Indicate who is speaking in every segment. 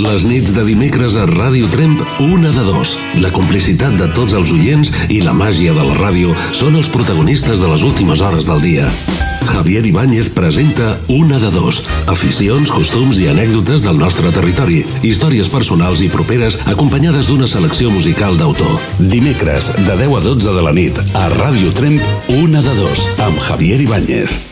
Speaker 1: Les nits de dimecres a Ràdio Tremp, una de dos. La complicitat de tots els oients i la màgia de la ràdio són els protagonistes de les últimes hores del dia. Javier Ibáñez presenta Una de dos. Aficions, costums i anècdotes del nostre territori. Històries personals i properes acompanyades d'una selecció musical d'autor. Dimecres, de 10 a 12 de la nit, a Ràdio Tremp, Una de dos, amb Javier Ibáñez.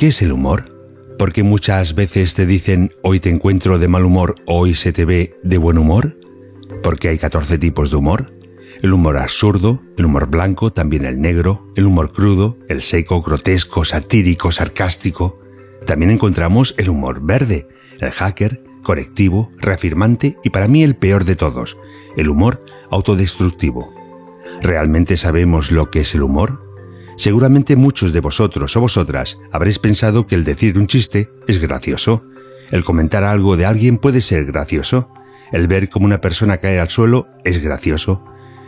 Speaker 2: ¿Qué es el humor? Porque muchas veces te dicen hoy te encuentro de mal humor, hoy se te ve de buen humor. Porque hay 14 tipos de humor. El humor absurdo, el humor blanco, también el negro, el humor crudo, el seco, grotesco, satírico, sarcástico. También encontramos el humor verde, el hacker, correctivo, reafirmante y para mí el peor de todos, el humor autodestructivo. ¿Realmente sabemos lo que es el humor? Seguramente muchos de vosotros o vosotras habréis pensado que el decir un chiste es gracioso. El comentar algo de alguien puede ser gracioso. El ver cómo una persona cae al suelo es gracioso.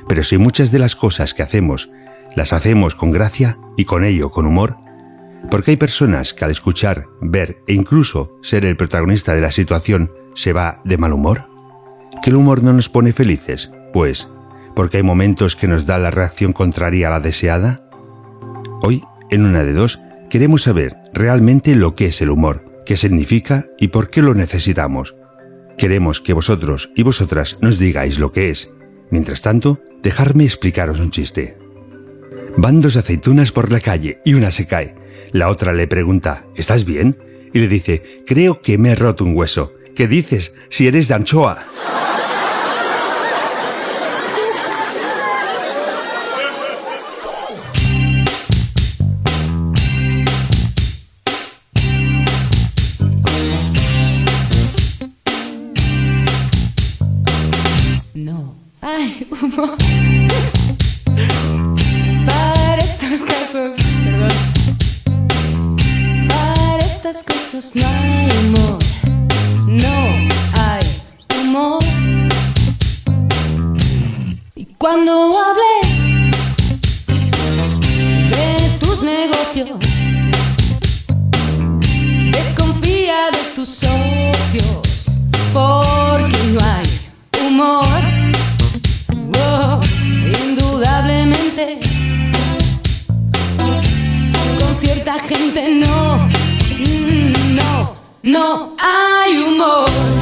Speaker 2: Pero si muchas de las cosas que hacemos las hacemos con gracia y con ello con humor, porque hay personas que al escuchar, ver e incluso ser el protagonista de la situación se va de mal humor. ¿Que el humor no nos pone felices? Pues, porque hay momentos que nos da la reacción contraria a la deseada. Hoy, en una de dos, queremos saber realmente lo que es el humor, qué significa y por qué lo necesitamos. Queremos que vosotros y vosotras nos digáis lo que es. Mientras tanto, dejadme explicaros un chiste. Van dos aceitunas por la calle y una se cae. La otra le pregunta, ¿estás bien? Y le dice, creo que me he roto un hueso. ¿Qué dices? Si eres de anchoa.
Speaker 3: Tus socios, porque no hay humor. Indudablemente, con cierta gente no, no, no hay humor.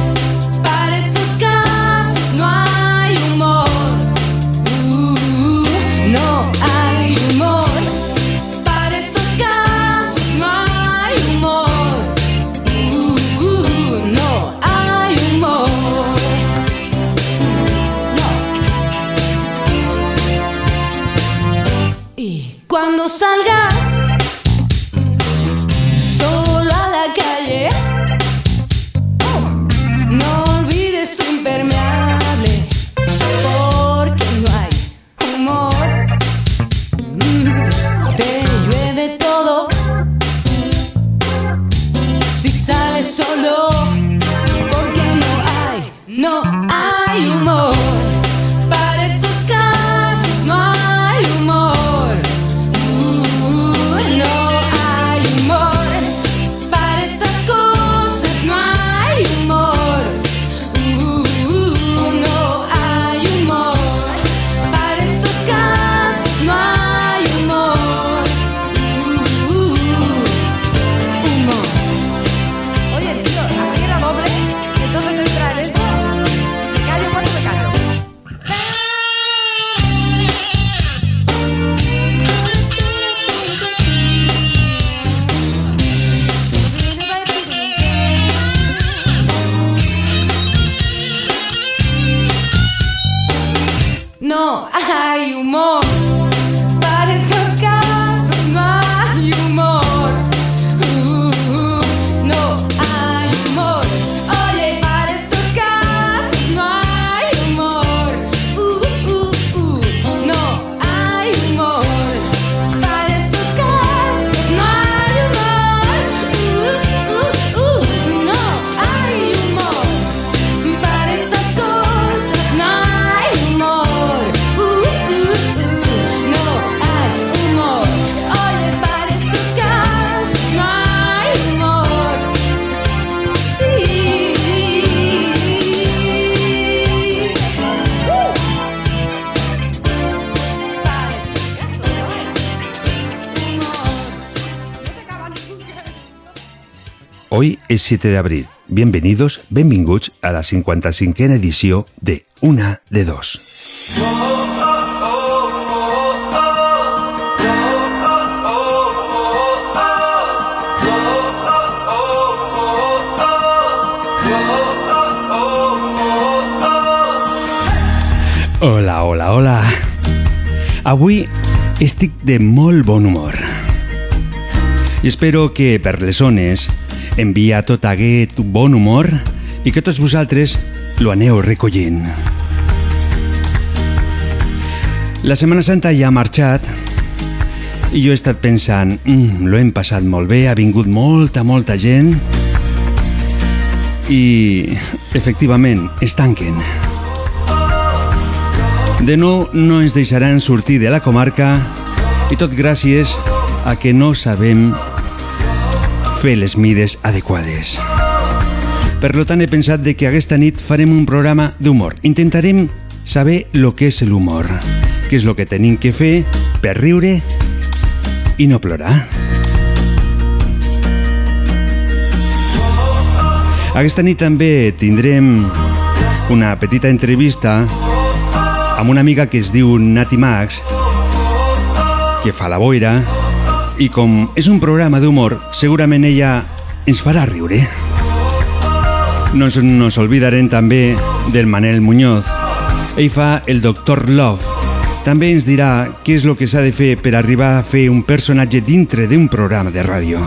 Speaker 2: 7 de abril. Bienvenidos, benvinguts a la 55a edició de Una de Dos. Hola, hola, hola. Avui estic de molt bon humor. I espero que per les zones envia tot aquest bon humor i que tots vosaltres lo aneu recollint. La Setmana Santa ja ha marxat i jo he estat pensant, mm, lo hem passat molt bé, ha vingut molta, molta gent i efectivament es tanquen. De nou no ens deixaran sortir de la comarca i tot gràcies a que no sabem fer les mides adequades. Per lo tant, he pensat de que aquesta nit farem un programa d'humor. Intentarem saber lo que és l'humor, què és lo que tenim que fer per riure i no plorar. Aquesta nit també tindrem una petita entrevista amb una amiga que es diu Nati Max, que fa la boira, i com és un programa d'humor, segurament ella ens farà riure. No ens, nos olvidarem també del Manel Muñoz. Ell fa el Doctor Love. També ens dirà què és el que s'ha de fer per arribar a fer un personatge dintre d'un programa de ràdio.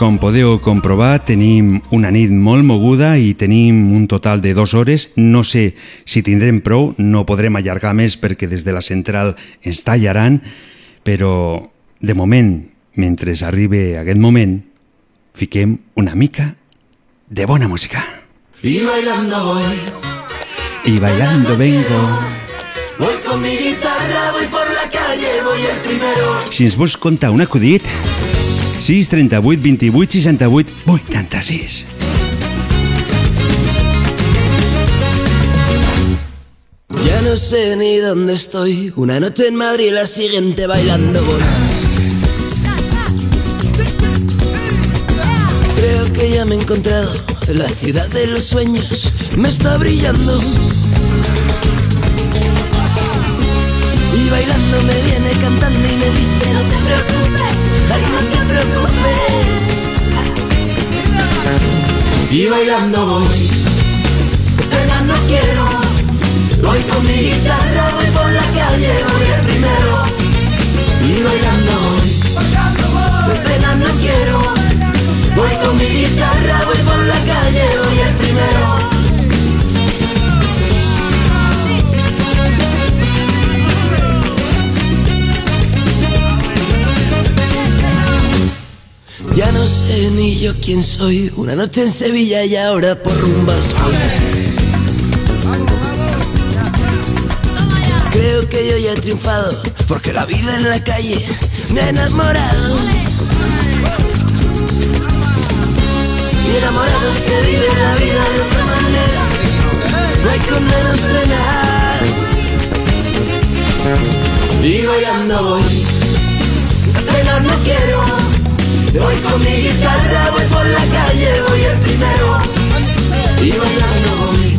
Speaker 2: Com podeu comprovar, tenim una nit molt moguda i tenim un total de dues hores. No sé si tindrem prou, no podrem allargar més perquè des de la central ens tallaran, però de moment, mentre arribi aquest moment, fiquem una mica de bona música.
Speaker 4: Y bailando voy,
Speaker 2: I bailando vengo.
Speaker 4: voy con mi guitarra, voy por la calle, voy el primero.
Speaker 2: Si ens vols contar un acudit, 6 38 28 68 86.
Speaker 4: Ya no sé ni dónde estoy, una noche en Madrid, la siguiente bailando voy. Creo que ya me he encontrado, la ciudad de los sueños me está brillando. Y bailando me viene cantando y me dice no te preocupes, ay no te preocupes. Y bailando voy, pena no quiero. Voy con mi guitarra, voy por la calle, voy el primero. Y bailando voy, de pena no quiero. Voy con mi guitarra, voy por la calle, voy el primero. Ya no sé ni yo quién soy. Una noche en Sevilla y ahora por rumbas. Creo que yo ya he triunfado, porque la vida en la calle me ha enamorado. Y enamorado se vive la vida de otra manera, no hay con menos penas. Y bailando voy, no quiero. Voy con mi guitarra, voy por la calle, voy el primero. Y bailando voy,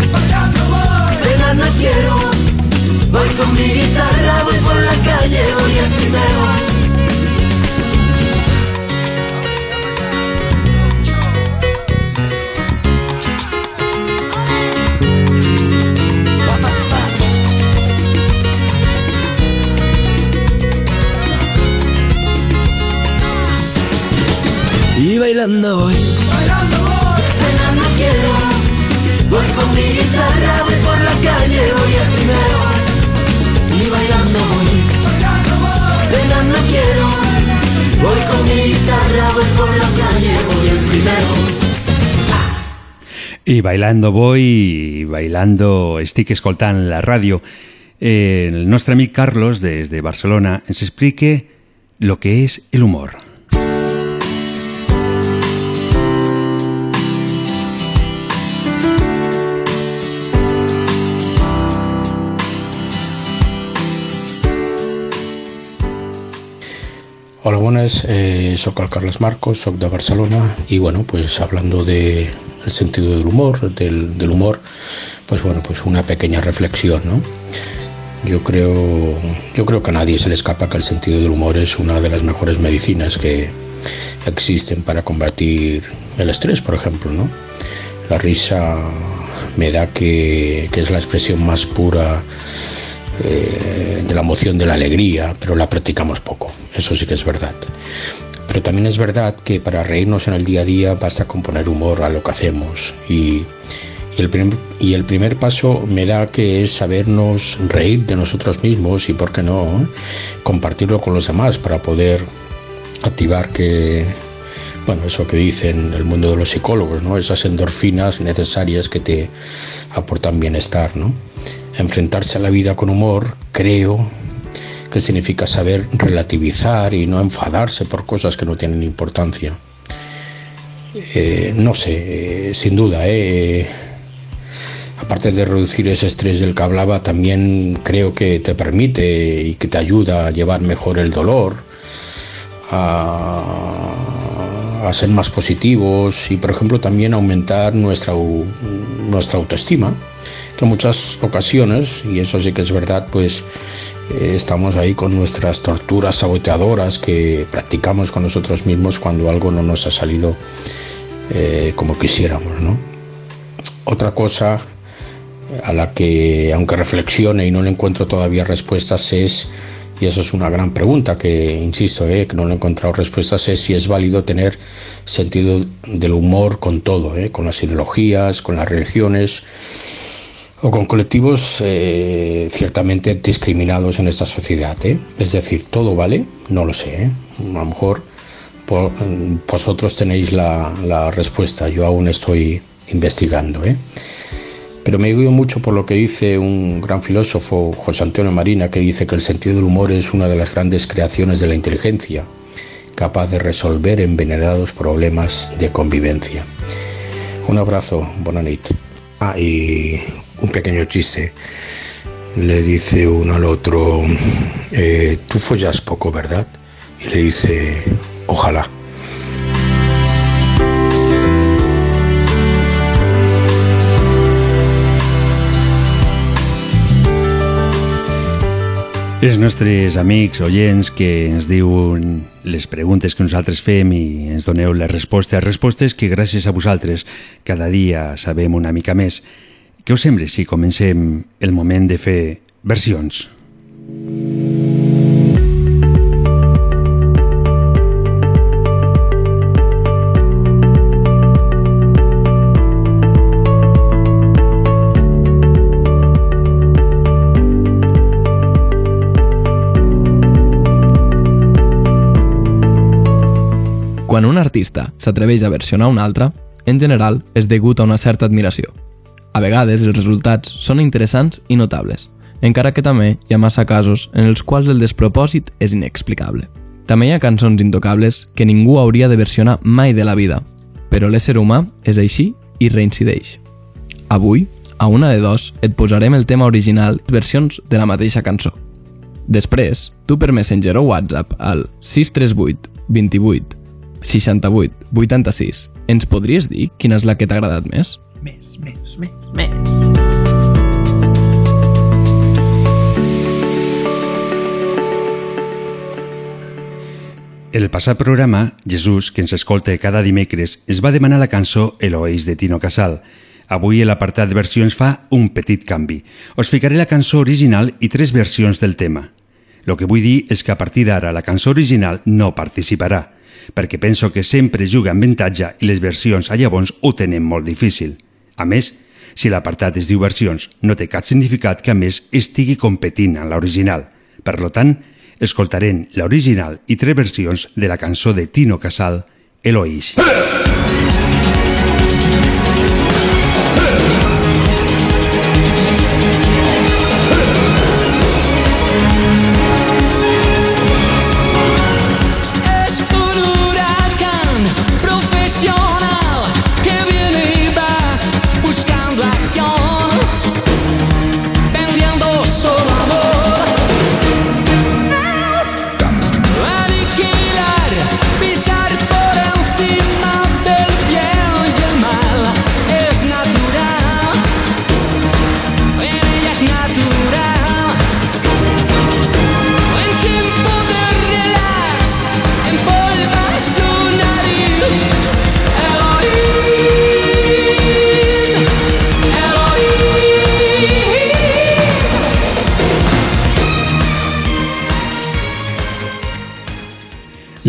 Speaker 4: pena no quiero. Voy con mi guitarra, voy por la calle, voy el primero. Y bailando voy, pena no quiero. Voy con mi guitarra, voy por la calle, voy el primero. Y bailando voy, pena no quiero. Voy con mi guitarra, voy por la calle, voy el primero.
Speaker 2: I bailando voy, bailando estic escoltant la ràdio. Eh, el nostre amic Carlos, des de Barcelona, ens explique lo que és el humor.
Speaker 5: Hola, buenas. Eh, soy Carlos Marcos, soy de Barcelona y bueno, pues hablando de el sentido del humor, del, del humor, pues bueno, pues una pequeña reflexión, ¿no? Yo creo, yo creo que a nadie se le escapa que el sentido del humor es una de las mejores medicinas que existen para combatir el estrés, por ejemplo, ¿no? La risa me da que, que es la expresión más pura eh, de la emoción de la alegría, pero la practicamos poco, eso sí que es verdad. Pero también es verdad que para reírnos en el día a día basta con poner humor a lo que hacemos y, el, primer, y el primer paso me da que es sabernos reír de nosotros mismos y, por qué no, compartirlo con los demás para poder activar que, bueno, eso que dicen el mundo de los psicólogos, ¿no? Esas endorfinas necesarias que te aportan bienestar, ¿no? Enfrentarse a la vida con humor, creo que significa saber relativizar y no enfadarse por cosas que no tienen importancia. Eh, no sé, eh, sin duda, eh, aparte de reducir ese estrés del que hablaba, también creo que te permite y que te ayuda a llevar mejor el dolor, a, a ser más positivos y, por ejemplo, también aumentar nuestra, nuestra autoestima, que muchas ocasiones, y eso sí que es verdad, pues eh, estamos ahí con nuestras torturas saboteadoras que practicamos con nosotros mismos cuando algo no nos ha salido eh, como quisiéramos, ¿no? Otra cosa a la que, aunque reflexione y no le encuentro todavía respuestas, es, y eso es una gran pregunta que, insisto, eh, que no le he encontrado respuestas, es si es válido tener sentido del humor con todo, eh, con las ideologías, con las religiones o con colectivos eh, ciertamente discriminados en esta sociedad. ¿eh? Es decir, todo vale, no lo sé. ¿eh? A lo mejor por, vosotros tenéis la, respuesta, yo aún estoy investigando. ¿eh? Pero me guío mucho por lo que dice un gran filósofo, José Antonio Marina, que dice que el sentido del humor es una de las grandes creaciones de la inteligencia, capaz de resolver envenenados problemas de convivencia. Un abrazo, bonanit. Ah, y un pequeño chiste. Le dice uno al otro, eh, tú follas poco, ¿verdad? Y le dice, ojalá.
Speaker 2: Els nostres amics, oients, que ens diuen les preguntes que nosaltres fem i ens doneu les respostes, respostes que gràcies a vosaltres cada dia sabem una mica més. Què us sembla si comencem el moment de fer versions?
Speaker 6: Quan un artista s'atreveix a versionar un altre, en general és degut a una certa admiració. A vegades els resultats són interessants i notables, encara que també hi ha massa casos en els quals el despropòsit és inexplicable. També hi ha cançons intocables que ningú hauria de versionar mai de la vida, però l'ésser humà és així i reincideix. Avui, a una de dos, et posarem el tema original versions de la mateixa cançó. Després, tu per Messenger o WhatsApp al 638 28 68 86 ens podries dir quina és la que t'ha agradat més?
Speaker 7: Més, més, més, més.
Speaker 2: En el passat programa, Jesús, que ens escolta cada dimecres, es va demanar la cançó Eloís de Tino Casal. Avui l'apartat de versions fa un petit canvi. Us ficaré la cançó original i tres versions del tema. El que vull dir és que a partir d'ara la cançó original no participarà, perquè penso que sempre juga amb avantatge i les versions a llavors ho tenen molt difícil. A més, si l'apartat es diu versions, no té cap significat que a més estigui competint amb l'original. Per lo tant, escoltarem l'original i tres versions de la cançó de Tino Casal, Eloís.
Speaker 8: Es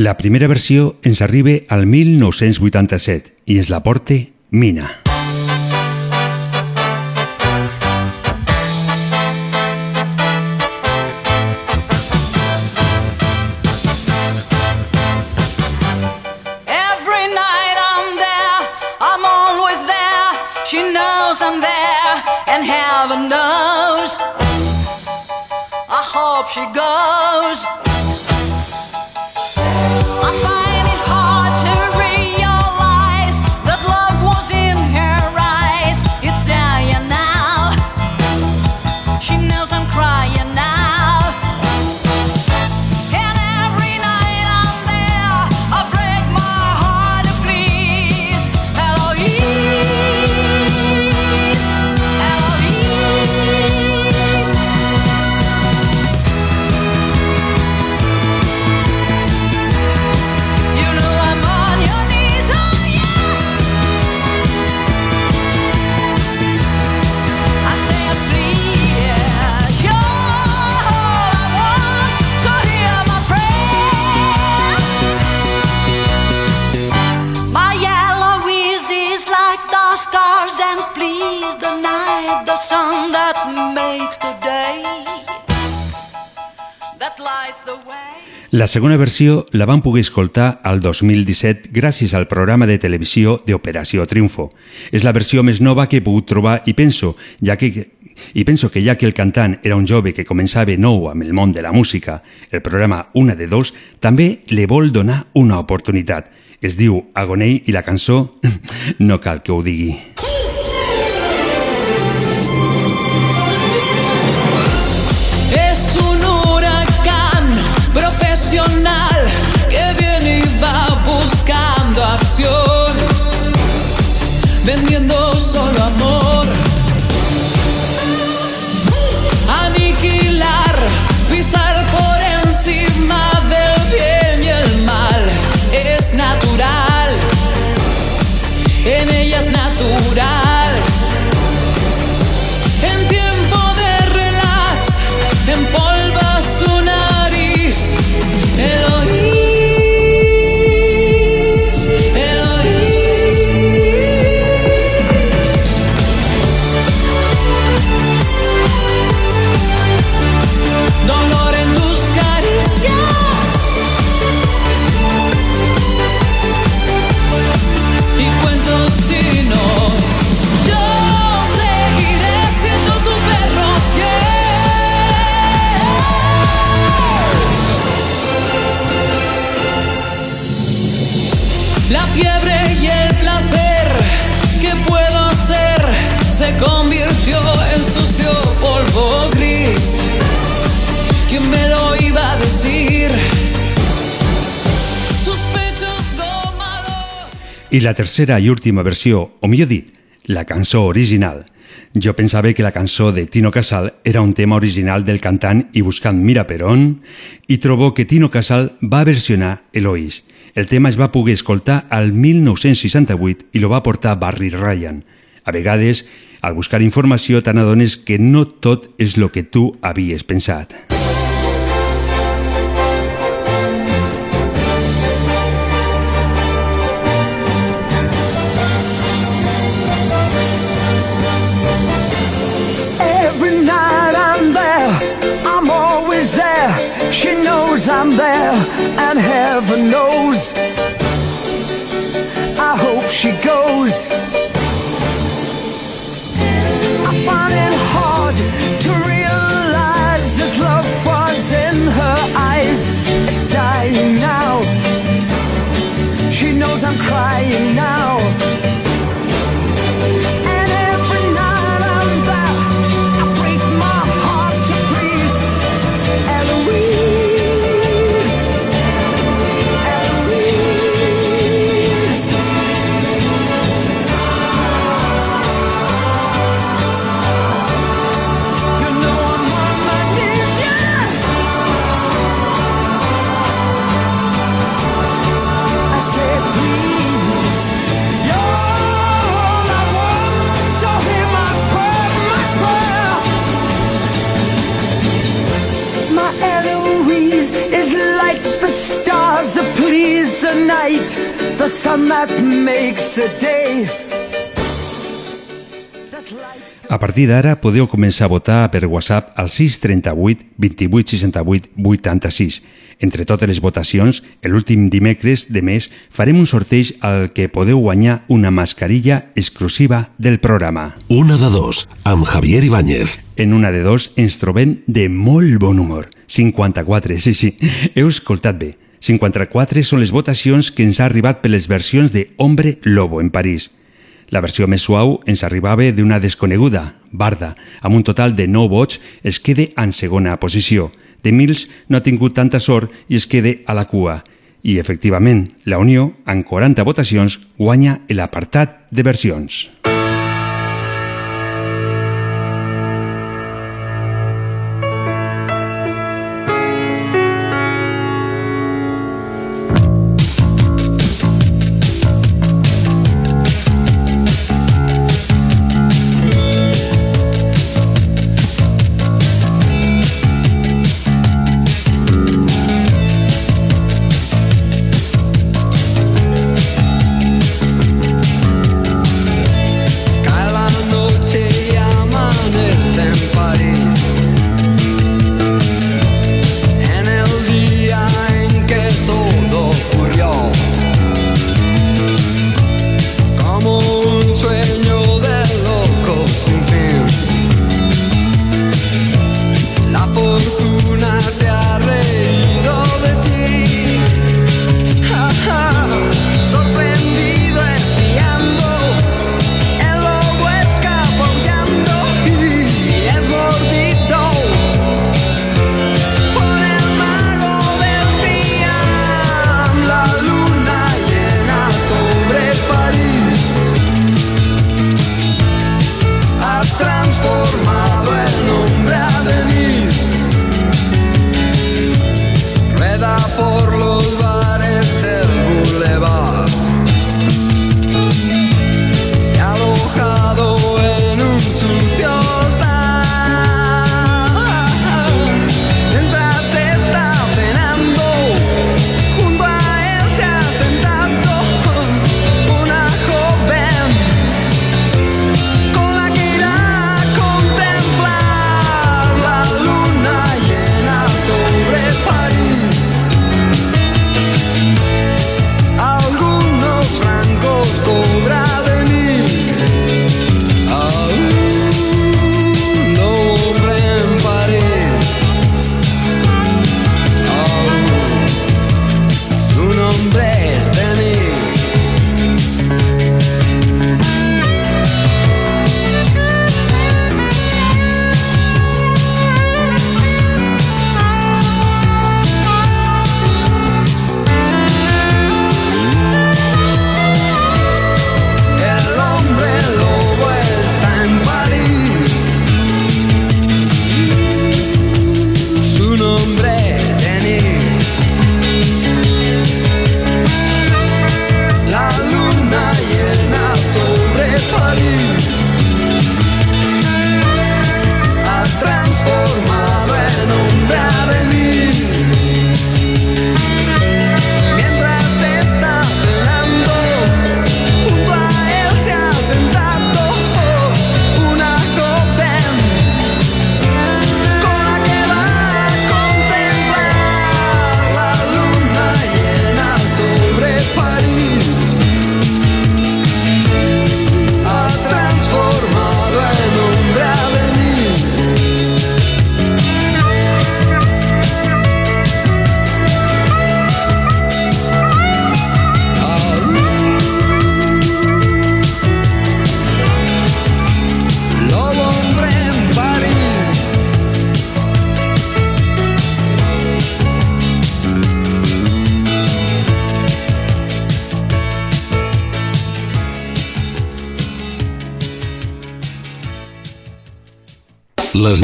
Speaker 2: La primera versió ens arriba al 1987 i ens la porta Mina. Segona versió la van poder escoltar al 2017 gràcies al programa de televisió d'Operació Triunfo. És la versió més nova que he pogut trobar i penso, ja que, i penso que ja que el cantant era un jove que començava nou amb el món de la música, el programa Una de Dos també li vol donar una oportunitat. Es diu Agonei i la cançó no cal que ho digui. I la tercera i última versió, o millor dit, la cançó original. Jo pensava que la cançó de Tino Casal era un tema original del cantant i buscant Mira Perón, i trobo que Tino Casal va versionar Eloís. El tema es va poder escoltar al 1968 i lo va portar Barry Ryan. A vegades, al buscar informació t'adones que no tot és lo que tu havies pensat.
Speaker 9: I'm there, and heaven knows. I hope she goes. I find it hard
Speaker 10: A partir d'ara podeu començar a votar per WhatsApp al 638 28 68 86. Entre totes les votacions, l'últim dimecres de mes farem un sorteig al que podeu guanyar una mascarilla exclusiva del programa.
Speaker 1: Una de dos, amb Javier Ibáñez.
Speaker 10: En una de dos ens trobem de molt bon humor. 54, sí, sí, heu escoltat bé. 54 són les votacions que ens ha arribat per les versions de Hombre Lobo en París. La versió més suau ens arribava d'una desconeguda, Barda, amb un total de 9 vots, es queda en segona posició. De Mills no ha tingut tanta sort i es queda a la cua. I, efectivament, la Unió, amb 40 votacions, guanya l'apartat de versions.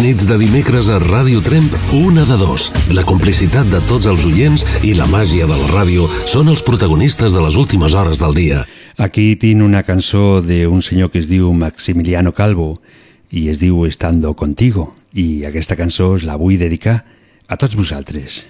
Speaker 1: Nits de dimecres a Ràdio Tremp, una de dos. La complicitat de tots els oients i la màgia de la ràdio són els protagonistes de les últimes hores del dia.
Speaker 10: Aquí tinc una cançó d'un senyor que es diu Maximiliano Calvo i es diu Estando Contigo i aquesta cançó la vull dedicar a tots vosaltres.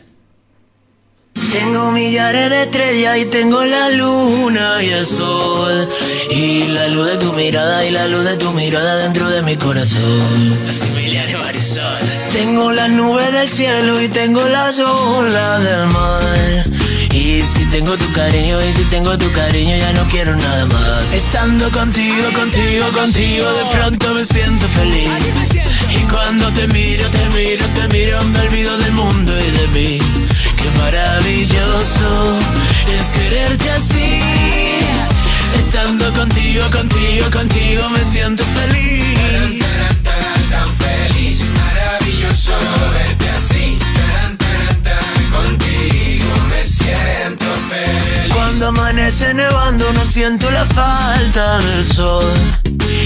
Speaker 4: Tengo millares de estrellas y tengo la luna y el sol. Y la luz de tu mirada y la luz de tu mirada dentro de mi corazón. De marisol. Tengo las nubes del cielo y tengo las olas del mar. Y si tengo tu cariño y si tengo tu cariño ya no quiero nada más. Estando contigo, contigo, contigo, de pronto me siento feliz. Y cuando te miro, te miro, te miro, me olvido del mundo y de mí. Qué maravilloso es quererte así. Estando contigo, contigo, contigo me siento feliz.
Speaker 11: Tan feliz, maravilloso
Speaker 4: Cuando amanece nevando no siento la falta del sol.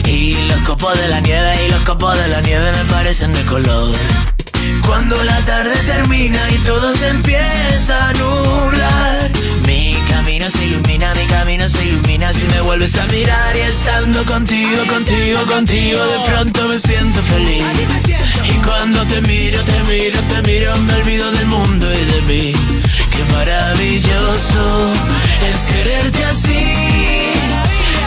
Speaker 4: Y los copos de la nieve y los copos de la nieve me parecen de color. Cuando la tarde termina y todo se empieza a nublar. Camino se ilumina, mi camino se ilumina si me vuelves a mirar y estando contigo, contigo, contigo de pronto me siento feliz. Y cuando te miro, te miro, te miro, me olvido del mundo y de mí. Qué maravilloso es quererte así.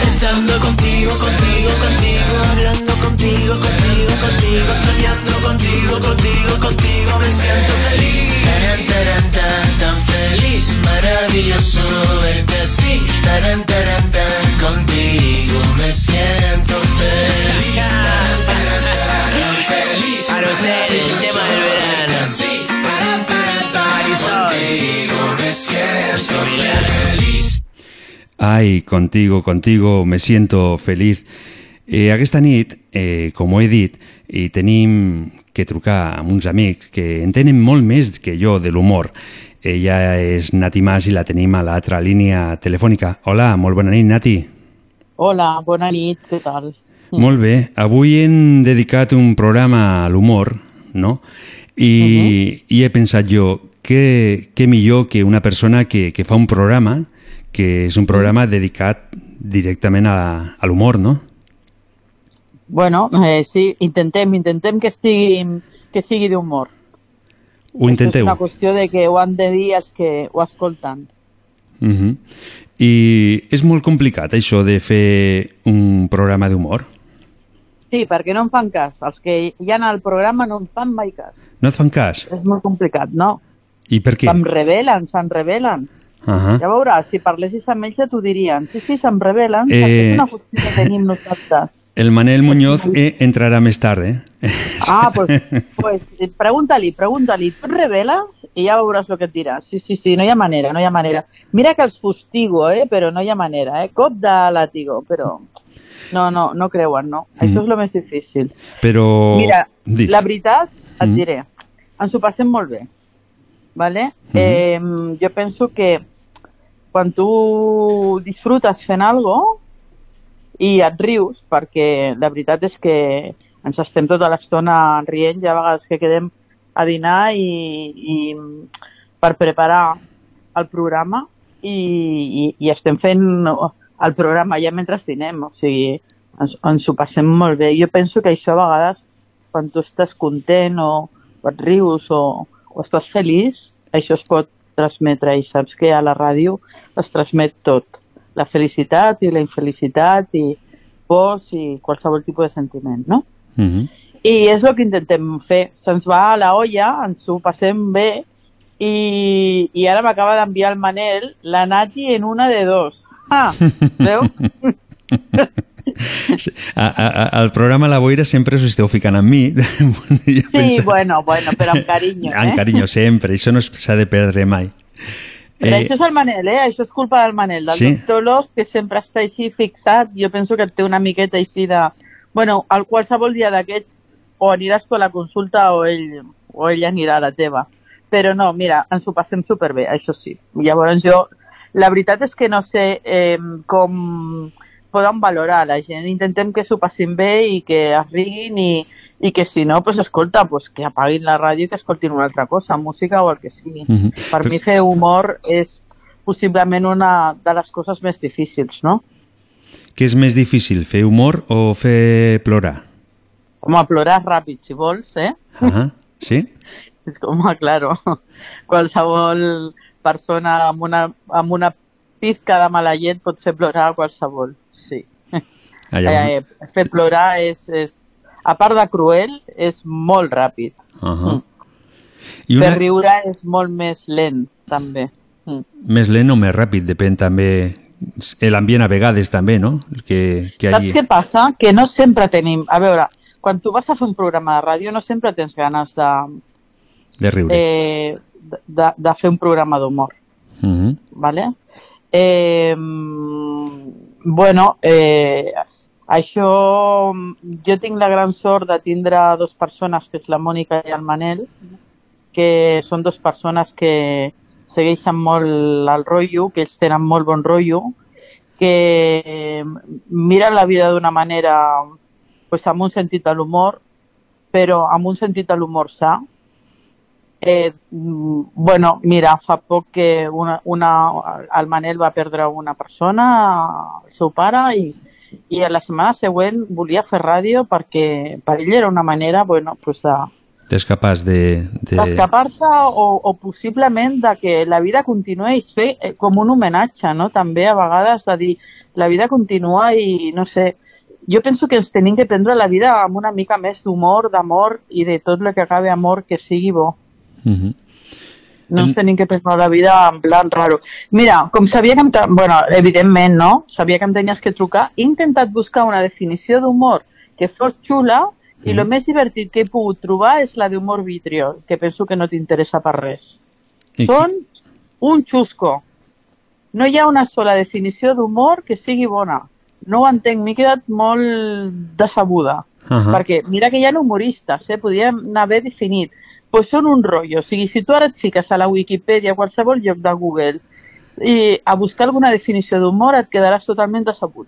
Speaker 4: Estando contigo, contigo, contigo, hablando contigo, contigo, contigo, soñando contigo, contigo, contigo, me siento feliz. Taran, taran, tan, tan feliz, maravilloso verte así. Taran, taran, tan, contigo me siento feliz. Taran, taran, tan, tan feliz. Para el tema del verano.
Speaker 11: Sí, taran, taran, tan, contigo me siento feliz.
Speaker 2: Ai, contigo, contigo, me siento feliz. Eh, aquesta nit, eh, com ho he dit, i tenim que trucar amb uns amics que entenen molt més que jo de l'humor. Ella és Nati Mas i la tenim a l'altra línia telefònica. Hola, molt bona nit, Nati.
Speaker 12: Hola, bona nit, què tal?
Speaker 2: Molt bé. Avui hem dedicat un programa a l'humor, no? I, I he pensat jo, què, què millor que una persona que, que fa un programa, que és un programa dedicat directament a, a l'humor, no?
Speaker 12: Bueno, eh, sí, intentem, intentem que estigui, que sigui d'humor.
Speaker 2: Ho
Speaker 12: És
Speaker 2: intenteu.
Speaker 12: una qüestió de que ho han de dir els que ho escolten.
Speaker 2: Uh -huh. I és molt complicat això de fer un programa d'humor?
Speaker 12: Sí, perquè no em fan cas. Els que hi ha al programa no em fan mai cas.
Speaker 2: No et fan cas?
Speaker 12: És molt complicat, no?
Speaker 2: I per què?
Speaker 12: Se'm revelen, se'n revelen.
Speaker 2: Uh -huh.
Speaker 12: Ja veuràs, si parlessis amb ells ja t'ho dirien. Sí, sí, se'm revelen,
Speaker 2: Eh,
Speaker 12: perquè és una qüestió que tenim nosaltres.
Speaker 2: El Manel Muñoz eh, entrarà més tard, eh?
Speaker 12: Ah, pues, pues eh, pregunta-li. Tu et reveles i ja veuràs el que dirà. Sí, sí, sí, no hi ha manera, no hi ha manera. Mira que els fustigo, eh, però no hi ha manera, eh? Cop de làtigo, però... No, no, no creuen, no. Això és el més difícil.
Speaker 2: Però...
Speaker 12: Mira,
Speaker 2: Dis.
Speaker 12: la veritat, et
Speaker 2: Mm.
Speaker 12: diré, ens ho passem molt bé, vale? Eh, jo penso que quan tu disfrutes fent algo i et rius, perquè la veritat és que ens estem tota l'estona rient, hi ha vegades que quedem a dinar i, i per preparar el programa i, i, i estem fent el programa ja mentre dinem, o sigui, ens, ens ho passem molt bé. Jo penso que això a vegades, quan tu estàs content o, o et rius o, o estàs feliç, això es pot transmetre i saps que a la ràdio es transmet tot. La felicitat i la infelicitat i pors i qualsevol tipus de sentiment, no?
Speaker 2: Uh -huh.
Speaker 12: I és el que intentem fer. Se'ns va a la olla, ens ho passem bé i, i ara m'acaba d'enviar el Manel la Nati en una de dos. Ah, veus?
Speaker 2: A, a, a, al programa La Boira sempre us esteu ficant amb mi.
Speaker 12: Sí, bueno, bueno, però amb carinyo, eh?
Speaker 2: Amb carinyo, sempre. Això no s'ha de perdre mai.
Speaker 12: Però això és el Manel, eh? Això és culpa del Manel, del
Speaker 2: Sí?
Speaker 12: doctor López, que sempre està així fixat. Jo penso que té una miqueta així de... Bueno, al qualsevol dia d'aquests o aniràs tu a la consulta o ell, o ell anirà a la teva. Però no, mira, ens ho passem superbé, això sí. Llavors jo, la veritat és que no sé eh, com poden valorar la gent. Intentem que s'ho passin bé i que es riguin i, i que si no, pues escolta, pues que apaguin la ràdio i que escoltin una altra cosa, música o el que sigui.
Speaker 2: Mhm.
Speaker 12: Per mi fer humor és possiblement una de les coses més difícils, no?
Speaker 2: Què és més difícil, fer humor o fer plorar?
Speaker 12: Com a plorar ràpid, si vols, eh?
Speaker 2: Ah, sí?
Speaker 12: Home, claro. Qualsevol persona amb una, amb una pizca de mala llet pot fer plorar a qualsevol. Sí.
Speaker 2: Allà on-
Speaker 12: Eh, fer plorar és, és, a part de cruel, és molt ràpid.
Speaker 2: Uh -huh.
Speaker 12: I
Speaker 2: I una,
Speaker 12: riure és molt més lent, també. Mm.
Speaker 2: més lent o més ràpid, depèn també l'ambient a vegades també, no? Que, que
Speaker 12: Saps què passa? Que no sempre tenim... A veure, quan tu vas a fer un programa de ràdio no sempre tens ganes de,
Speaker 2: de riure.
Speaker 12: eh, de, de fer un programa d'humor,
Speaker 2: Uh -huh.
Speaker 12: ¿vale? Eh, mm, bueno, eh, això... Jo tinc la gran sort de tindre dos persones, que és la Mònica i el Manel, que són dos persones que segueixen molt el rotllo, que ells tenen molt bon rotllo, que miren la vida d'una manera pues, amb un sentit de l'humor, però amb un sentit de l'humor sa. Eh, mm, bueno, mira, fa poc que una, una, el Manel va perdre una persona, el seu pare, i, i a la setmana següent volia fer ràdio perquè per ell era una manera bueno, pues de,
Speaker 2: T'escapes de... de...
Speaker 12: d'escapar-se o, o possiblement de que la vida continuï fer eh, com un homenatge, no? També a vegades de dir la vida continua i no sé, jo penso que ens tenim que prendre la vida amb una mica més d'humor, d'amor i de tot el que acabi amor que sigui bo.
Speaker 2: -huh.
Speaker 12: No ens tenim que prendre la vida en plan raro. Mira, com sabia que em... te- Bueno, evidentment, no? Sabia que em tenies que trucar. He intentat buscar una definició d'humor que fos xula i el més divertit que he pogut trobar és la d'humor vitriol, que penso que no t'interessa per res.
Speaker 2: I
Speaker 12: Són un xusco. No hi ha una sola definició d'humor que sigui bona. No ho entenc, m'he quedat molt decebuda.
Speaker 2: Ahà.
Speaker 12: Perquè mira que hi ha humoristes, eh? podríem haver definit. Pues són un rotllo. O sigui, si tu ara et fiques a la Wikipedia, a qualsevol lloc de Google, i a buscar alguna definició d'humor et quedaràs totalment decebut.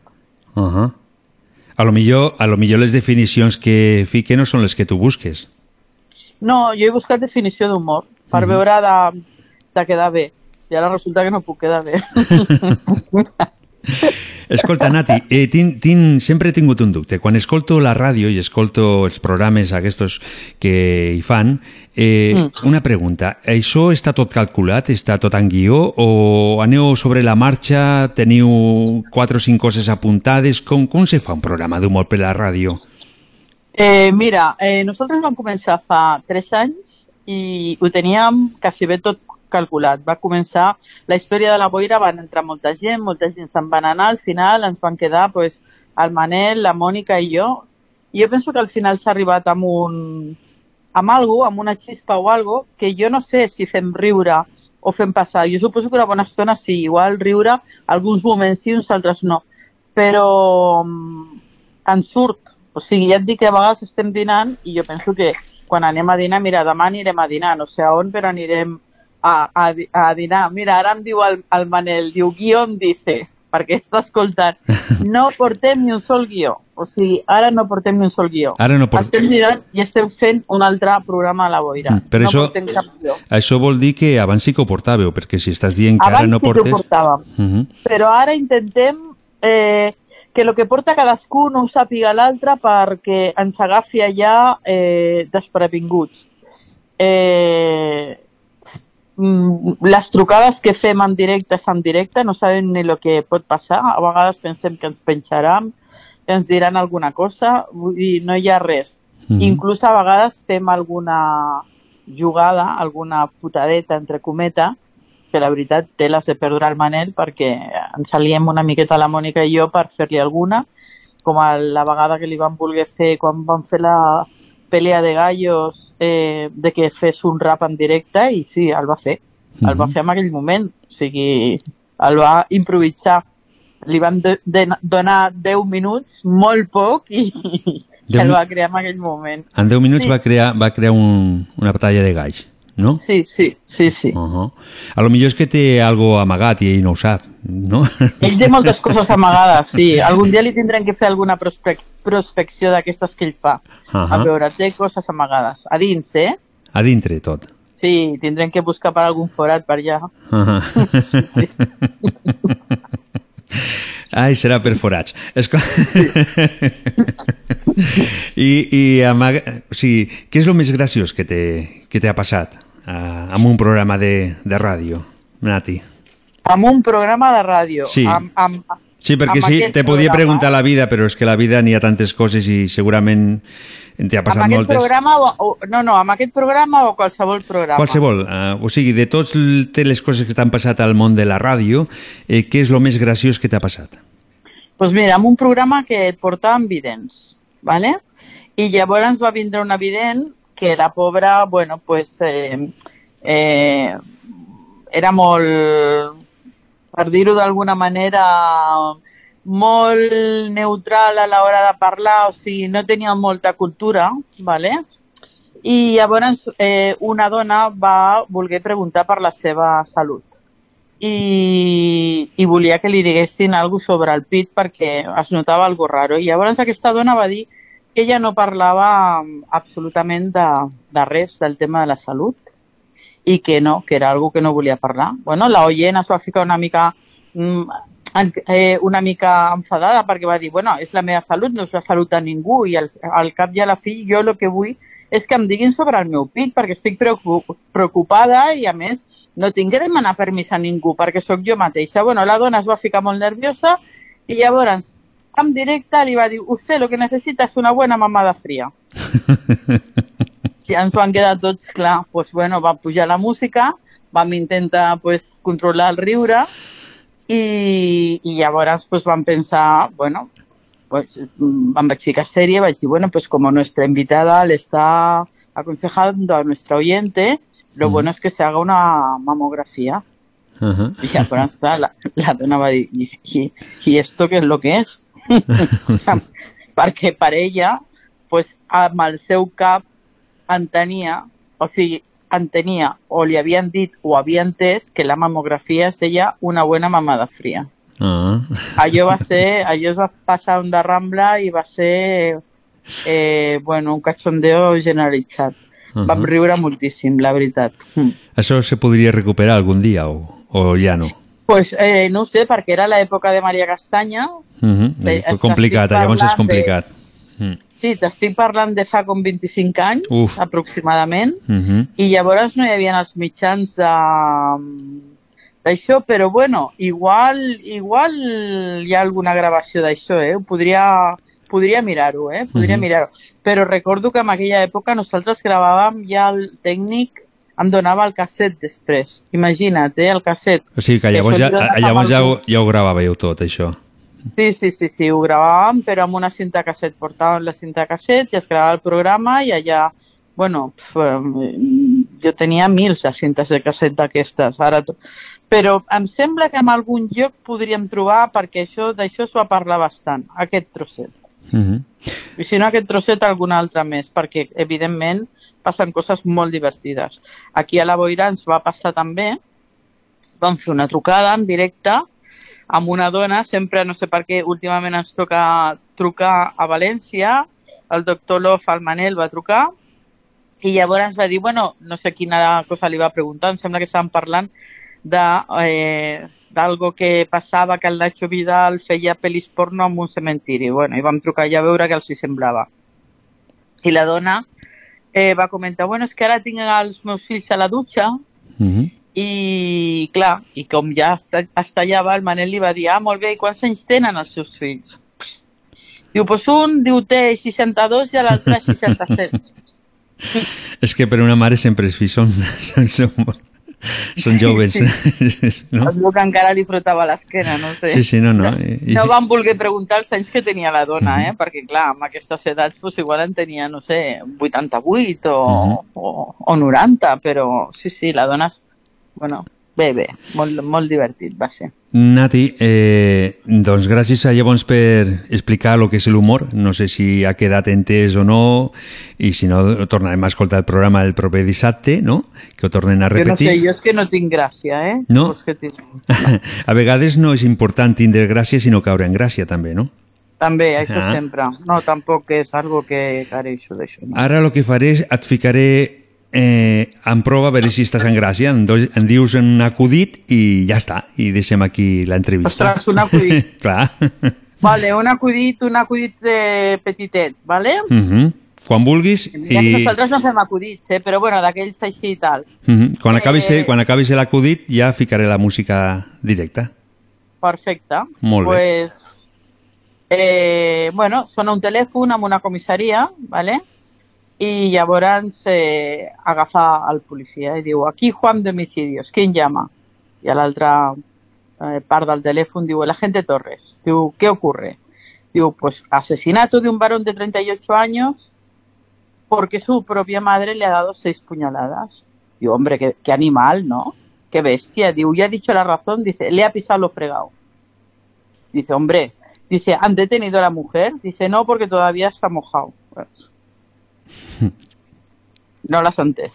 Speaker 2: Uh -huh. A lo millor, a lo millor les definicions que fique no són les que tu busques.
Speaker 12: No, jo he buscat definició d'humor per
Speaker 2: Mhm.
Speaker 12: veure de, de quedar bé. I ara resulta que no puc quedar bé.
Speaker 2: Escolta, Nati, eh, tin, tin, sempre he tingut un dubte. Quan escolto la ràdio i escolto els programes aquests que hi fan, eh,
Speaker 12: Mm.
Speaker 2: una pregunta. Això està tot calculat? Està tot en guió? O aneu sobre la marxa? Teniu quatre o cinc coses apuntades? Com, com se fa un programa d'humor per la ràdio?
Speaker 12: Eh, mira, eh, nosaltres vam començar fa 3 anys i ho teníem quasi bé tot calculat. Va començar la història de la boira, van entrar molta gent, molta gent se'n van anar, al final ens van quedar pues, el Manel, la Mònica i jo. I jo penso que al final s'ha arribat amb un amb algo, amb una xispa o algo, que jo no sé si fem riure o fem passar. Jo suposo que una bona estona sí, igual riure, alguns moments sí, uns altres no. Però mm, en surt. O sigui, ja et dic que a vegades estem dinant i jo penso que quan anem a dinar, mira, demà anirem a dinar, no sé a on, però anirem a, a, a dinar. Mira, ara em diu el, el Manel, diu, guió em dice, perquè està escoltant, no portem ni un sol guió. O sigui, ara no portem ni un sol guió.
Speaker 2: Ara no port-
Speaker 12: Estem dinant i estem fent un altre programa a la boira.
Speaker 2: Mm, però
Speaker 12: no
Speaker 2: això-
Speaker 12: portem cap guió.
Speaker 2: Això vol dir que abans sí que ho portàveu, perquè si estàs dient que
Speaker 12: Abans
Speaker 2: ara no
Speaker 12: sí que ho
Speaker 2: portes...
Speaker 12: portàvem.
Speaker 2: Uh -huh.
Speaker 12: però ara intentem eh, que el que porta cadascú no ho sàpiga l'altre perquè ens agafi allà eh, desprevinguts. Eh, les trucades que fem en directe en directe, no sabem ni el que pot passar. A vegades pensem que ens penjaran, que ens diran alguna cosa, vull dir, no hi ha res.
Speaker 13: Mhm.
Speaker 12: Inclús a vegades fem alguna jugada, alguna putadeta, entre cometes, que la veritat té les de perdre el Manel perquè ens aliem una miqueta la Mònica i jo per fer-li alguna, com a la vegada que li van voler fer quan van fer la pelea de gallos eh, de que fes un rap en directe i sí, el va fer. El va
Speaker 13: Mhm.
Speaker 12: fer en aquell moment, o sigui, el va improvisar. Li van de, de, donar 10 minuts, molt poc, i, el va crear en aquell moment.
Speaker 2: En 10 minuts
Speaker 12: Sí.
Speaker 2: va crear, va crear un, una batalla de galls, no?
Speaker 12: Sí, sí, sí, sí.
Speaker 2: Uh -huh. A lo millor és que té algo amagat i ell no ho sap, no?
Speaker 12: Ell té moltes coses amagades, sí. Algun dia li tindrem que fer alguna prospec prospecció d'aquestes que ell fa.
Speaker 2: Ahà.
Speaker 12: A veure, té coses amagades. A dins, eh?
Speaker 2: A dintre tot.
Speaker 12: Sí, tindrem que buscar per algun forat per allà.
Speaker 2: Uh -huh. Ai, serà per forats. Escol... I, i amaga... o sigui, què és el més graciós que t'ha passat uh, amb un programa de, de ràdio? Nati?
Speaker 12: Amb un programa de ràdio.
Speaker 2: Sí.
Speaker 12: Amb, amb,
Speaker 2: Sí, perquè
Speaker 12: amb
Speaker 2: sí, te podia
Speaker 12: programa.
Speaker 2: preguntar la vida, però és que la vida n'hi ha tantes coses i segurament t'hi ha
Speaker 12: Amb
Speaker 2: passat
Speaker 12: aquest
Speaker 2: moltes.
Speaker 12: programa, o, o, no, no, amb aquest programa o qualsevol programa.
Speaker 2: Qualsevol. Uh, o sigui, de totes les coses que t'han passat al món de la ràdio, eh, què és el més graciós que t'ha passat?
Speaker 12: pues mira, amb un programa que portàvem vidents, ¿vale? i llavors va vindre una vident que la pobra, bueno, pues, eh, eh, era molt, per dir-ho d'alguna manera, molt neutral a l'hora de parlar, o sigui, no tenia molta cultura, ¿vale? i llavors eh, una dona va voler preguntar per la seva salut i, i volia que li diguessin alguna sobre el pit perquè es notava algo raro. I llavors aquesta dona va dir ella no parlava absolutament de, de res del tema de la salut i que no, que era algo que no volia parlar. Bueno, la oient es va ficar una mica mm, eh, una mica enfadada perquè va dir, bueno, és la meva salut, no és la salut de ningú i al, al cap i a la fi jo el que vull és que em diguin sobre el meu pit perquè estic preocu- preocupada i a més no tinc que demanar permís a ningú perquè sóc jo mateixa. Bueno, la dona es va ficar molt nerviosa i llavors en directe li va dir usted lo que necesita es una buena mamada fría. I ens van quedar tots, clar, pues, bueno, va pujar la música, vam intentar pues, controlar el riure i, i llavors pues, vam pensar, bueno, pues, em vaig ficar sèrie, vaig dir, bueno, pues como nuestra invitada le está aconsejando a nuestra oyente, lo bueno es que se haga una mamografía.
Speaker 2: Uh -huh.
Speaker 12: Y llavors, clar, la, la dona va dir, ¿y, y, y esto qué es lo que es? Perquè per ella, pues, amb el seu cap entenia, o sigui, entenia o li havien dit o havia entès que la mamografia es deia una buena mamada fría.
Speaker 2: Ah.
Speaker 12: Allò va ser, allò es va passar un de Rambla i va ser eh, bueno, un cachondeo generalitzat.
Speaker 2: Uh -huh.
Speaker 12: Vam riure moltíssim, la veritat. Mm.
Speaker 2: Això se podria recuperar algun dia o, o ja no?
Speaker 12: Pues eh, no sé, perquè era l'època de Maria Castanya.
Speaker 2: Uh -huh.
Speaker 12: Sí,
Speaker 2: Foi
Speaker 12: estic
Speaker 2: complicat, llavors és
Speaker 12: parlant de-
Speaker 2: complicat. Mm.
Speaker 12: Sí, t'estic parlant de fa com 25 anys,
Speaker 2: Uf.
Speaker 12: aproximadament,
Speaker 2: Uh -huh.
Speaker 12: i llavors no hi havia els mitjans de d'això, però bueno, igual, igual hi ha alguna gravació d'això, eh? Podria, podria mirar-ho, eh? Podria
Speaker 2: Mhm.
Speaker 12: mirar-ho. Però recordo que en aquella època nosaltres gravàvem ja el tècnic em donava el casset després. Imagina't, eh, el casset.
Speaker 2: O sigui que
Speaker 12: Que
Speaker 2: llavors,
Speaker 12: això
Speaker 2: ja, llavors ja, ho, ja ho gravàveu tot, això.
Speaker 12: Sí, sí, sí, sí, ho gravàvem, però amb una cinta casset. Portàvem la cinta casset i es gravava el programa i allà, bueno, pf, eh, jo tenia mils de cintes de casset d'aquestes. Ara. Però em sembla que en algun lloc podríem trobar, perquè això d'això es va parlar bastant, aquest trosset.
Speaker 2: Uh -huh.
Speaker 12: I si no aquest trosset, algun altre més, perquè evidentment passen coses molt divertides. Aquí a la Boira ens va passar també, vam fer una trucada en directe amb una dona, sempre no sé per què últimament ens toca trucar a València, el doctor Lof, el Manel, va trucar i llavors va dir, bueno, no sé quina cosa li va preguntar, em sembla que estaven parlant de eh, d'algo que passava que el Nacho Vidal feia pel·lis porno en un cementiri. Bueno, i vam trucar ja a veure què els hi semblava. I la dona eh, va comentar, bueno, és que ara tinc els meus fills a la dutxa
Speaker 2: Uh -huh.
Speaker 12: I, clar, i com ja es tallava, el Manel li va dir, ah, molt bé, i quants anys tenen els seus fills? Diu, pues un, diu, té 62 i l'altre 67.
Speaker 2: És que per una mare sempre els fills són, són, són, són joves. no?
Speaker 12: Es veu que encara li frotava l'esquena, no sé.
Speaker 2: Sí, sí, no, no. I,
Speaker 12: No van voler preguntar els anys que tenia la dona, eh? perquè clar, amb aquestes edats pues, igual en tenia, no sé, 88 o, o, o 90, però sí, sí, la dona, bueno, bé, bé, molt, molt divertit va ser.
Speaker 2: Nati, eh, doncs gràcies a llavors per explicar el que és l'humor. No sé si ha quedat entès o no, i si no, tornarem a escoltar el programa el proper dissabte, no? Que ho tornen a
Speaker 12: Jo no
Speaker 2: repetir.
Speaker 12: sé, jo és que no tinc gràcia, eh?
Speaker 2: No?
Speaker 12: Pues que tinc...
Speaker 2: a vegades no és important tindre gràcia, sinó caure en gràcia, també, no?
Speaker 12: També, això
Speaker 2: Ah.
Speaker 12: sempre. No, tampoc és algo que careixo d'això. No?
Speaker 2: Ara el que faré és et ficaré eh, en prova a veure si estàs en gràcia, em, do, em dius un acudit i ja està, i deixem aquí l'entrevista.
Speaker 12: Ostres, un acudit.
Speaker 2: Clar.
Speaker 12: Vale, un acudit, un acudit de petitet, vale?
Speaker 2: Uh -huh. quan vulguis
Speaker 12: Ja
Speaker 2: i
Speaker 12: nosaltres no fem acudits, eh? però bueno, d'aquells així i tal.
Speaker 2: Mhm. quan acabis,
Speaker 12: Eh,
Speaker 2: quan acabis l'acudit ja ficaré la música directa.
Speaker 12: Perfecte.
Speaker 2: Molt bé.
Speaker 12: pues, eh, bueno, sona un telèfon amb una comissaria, ¿vale? I llavors eh, agafa el policia i diu aquí Juan de Homicidios, ¿quién llama? I a l'altra eh, part del telèfon diu el agente Torres. Diu, ¿qué ocurre? Diu, pues asesinato de un varón de 38 años porque su propia madre le ha dado seis puñaladas. Digo, hombre, qué, qué animal, ¿no? Qué bestia. Digo, ya ha dicho la razón. Dice, le ha pisado lo fregado. Dice, hombre, dice, ¿han detenido a la mujer? Dice, no, porque todavía está mojado. Pues, no las antes.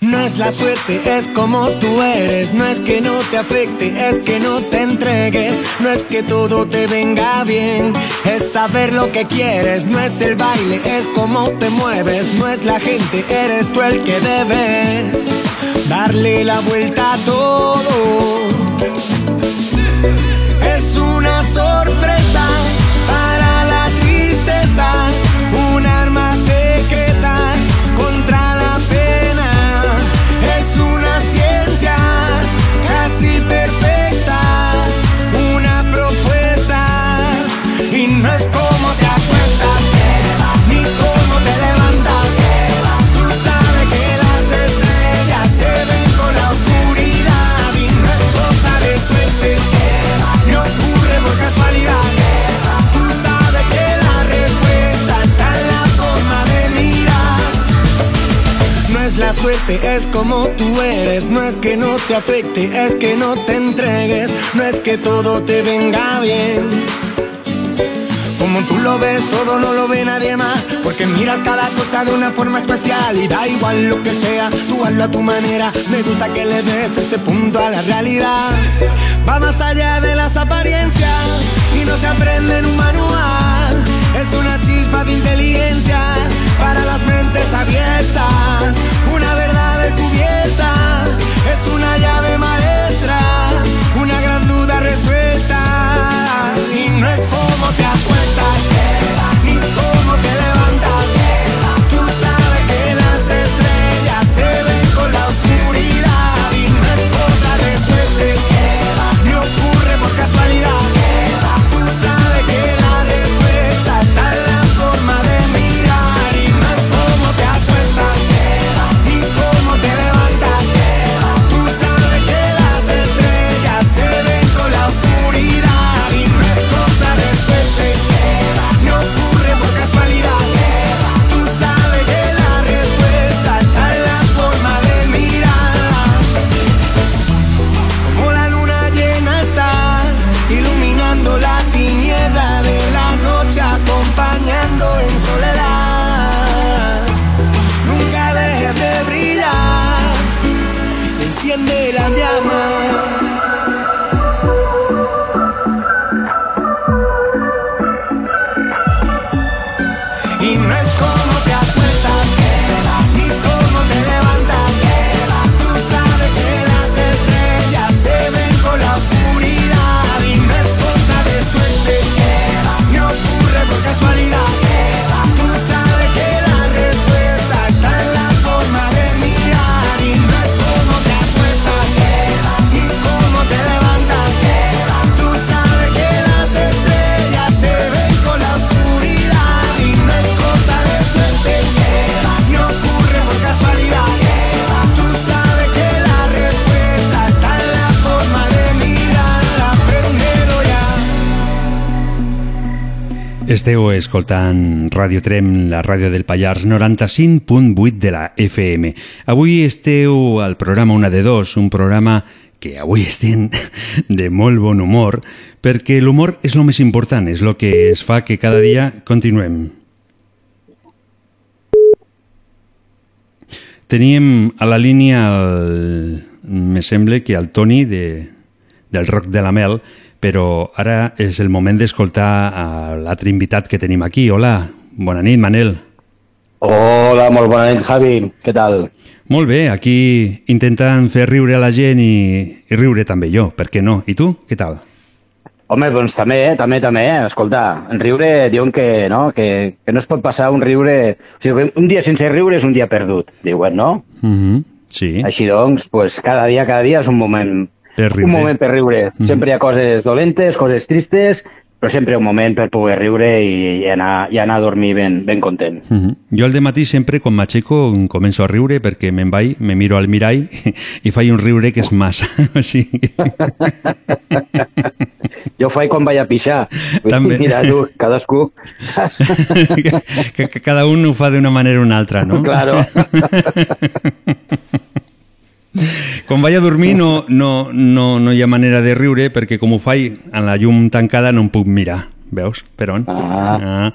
Speaker 14: No es la suerte, es como tú eres. No es que no te afecte, es que no te entregues. No es que todo te venga bien, es saber lo que quieres. No es el baile, es como te mueves. No es la gente, eres tú el que debes darle la vuelta a todo. Es una sorpresa para la tristeza, es como tú eres. No es que no te afecte, es que no te entregues. No es que todo te venga bien. Como tú lo ves, todo no lo ve nadie más. Porque miras cada cosa de una forma especial. Y da igual lo que sea, tú hazlo a tu manera. Me gusta que le des ese punto a la realidad. Va más allá de las apariencias y no se aprende en un manual. Es una chispa de inteligencia para las mentes abiertas. Una verdad descubierta es una llave maestra, una gran duda resuelta. Y no es como te acuestas,
Speaker 2: Esteu escoltant Radio Trem, la ràdio del Pallars 95.8 de la FM. Avui esteu al programa Una de Dos, un programa que avui estem de molt bon humor, perquè l'humor és el més important, és el que es fa que cada dia continuem. Teníem a la línia, el, me sembla que el Toni de, del Rock de la Mel, però ara és el moment d'escoltar a l'altre invitat que tenim aquí. Hola, bona nit, Manel.
Speaker 13: Hola, molt bona nit, Javi. Què tal?
Speaker 2: Molt bé, aquí intentant fer riure a la gent i, i riure també jo, per què no? I tu, què tal?
Speaker 13: Home, doncs també, també, també. Escolta, en riure diuen que, no, que, que no es pot passar un riure... O sigui, un dia sense riure és un dia perdut, diuen, no?
Speaker 2: Mm -hmm. Sí.
Speaker 13: Així doncs, pues, cada dia, cada dia és un moment
Speaker 2: Per riure.
Speaker 13: un moment per riure.
Speaker 2: Mhm.
Speaker 13: Sempre hi ha coses dolentes, coses tristes, però sempre un moment per poder riure i, i, anar, i anar a dormir ben, ben content.
Speaker 2: Mm -hmm. Jo al matí sempre, quan m'aixeco, començo a riure perquè me'n vaig, me miro al mirall i faig un riure que és massa. sí.
Speaker 13: Jo faig quan vaig a pixar.
Speaker 2: També.
Speaker 13: Mira, tu, cadascú...
Speaker 2: que, que cada un ho fa d'una manera o una altra, no?
Speaker 13: Claro.
Speaker 2: Quan vaig a dormir no, no, no, no hi ha manera de riure perquè com ho faig en la llum tancada no em puc mirar, veus? Per on?
Speaker 13: Ah.
Speaker 2: ah.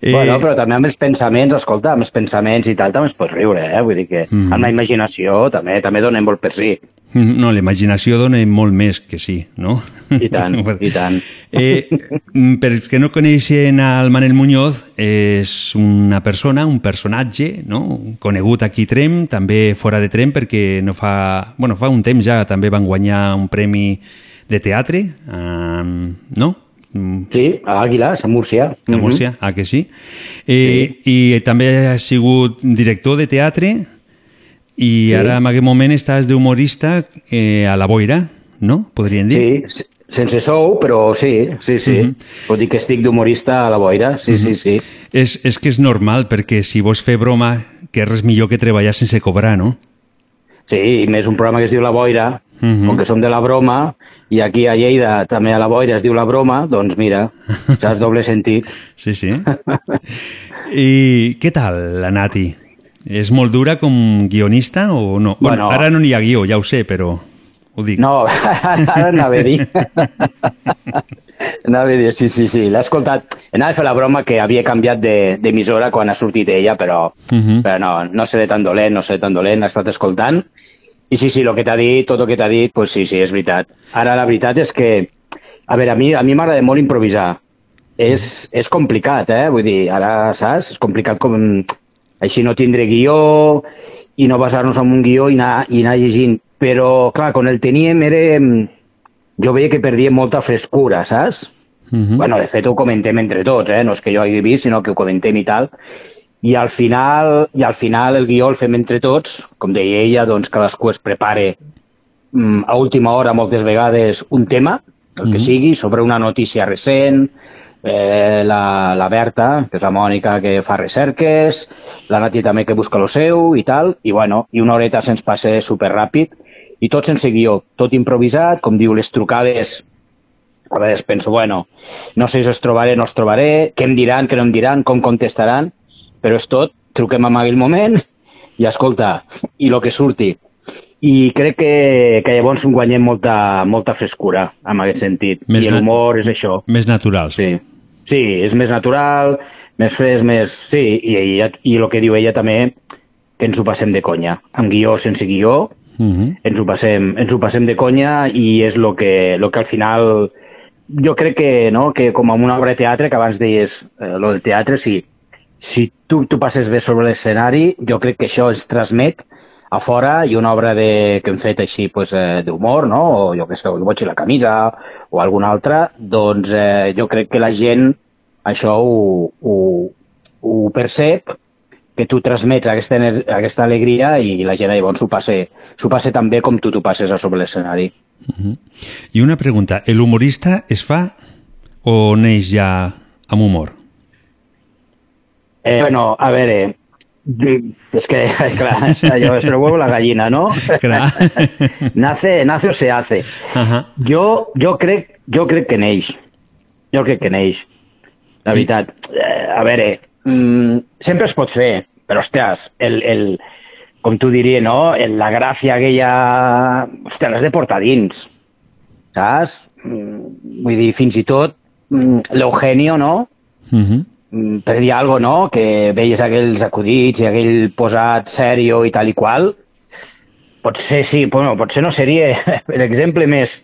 Speaker 13: Eh... Bueno, però també amb els pensaments, escolta, amb els pensaments i tal també es pot riure, eh? Vull dir que
Speaker 2: Mhm.
Speaker 13: amb la imaginació també també donem molt per sí.
Speaker 2: No, la imaginació dona molt més que sí, no?
Speaker 13: I tant, i tant.
Speaker 2: Eh, mm, per que no coneixen al Manel Muñoz, és una persona, un personatge, no? conegut aquí a Trem, també fora de Trem, perquè no fa, bueno, fa un temps ja també van guanyar un premi de teatre, um, no?
Speaker 13: Sí, a Àguiles, a Múrcia.
Speaker 2: A Múrcia, ah, que sí. Eh, sí. I també has sigut director de teatre i
Speaker 13: Sí.
Speaker 2: ara en aquest moment estàs d'humorista eh, a la boira, no? Podríem dir.
Speaker 13: Sí, se- sense sou, però sí, sí, sí.
Speaker 2: Mhm.
Speaker 13: Pot dir que estic d'humorista a la boira, sí, sí, sí.
Speaker 2: És, és que és normal, perquè si vols fer broma, que res millor que treballar sense cobrar, no?
Speaker 13: Sí, i més un programa que es diu La Boira,
Speaker 2: Mhm.
Speaker 13: com que som de la broma, i aquí a Lleida també a la Boira es diu La Broma, doncs mira, saps doble sentit.
Speaker 2: Sí, sí. I què tal, la Nati? És molt dura com guionista o no? Bueno,
Speaker 13: Bueno.
Speaker 2: ara no n'hi ha guió, ja ho sé, però ho dic.
Speaker 13: No, ara anava a dir. anava a dir, sí, sí, sí, l'he escoltat. Anava a fer la broma que havia canviat de- d'emissora quan ha sortit ella, però,
Speaker 2: Mhm.
Speaker 13: però no, no seré tan dolent, no seré tan dolent, l'he estat escoltant. I sí, sí, el que t'ha dit, tot el que t'ha dit, pues sí, sí, és veritat. Ara la veritat és que, a veure, a mi a mi m'agrada molt improvisar. És, és complicat, eh? Vull dir, ara, saps? És complicat com així no tindre guió i no basar-nos en un guió i anar, i anar llegint. Però, clar, quan el teníem era... Jo veia que perdíem molta frescura, saps?
Speaker 2: Mhm.
Speaker 13: Bueno, de fet ho comentem entre tots, eh? no és que jo hagi vist, sinó que ho comentem i tal. I al final, i al final el guió el fem entre tots, com deia ella, doncs cadascú es prepare mm, a última hora moltes vegades un tema, el que
Speaker 2: Mhm.
Speaker 13: sigui, sobre una notícia recent, eh, la, la Berta, que és la Mònica que fa recerques, la Nati també que busca lo seu i tal, i bueno, i una horeta se'ns passa superràpid, i tot sense guió, tot improvisat, com diu, les trucades a vegades penso, bueno, no sé si els trobaré, no els trobaré, què em diran, què no em diran, com contestaran, però és tot, truquem en aquell moment i escolta, i el que surti. I crec que, que llavors guanyem molta, molta frescura en aquest sentit.
Speaker 2: Més
Speaker 13: I l'humor és això.
Speaker 2: Més naturals.
Speaker 13: Sí. Sí, és més natural, més fresc, més... Sí, i, i, i el que diu ella també, que ens ho passem de conya. Amb guió, sense guió,
Speaker 2: Mhm.
Speaker 13: ens ho passem, ens ho passem de conya i és el que, lo que al final jo crec que, no, que com en una obra de teatre que abans deies, eh, lo del teatre, sí, si tu, tu passes bé sobre l'escenari, jo crec que això es transmet a fora i una obra de, que hem fet així pues, eh, d'humor, no? o jo que sé, el boig i la camisa o alguna altra, doncs eh, jo crec que la gent això ho, ho, ho percep que tu transmets aquesta, aquesta alegria i la gent llavors s'ho passa, passa tan bé com tu t'ho passes a sobre l'escenari.
Speaker 2: I una pregunta, el humorista es fa o neix ja amb humor?
Speaker 13: Eh, bueno, a veure, és que, clar, és allò és el huevo la gallina, no?
Speaker 2: Clar.
Speaker 13: nace, nace o se hace.
Speaker 2: Ajá.
Speaker 13: Jo, jo, crec, jo crec que neix. Jo crec que neix. La veritat. Eh, a veure, mm, sempre es pot fer, però, hòsties, el, el, com tu diria, no? El, la gràcia aquella... Hòstia, l'has de portar dins. Saps? Mm, Vull dir, fins i tot mm, l'Eugenio, no?
Speaker 2: Mhm.
Speaker 13: Mm, per dir alguna no? Que veies aquells acudits i aquell posat sèrio i tal i qual. Potser sí, bueno, potser no seria l'exemple més,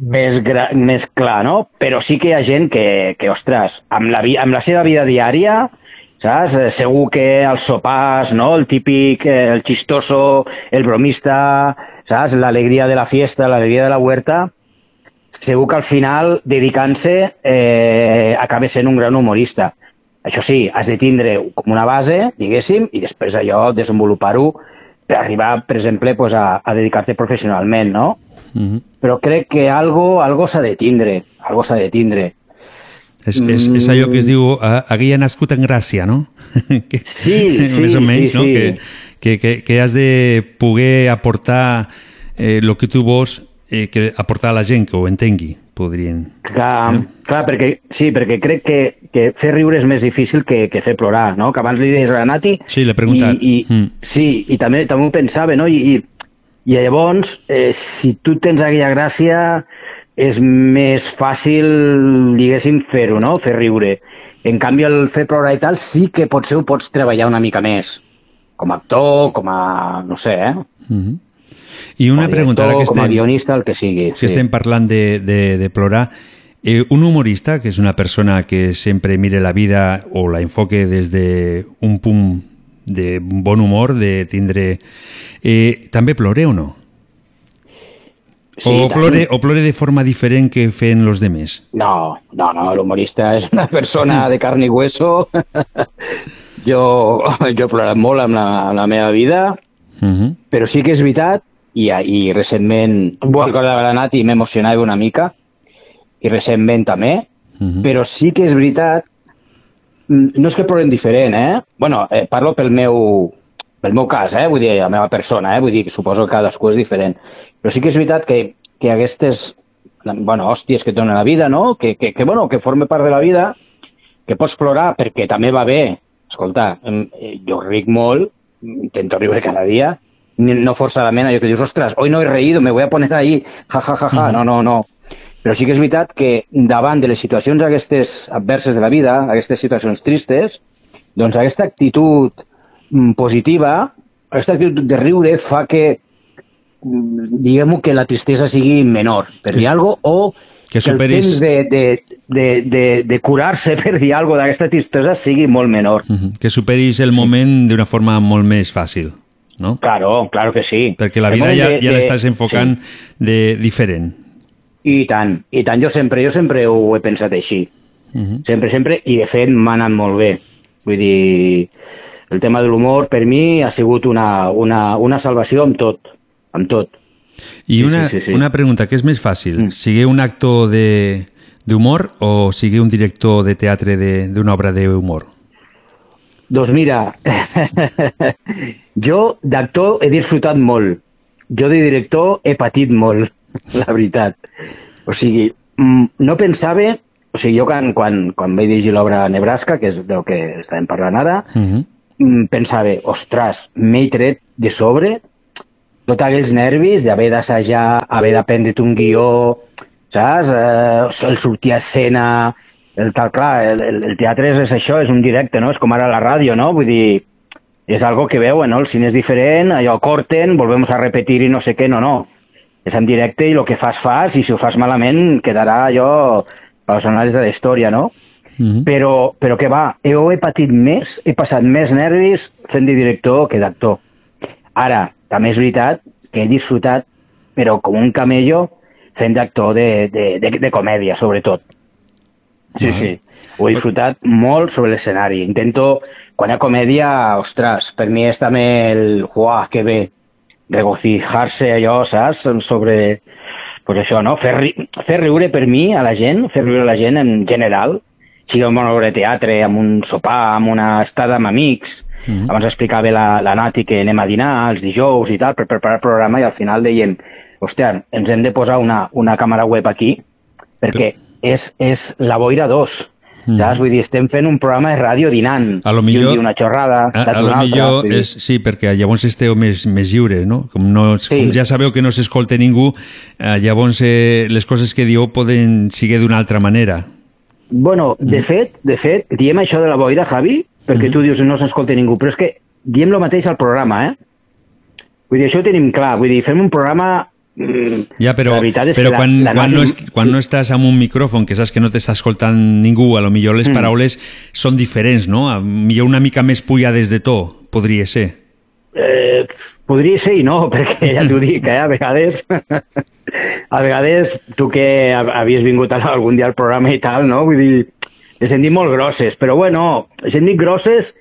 Speaker 13: més, gra, més clar, no? Però sí que hi ha gent que, que ostres, amb la, amb la seva vida diària, saps? Eh, Segur que els sopars, no? El típic, eh, el chistoso, el bromista, saps? L'alegria de la fiesta, l'alegria de la huerta, segur que al final, dedicant-se, eh, acaba sent un gran humorista. Això sí, has de tindre com una base, diguéssim, i després allò desenvolupar-ho per arribar, per exemple, pues, a, a dedicar-te professionalment, no?
Speaker 2: Mhm.
Speaker 13: Però crec que algo, algo s'ha de tindre, algo s'ha de tindre.
Speaker 2: És, és, és allò que es diu eh, havia nascut en gràcia, no? que,
Speaker 13: Sí, sí,
Speaker 2: més o menys,
Speaker 13: sí,
Speaker 2: no?
Speaker 13: sí.
Speaker 2: Que, que, que, que has de poder aportar eh, el que tu vols eh, que aportar a la gent que ho entengui, podrien.
Speaker 13: Clar, clar perquè, sí, perquè crec que, que fer riure és més difícil que, que fer plorar, no? Que abans li deies a la Nati...
Speaker 2: Sí, l'he preguntat.
Speaker 13: I, i,
Speaker 2: Mm.
Speaker 13: Sí, i també, també ho pensava, no? I, i, i llavors, eh, si tu tens aquella gràcia, és més fàcil, diguéssim, fer-ho, no? Fer riure. En canvi, el fer plorar i tal, sí que potser ho pots treballar una mica més. Com a actor, com a... no sé, eh?
Speaker 2: Mhm. I una
Speaker 13: a
Speaker 2: pregunta, ara
Speaker 13: director,
Speaker 2: que
Speaker 13: com a
Speaker 2: estem,
Speaker 13: guionista, el que sigui.
Speaker 2: que estem parlant de, de, de plorar, eh, un humorista, que és una persona que sempre mire la vida o la enfoque des de un punt de bon humor, de tindre... Eh, també plore o no?
Speaker 13: Sí,
Speaker 2: o, plore, o plore de forma diferent quefen los demés?
Speaker 13: No, no, no, l'humorista és una persona de carn i hueso. jo, jo he plorat molt amb la, amb la meva vida,
Speaker 2: Uh -huh.
Speaker 13: però sí que és veritat, i, i recentment, bueno, recordava la Nati i m'emocionava una mica, i recentment també,
Speaker 2: Uh -huh.
Speaker 13: però sí que és veritat, mm, no és que plorem diferent, eh? Bueno, eh, parlo pel meu, pel meu cas, eh? Vull dir, la meva persona, eh? Vull dir que suposo que cadascú és diferent. Però sí que és veritat que, que aquestes, bueno, hòsties que et dona la vida, no? Que, que, que, bueno, que forme part de la vida, que pots plorar perquè també va bé. Escolta, eh, jo ric molt, intento riure cada dia, no forzadament allò que dius, ostres, hoy no he reído, me voy a poner ahí, ja, ja, ja, ja. no, no, no. Però sí que és veritat que davant de les situacions aquestes adverses de la vida, aquestes situacions tristes, doncs aquesta actitud mm, positiva, aquesta actitud de riure fa que mm, diguem-ho que la tristesa sigui menor, per dir alguna o
Speaker 2: Que
Speaker 13: el
Speaker 2: superis-
Speaker 13: temps de, de, de, de, de curar-se, per dir alguna d'aquesta tristesa sigui molt menor.
Speaker 2: Mhm. Que superis el moment d'una forma molt més fàcil, no?
Speaker 13: Claro, claro que sí.
Speaker 2: Perquè la vida ja,
Speaker 13: de-
Speaker 2: ja l'estàs enfocant de diferent.
Speaker 13: I tant, i tant. Jo sempre, jo sempre ho he pensat així.
Speaker 2: Mhm.
Speaker 13: Sempre, sempre, i de fet m'ha anat molt bé. Vull dir, el tema de l'humor per mi ha sigut una, una, una salvació amb tot, amb tot.
Speaker 2: I
Speaker 13: Sí,
Speaker 2: una,
Speaker 13: sí, sí, sí.
Speaker 2: una pregunta, què és més fàcil? Mm. Sigue un actor de d'humor o sigue un director de teatre de- d'una obra d'humor?
Speaker 13: Doncs mira, jo d'actor he disfrutat molt. Jo de director he patit molt, la veritat. O sigui, mm, no pensava... O sigui, jo quan, quan, quan vaig dirigir l'obra Nebraska, que és del que estàvem parlant ara,
Speaker 2: Uh -huh.
Speaker 13: mm, pensava, ostres, m'he tret de sobre tots aquells nervis d'haver d'assajar, haver d'aprendre't un guió, saps? Eh, el sortir a escena, el tal, clar, el, el, el teatre és, això, és un directe, no? És com ara la ràdio, no? Vull dir, és algo que veuen, no? El cine és diferent, allò corten, volvemos a repetir i no sé què, no, no. És en directe i el que fas, fas, i si ho fas malament quedarà allò a les anàlisis de la història, no?
Speaker 2: Mhm.
Speaker 13: però, però que va, jo he patit més, he passat més nervis fent de director que d'actor. Ara, també és veritat que he disfrutat, però com un camello, fent d'actor de, de, de, de comèdia, sobretot. Sí, sí. Ho he disfrutat molt sobre l'escenari. Intento, quan hi ha comèdia, ostres, per mi és també el... Uah, que bé! regocijar-se allò, saps? Sobre, pues això, no? Fer, ri fer riure per mi a la gent, fer riure a la gent en general, sigui en una obra de teatre, amb un sopar, amb una estada amb amics, mm -hmm. abans explicava la, la Nati que anem a dinar els dijous i tal, per preparar el programa i al final dèiem, hòstia, ens hem de posar una, una càmera web aquí perquè és, és la boira 2,
Speaker 2: Mm.
Speaker 13: saps? Vull dir, estem fent un programa de ràdio dinant.
Speaker 2: A lo millor-
Speaker 13: una xorrada,
Speaker 2: A, a lo
Speaker 13: altra.
Speaker 2: millor és, sí, perquè llavors esteu més, més lliure, no? Com, no, sí. com ja sabeu que no s'escolta ningú, eh, llavors eh, les coses que dieu poden seguir d'una altra manera.
Speaker 13: Bueno, de fet, de fet, diem això de la boira, Javi, perquè tu dius no s'escolta ningú, però és que diem el mateix al programa, eh? Vull dir, això ho tenim clar, vull dir, fem un programa...
Speaker 2: Ja, però, però
Speaker 13: que la-
Speaker 2: quan,
Speaker 13: la
Speaker 2: quan, no, est, quan no estàs amb un micròfon, que saps que no t'està escoltant ningú, a lo millor les
Speaker 13: Mm.
Speaker 2: paraules són diferents, no? A millor una mica més pujades de to, podria ser.
Speaker 13: Eh, podria ser i no, perquè ja t'ho dic, eh, a vegades a vegades, tu que ha- havies vingut algun dia al programa i tal, no? Vull dir, les dit molt grosses, però bueno, les hem dit grosses,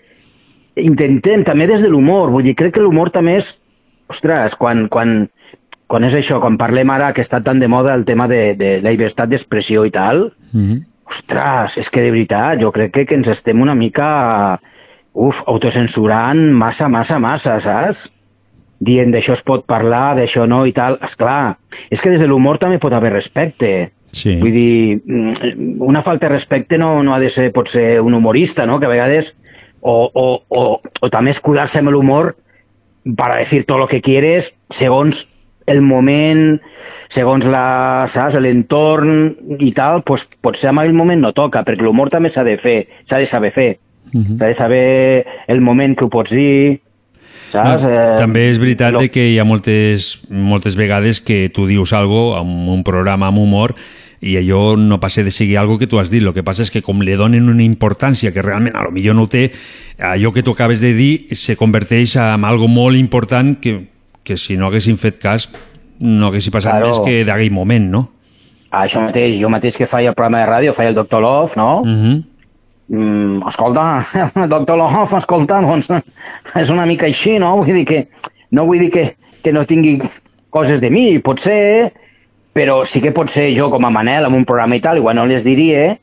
Speaker 13: intentem, també des de l'humor, vull dir, crec que l'humor també és, ostres, quan, quan, quan és això, quan parlem ara que està tan de moda el tema de, de la llibertat d'expressió i tal, ostres, és que de veritat, jo crec que, que ens estem una mica, uf, autocensurant massa, massa, massa, saps? Dient d'això es pot parlar, d'això no i tal. És clar, és que des de l'humor també pot haver respecte.
Speaker 2: Sí.
Speaker 13: Vull dir, mm, una falta de respecte no, no ha de ser, pot ser un humorista, no? Que a vegades, o, o, o, o també escudar-se amb l'humor para decir todo lo que quieres segons el moment, segons la, saps, l'entorn i tal, pues, potser en aquell moment no toca, perquè l'humor també s'ha de fer, s'ha de saber fer. S'ha de saber el moment que ho pots dir, saps?
Speaker 2: No,
Speaker 13: Eh,
Speaker 2: també és veritat
Speaker 13: lo-
Speaker 2: de que hi ha moltes, moltes vegades que tu dius algo en un programa amb humor i allò no passa de seguir algo que tu has dit. El que passa és que com li donen una importància que realment a lo millor no té, allò que tu acabes de dir se converteix en algo molt important que, que si no haguessin fet cas no haguessin passat
Speaker 13: Claro.
Speaker 2: més que d'aquell moment, no?
Speaker 13: Això mateix, jo mateix que feia el programa de ràdio, feia el Doctor Love, no?
Speaker 2: Mm -hmm.
Speaker 13: Mm, escolta, el doctor Love, escolta, doncs és una mica així, no? Vull dir que no vull dir que, que no tingui coses de mi, pot ser, però sí que pot ser jo com a Manel en un programa i tal, igual no les diria,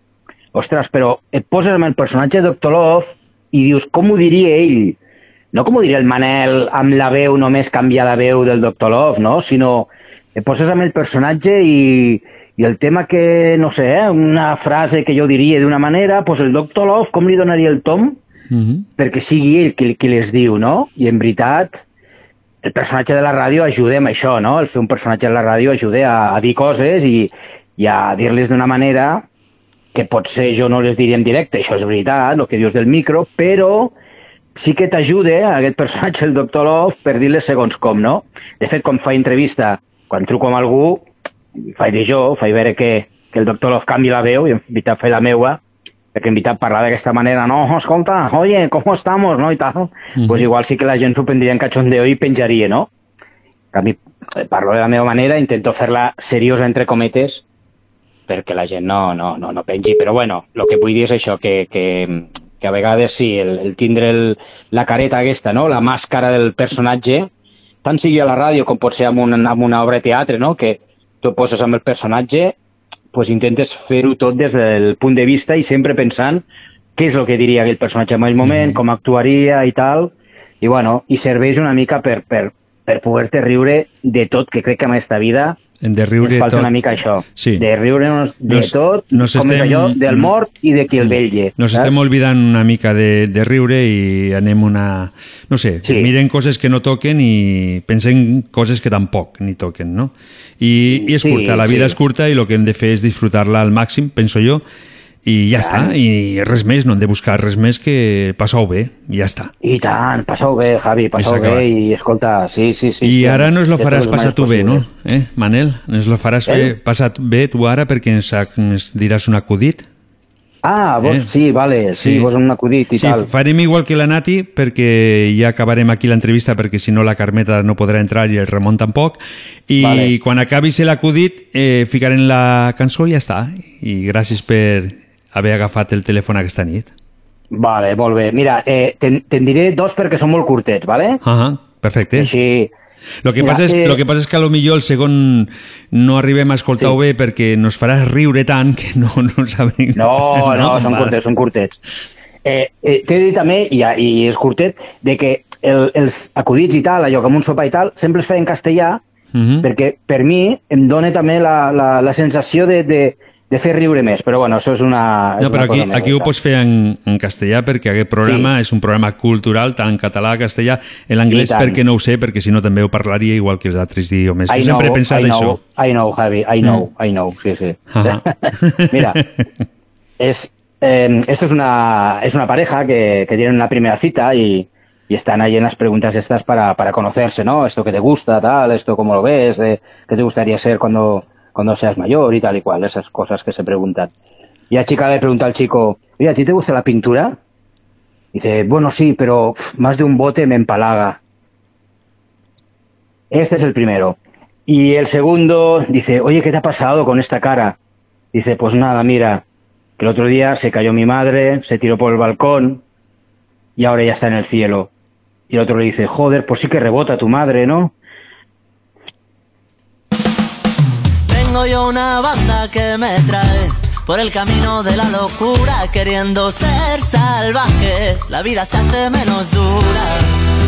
Speaker 13: ostres, però et poses amb el personatge de Doctor Love i dius, com ho diria ell? No com ho diria el Manel amb la veu, només canviar la veu del Doctor Love, no? Sinó et poses amb el personatge i, i el tema que, no sé, eh, una frase que jo diria d'una manera, doncs el Doctor Love, com li donaria el tom perquè sigui ell qui, qui les diu, no? I en veritat, el personatge de la ràdio ajuda amb això, no? El fer un personatge de la ràdio ajuda a, a dir coses i, i a dir-les d'una manera que potser jo no les diria en directe, això és veritat, el que dius del micro, però sí que t'ajuda aquest personatge, el Doctor Love, per dir-les segons com, no? De fet, quan faig entrevista, quan truco amb algú, faig de jo, faig veure que, que el Doctor Love canvi la veu i en veritat faig la meua, perquè en veritat parlar d'aquesta manera, no, escolta, oye, ¿cómo estamos? No? I tal,
Speaker 2: Mhm.
Speaker 13: pues igual sí que la gent s'ho prendria en cachondeo i penjaria, no? A mi eh, parlo de la meva manera, intento fer-la seriosa, entre cometes, perquè la gent no, no, no, no pengi. Però bueno, el que vull dir és això, que, que, que a vegades sí, el, el tindre el, la careta aquesta, no? la màscara del personatge, tant sigui a la ràdio com pot ser amb una, amb una obra de teatre, no? que tu poses amb el personatge, pues intentes fer-ho tot des del punt de vista i sempre pensant què és el que diria aquell personatge en aquell moment, com actuaria i tal, i bueno, i serveix una mica per, per, per poder-te riure de tot, que crec que en aquesta vida
Speaker 2: De riure
Speaker 13: ens falta
Speaker 2: tot.
Speaker 13: una mica això,
Speaker 2: Sí.
Speaker 13: de riure-nos de
Speaker 2: Nos-
Speaker 13: tot,
Speaker 2: nos
Speaker 13: com
Speaker 2: estem-
Speaker 13: allò, del mort i de qui el velle.
Speaker 2: Nos
Speaker 13: saps?
Speaker 2: estem olvidant una mica de, de riure i anem una... No sé, sí. miren coses que no toquen i pensen coses que tampoc ni toquen, no? I, i és
Speaker 13: Sí,
Speaker 2: curta, la vida
Speaker 13: sí.
Speaker 2: és curta i el que hem de fer és disfrutar-la al màxim, penso jo, i ja està, i res més, no hem de buscar res més que passar-ho bé, i ja està.
Speaker 13: I tant, passeu bé, Javi, passeu
Speaker 2: acabat.
Speaker 13: bé i escolta, sí, sí, sí.
Speaker 2: I
Speaker 13: sí,
Speaker 2: ara nos lo
Speaker 13: de
Speaker 2: faràs passar tu bé, no? Eh, Manel? Ens lo faràs
Speaker 13: Eh?
Speaker 2: bé, passar bé tu ara perquè ens, ens diràs un acudit?
Speaker 13: Ah, vos,
Speaker 2: Eh?
Speaker 13: sí, vale, sí,
Speaker 2: Sí.
Speaker 13: vos un acudit i
Speaker 2: Sí,
Speaker 13: tal.
Speaker 2: farem igual que la Nati perquè ja acabarem aquí l'entrevista perquè si no la Carmeta no podrà entrar i el Ramon tampoc i
Speaker 13: Vale.
Speaker 2: quan acabis l'acudit eh, ficarem la cançó i ja està i gràcies per haver agafat el telèfon aquesta nit
Speaker 13: Vale, molt bé. Mira, eh, te'n te diré dos perquè són molt curtets, vale?
Speaker 2: ah perfecte
Speaker 13: Així...
Speaker 2: Lo que,
Speaker 13: Mira,
Speaker 2: passa és,
Speaker 13: eh,
Speaker 2: lo que passa és que a lo millor el segon no arribem a escoltar-ho bé perquè nos faràs riure tant que no, no sabrem...
Speaker 13: No, no, són
Speaker 2: Vale.
Speaker 13: curtets, són curtets. Eh, eh, T'he de dir també, i, i és curtet, de que el, els acudits i tal, allò com un sopa i tal, sempre es feia en castellà,
Speaker 2: Mhm.
Speaker 13: perquè per mi em dona també la, la, la sensació de, de, de fer riure més. Però bueno, això és una, és
Speaker 2: No, però
Speaker 13: una
Speaker 2: aquí,
Speaker 13: cosa
Speaker 2: aquí ho pots fer en, en castellà perquè aquest programa és un programa cultural tant en català, castellà, en l'anglès perquè no ho sé, perquè si no també ho parlaria igual que els altres idiomes.
Speaker 13: I
Speaker 2: Jo sempre he
Speaker 13: know,
Speaker 2: pensat
Speaker 13: I
Speaker 2: això.
Speaker 13: know, I know, Javi, I know, I know, sí, sí.
Speaker 2: Ajá.
Speaker 13: Mira, es, eh, esto es una, es una pareja que, que tienen una primera cita y, y están ahí en las preguntas estas para, para conocerse, ¿no? Esto que te gusta, tal, esto cómo lo ves, eh, qué te gustaría ser cuando, cuando seas mayor y tal y cual, esas cosas que se preguntan. Y la chica le pregunta al chico, oye, ¿a ti te gusta la pintura? Dice, bueno, sí, pero más de un bote me empalaga. Este es el primero. Y el segundo dice, oye, ¿qué te ha pasado con esta cara? Dice, pues nada, mira, que el otro día se cayó mi madre, se tiró por el balcón y ahora ya está en el cielo. Y el otro le dice, joder, pues sí que rebota tu madre, ¿no?
Speaker 15: Tengo yo una banda que me trae por el camino de la locura, queriendo ser salvajes. La vida se hace menos dura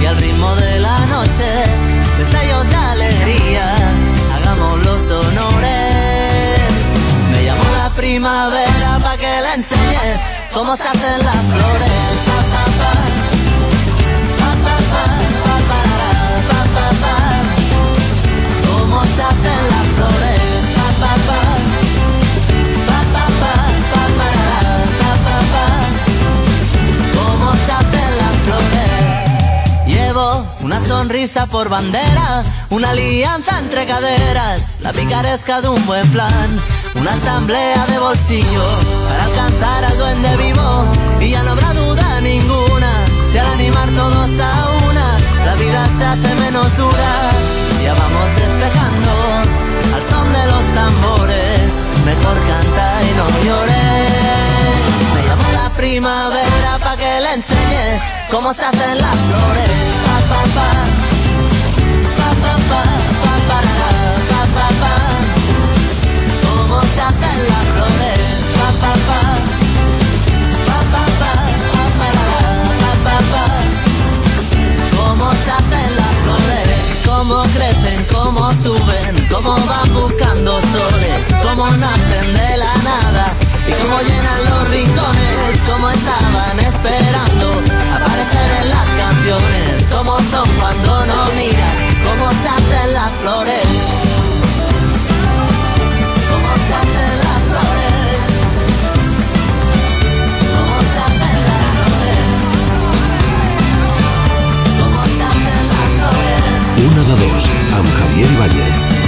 Speaker 15: y al ritmo de la noche, destellos de alegría, hagamos los honores. Me llamó la primavera para que le enseñe cómo se hacen las flores. Cómo se hacen las flores. Sonrisa por bandera, una alianza entre caderas, la picaresca de un buen plan, una asamblea de bolsillo para alcanzar al duende vivo y ya no habrá duda ninguna si al animar todos a una la vida se hace menos dura. Ya vamos despejando al son de los tambores, mejor canta y no llores. Primavera pa' que le enseñe cómo se hacen las flores. Pa, pa, pa. Pa, pa, pa, pa, parará, pa, pa, pa. Cómo se hacen las flores. Pa, pa, pa. Pa, pa, pa, pa, pa, pa, pa. Cómo se hacen las flores. Cómo crecen, cómo suben, cómo van buscando soles, cómo nacen de cómo llenan los rincones, cómo estaban esperando aparecer en las canciones, cómo son cuando no miras, cómo se hacen las flores. Cómo se hacen las flores. Cómo se hacen las flores. Cómo se hacen las flores.
Speaker 1: Una de dos, amb Javier Ibáñez.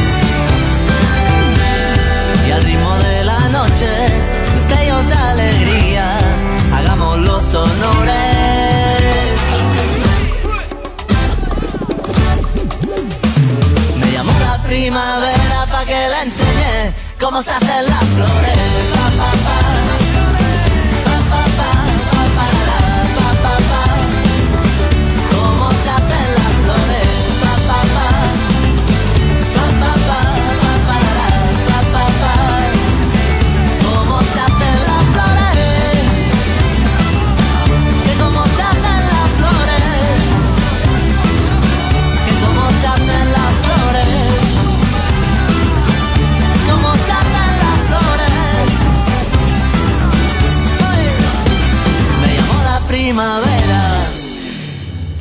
Speaker 15: Primavera pa' que le enseñe cómo se hacen las flores. Pa, pa. Pa,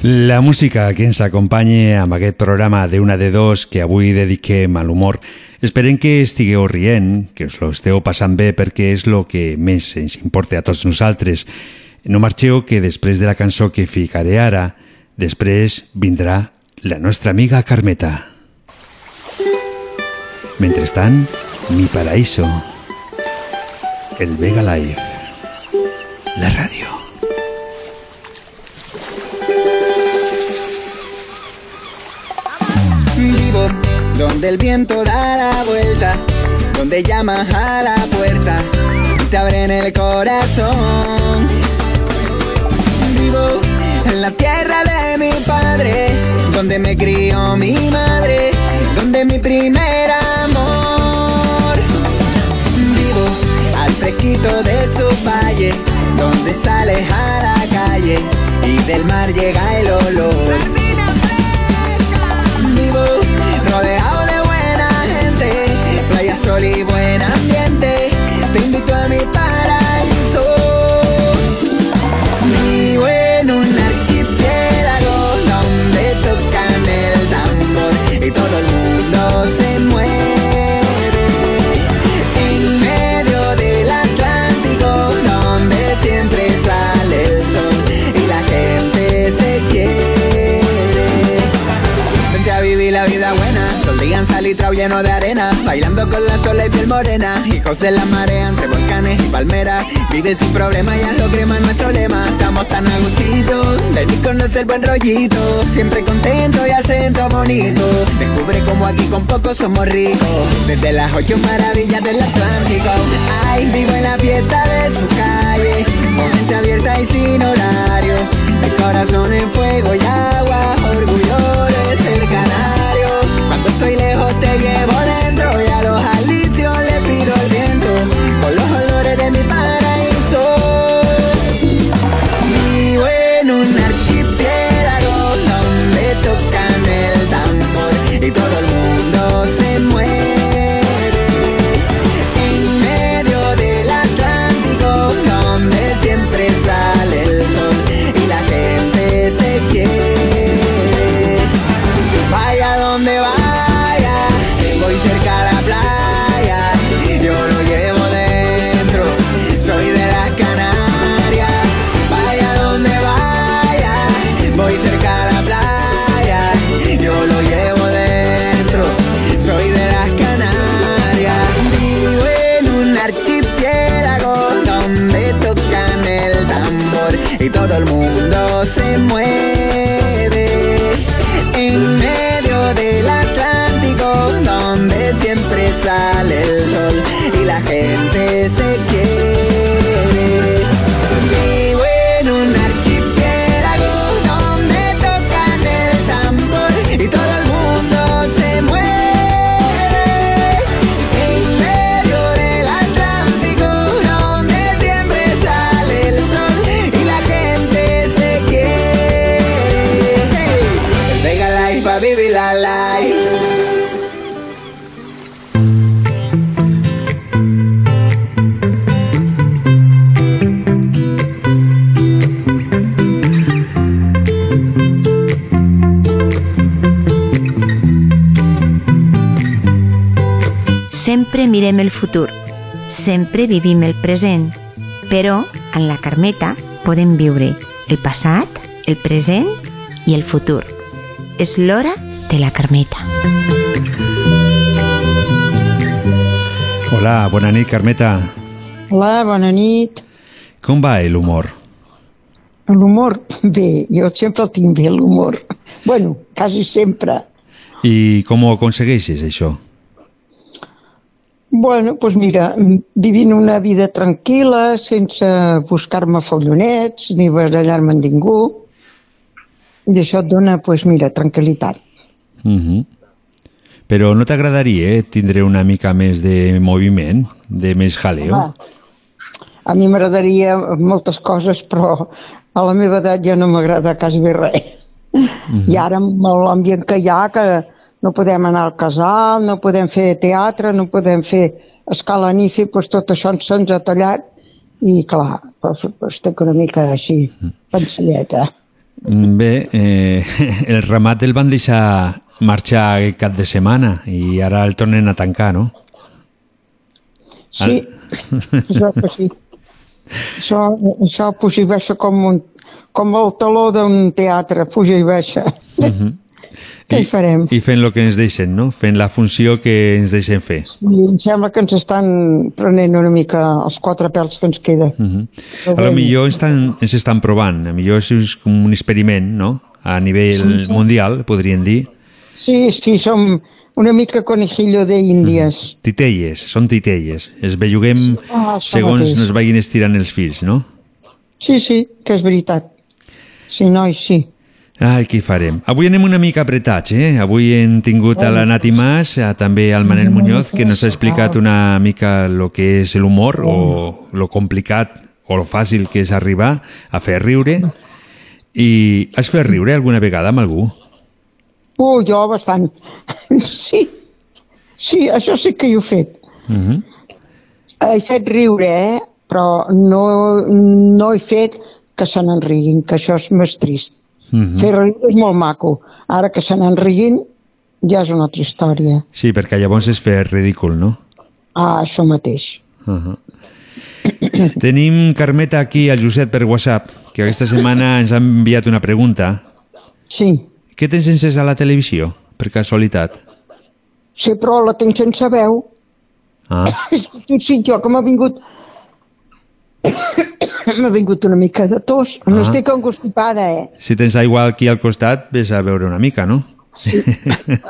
Speaker 15: La
Speaker 2: música que ens acompanya amb aquest programa de una de dos que avui dediquem a l'humor. Esperem que estigueu rient, que us lo esteu passant bé perquè és el que més ens importa a tots nosaltres. No marxeu que després de la cançó que ficaré ara, després vindrà la nostra amiga Carmeta. Mentrestant, Mi Paraíso, el Vega Live, la ràdio.
Speaker 16: Donde el viento da la vuelta, donde llamas a la puerta y te abren el corazón. Vivo en la tierra de mi padre, donde me crió mi madre, donde mi primer amor. Vivo al fresquito de su valle, donde sales a la calle y del mar llega el olor. Playa, sol lleno de arena. Bailando con la sola y piel morena. Hijos de la marea entre volcanes y palmeras. Vive sin problema, ya lo crema nuestro lema. Estamos tan a gustito. Venir conocer buen rollito. Siempre contento y acento bonito. Descubre como aquí con poco somos ricos. Desde las ocho maravillas del Atlántico. Ay, vivo en la fiesta de su calle. Con gente abierta y sin horario. El corazón en fuego y agua. Orgullo de ser canario. Cuando estoy te llevo se mueve.
Speaker 17: Mirem el futur, sempre vivim el present, però en la Carmeta podem viure el passat, el present i el futur. És l'hora de la Carmeta.
Speaker 2: Hola, bona nit, Carmeta.
Speaker 18: Hola, bona nit.
Speaker 2: Com va l'humor?
Speaker 18: L'humor, bé, jo sempre el tinc bé, l'humor. Bueno, quasi sempre.
Speaker 2: I com ho aconsegueixes, això?
Speaker 18: Bueno, doncs mira, vivint una vida tranquil·la, sense buscar-me follonets ni barallar-me amb ningú, i això et dona, doncs mira, tranquil·litat.
Speaker 2: Uh -huh. Però no t'agradaria eh, tindre una mica més de moviment, de més jaleo?
Speaker 18: Home, a mi m'agradaria moltes coses, però a la meva edat ja no m'agrada quasi bé res. Uh -huh. I ara amb l'ambient que hi ha, que no podem anar al casal, no podem fer teatre, no podem fer escala nifi, doncs tot això se'ns ha tallat i clar, doncs, estic una mica així, pensalleta.
Speaker 2: Mm, Bé, eh, el ramat el van deixar marxar aquest cap de setmana i ara el tornen a tancar, no?
Speaker 18: Sí, això que sí. Això, això puja i baixa com, un, com el taló d'un teatre, puja i baixa.
Speaker 2: Uh -huh.
Speaker 18: Què hi farem?
Speaker 2: I fent el que ens deixen, no? Fent la funció que ens deixen fer.
Speaker 18: I em sembla que ens estan prenent una mica els quatre pèls que ens queda.
Speaker 2: Uh -huh.
Speaker 18: Però
Speaker 2: A lo millor estan, ens estan provant, a millor és com un experiment, no? A nivell
Speaker 18: Sí, sí.
Speaker 2: mundial, podríem dir.
Speaker 18: Sí, sí, som una mica conejillo de índies.
Speaker 2: Titelles, són titelles. Es belluguem
Speaker 18: Ah,
Speaker 2: segons
Speaker 18: mateix.
Speaker 2: nos vagin estirant els fills, no?
Speaker 18: Sí, sí, que és veritat. Sí, noi, sí.
Speaker 2: Ai, què farem? Avui anem una mica apretats, eh? Avui hem tingut a la Nati Mas, a, també al Manel Muñoz, que nos ha explicat una mica el que és l'humor o lo complicat o lo fàcil que és arribar a fer riure. I has fet riure alguna vegada amb algú?
Speaker 18: Uh, jo bastant. Sí, sí, això sí que hi he fet.
Speaker 2: Uh -huh.
Speaker 18: He fet riure, eh? però no, no he fet que se n'enriguin, que això és més trist.
Speaker 2: Uh -huh.
Speaker 18: Fer riure és molt maco. Ara que se n'enriguin ja és una altra història.
Speaker 2: Sí, perquè llavors és fer ridícul, no?
Speaker 18: Ah, això mateix.
Speaker 2: Uh -huh. Tenim, Carmeta, aquí al Josep per WhatsApp, que aquesta setmana ens ha enviat una pregunta.
Speaker 18: Sí.
Speaker 2: Què tens encès a la televisió? per casualitat?
Speaker 18: Sí, però la tinc sense veu.
Speaker 2: Ah,
Speaker 18: És que tu sí, jo que m'ha vingut... m'ha vingut una mica de tos. No
Speaker 2: Ah.
Speaker 18: estic encostipada, eh?
Speaker 2: si tens aigua aquí al costat, vés a veure una mica, no?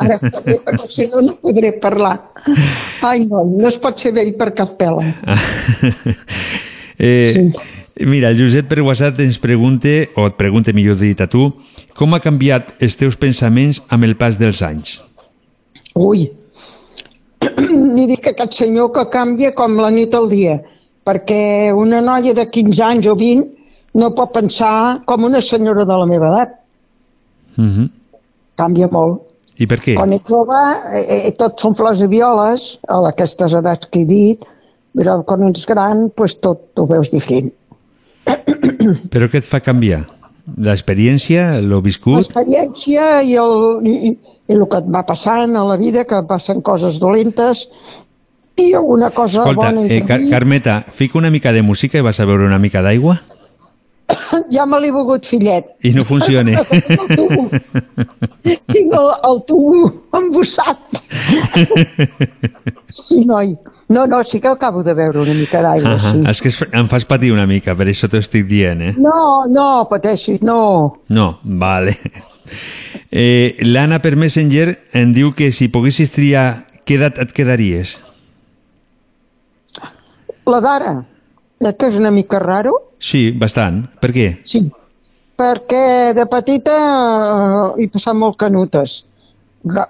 Speaker 18: Ara, perquè si no, no podré parlar. Ai, no, no es pot ser vell per cap pela.
Speaker 2: Eh, Mira, el Josep per WhatsApp ens pregunte, o et pregunte millor dit a tu, com ha canviat els teus pensaments amb el pas dels anys?
Speaker 18: Ui, ni dic que aquest senyor que canvia com la nit al dia, perquè una noia de 15 anys o 20 no pot pensar com una senyora de la meva edat.
Speaker 2: Mhm.
Speaker 18: Canvia molt.
Speaker 2: I per què?
Speaker 18: Quan ets jove, eh, eh, tots són flors i violes, a aquestes edats que he dit, però quan ets gran, pues, tot ho veus diferent.
Speaker 2: Però què et fa canviar? L'experiència, lo viscut?
Speaker 18: L'experiència i, el, i, i el que et va passant a la vida, que passen coses dolentes i alguna cosa
Speaker 2: Escolta,
Speaker 18: bona
Speaker 2: eh, Car Carmeta, fica una mica de música i vas a beure una mica d'aigua
Speaker 18: Ja me l'he begut, fillet.
Speaker 2: i no funciona.
Speaker 18: Tinc el, el tubo embossat. Sí, noi. No, no, sí que acabo de beure una mica d'aigua,
Speaker 2: Ahà,
Speaker 18: sí.
Speaker 2: És que em fas patir una mica, per això t'ho estic dient, eh?
Speaker 18: No, no, pateixis, no.
Speaker 2: No, vale. Eh, L'Anna per Messenger em diu que si poguessis triar, què edat et quedaries?
Speaker 18: La d'ara, eh, que és una mica raro,
Speaker 2: Sí, bastant. Per què?
Speaker 18: Sí. perquè de petita eh, he passat molt canutes.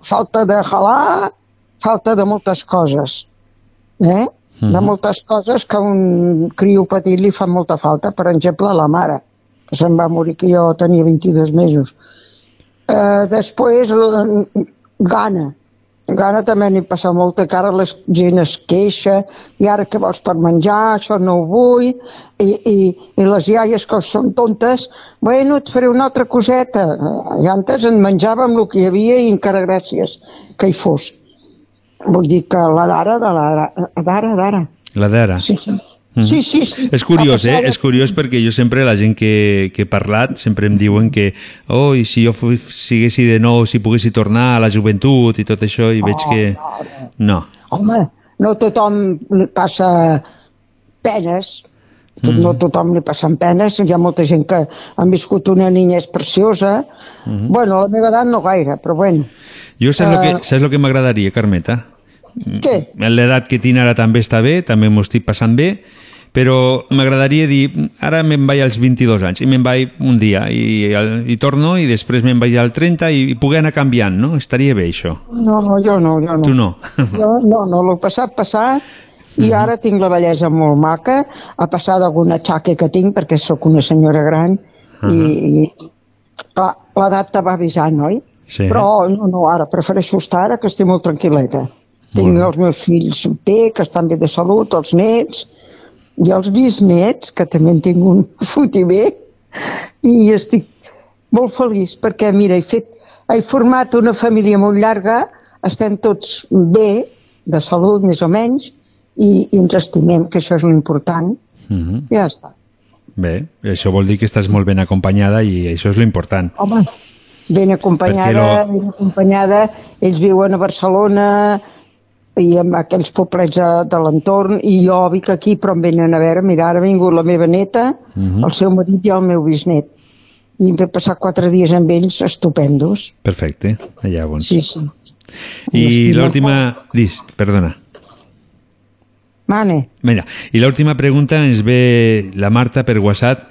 Speaker 18: Falta de jalar, falta de moltes coses. Eh? De
Speaker 3: Mhm.
Speaker 18: moltes coses que un criu petit li fa molta falta. Per exemple, la mare, que se'n va morir que jo tenia 22 mesos. Eh, després, gana. Gana també n'hi passa molta, que ara la gent es queixa, i ara què vols per menjar, això no ho vull, i, i, i les iaies que són tontes, bueno, et faré una altra coseta. I antes en menjàvem el que hi havia i encara gràcies que hi fos. Vull dir que la d'ara, de la d'ara, d'ara.
Speaker 2: La d'ara.
Speaker 18: Sí, sí. Sí, sí, sí.
Speaker 2: És curiós, eh? És curiós perquè jo sempre, la gent que, que he parlat, sempre em diuen que oh, i si jo siguessi de nou, si poguessi tornar a la joventut i tot això, i veig
Speaker 18: Oh,
Speaker 2: que... No.
Speaker 18: Home, no tothom passa penes, tot,
Speaker 2: Mhm.
Speaker 18: no tothom li passen penes, hi ha molta gent que han viscut una niñez preciosa,
Speaker 2: Mhm.
Speaker 18: bueno, a la meva edat no gaire, però bueno.
Speaker 2: Jo saps el
Speaker 18: Eh,
Speaker 2: que, saps el que m'agradaria, Carmeta?
Speaker 18: Què?
Speaker 2: L'edat que tinc ara també està bé, també m'ho estic passant bé, però m'agradaria dir, ara me'n vaig als 22 anys, i me'n vaig un dia, i, i torno, i després me'n vaig al 30, i, i poder anar canviant, no? Estaria bé, això.
Speaker 18: No, no, jo no, jo no.
Speaker 2: Tu no.
Speaker 18: Jo no, no, el passat, passat, i ara tinc la bellesa molt maca, a passar d'algun atxaque que tinc, perquè sóc una senyora gran, i, i clar, l'edat te va avisant, oi?
Speaker 2: Sí.
Speaker 18: Però no, no, ara prefereixo estar ara que estic molt tranquil·leta. Tinc els meus fills bé, que estan bé de salut, els nets, i els bisnets, que també en tinc un foti bé, i estic molt feliç perquè, mira, he, fet, he format una família molt llarga, estem tots bé, de salut més o menys, i, i ens estimem, que això és l'important.
Speaker 2: Mhm.
Speaker 18: Ja està.
Speaker 2: Bé, això vol dir que estàs molt ben acompanyada i això és l'important.
Speaker 18: Home, ben acompanyada,
Speaker 2: Perquè
Speaker 18: ben acompanyada. Ells viuen a Barcelona i en aquells poblets de, de l'entorn i jo vic aquí però em venen a veure, mira, ara ha vingut la meva neta,
Speaker 2: Mhm.
Speaker 18: el seu marit i el meu bisnet i em vaig passar quatre dies amb ells estupendos.
Speaker 2: Perfecte, llavors.
Speaker 18: Sí, sí.
Speaker 2: I l'última... Dis, perdona.
Speaker 18: Mane,
Speaker 2: Mira, i l'última pregunta ens ve la Marta per WhatsApp,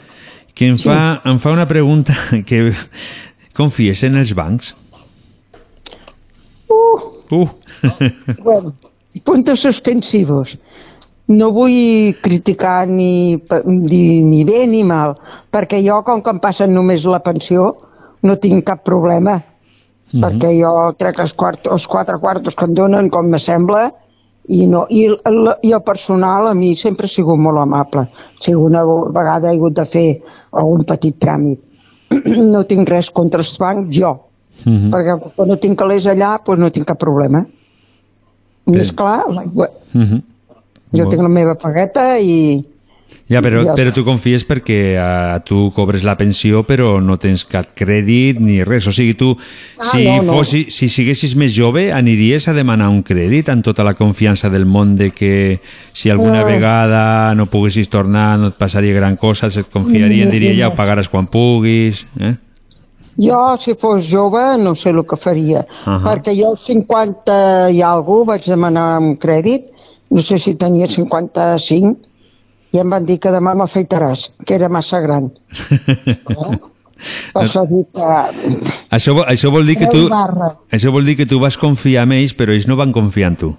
Speaker 2: que em,
Speaker 18: Sí.
Speaker 2: fa, em fa una pregunta que confies en els bancs?
Speaker 18: Uh!
Speaker 2: Uh!
Speaker 18: Bueno, puntos suspensivos. No vull criticar ni, ni, ni bé ni mal, perquè jo, com que em passen només la pensió, no tinc cap problema.
Speaker 3: Mhm.
Speaker 18: perquè jo trec els, quart, els quatre quartos que em donen com me sembla i, no, i, el, i el personal a mi sempre ha sigut molt amable si una vegada he hagut de fer algun petit tràmit no tinc res contra els bancs jo
Speaker 2: Mhm.
Speaker 18: perquè quan no tinc calés allà doncs no tinc cap problema més clar l'aigua
Speaker 2: Mhm.
Speaker 18: jo
Speaker 2: Molt-
Speaker 18: tinc la meva pagueta i,
Speaker 2: Ja, però,
Speaker 18: Ja
Speaker 2: però tu confies perquè uh, tu cobres la pensió però no tens cap crèdit ni res. O sigui, tu,
Speaker 18: Ah,
Speaker 2: si,
Speaker 18: no, no.
Speaker 2: Fossi, si siguessis més jove, aniries a demanar un crèdit amb tota la confiança del món de que si alguna
Speaker 18: No.
Speaker 2: vegada no poguessis tornar no et passaria gran cosa, se't confiarien,
Speaker 18: No,
Speaker 2: diria ja ho pagaràs quan puguis. Eh?
Speaker 18: Jo, si fos jove, no sé el que faria.
Speaker 2: Ahà.
Speaker 18: Perquè jo als 50 i alguna vaig demanar un crèdit, no sé si tenia 55, i em van dir que demà m'afeitaràs, que era massa gran. Per això que...
Speaker 2: Això, això, vol dir que tu, això vol dir que tu vas confiar en ells, però ells no van confiar en tu.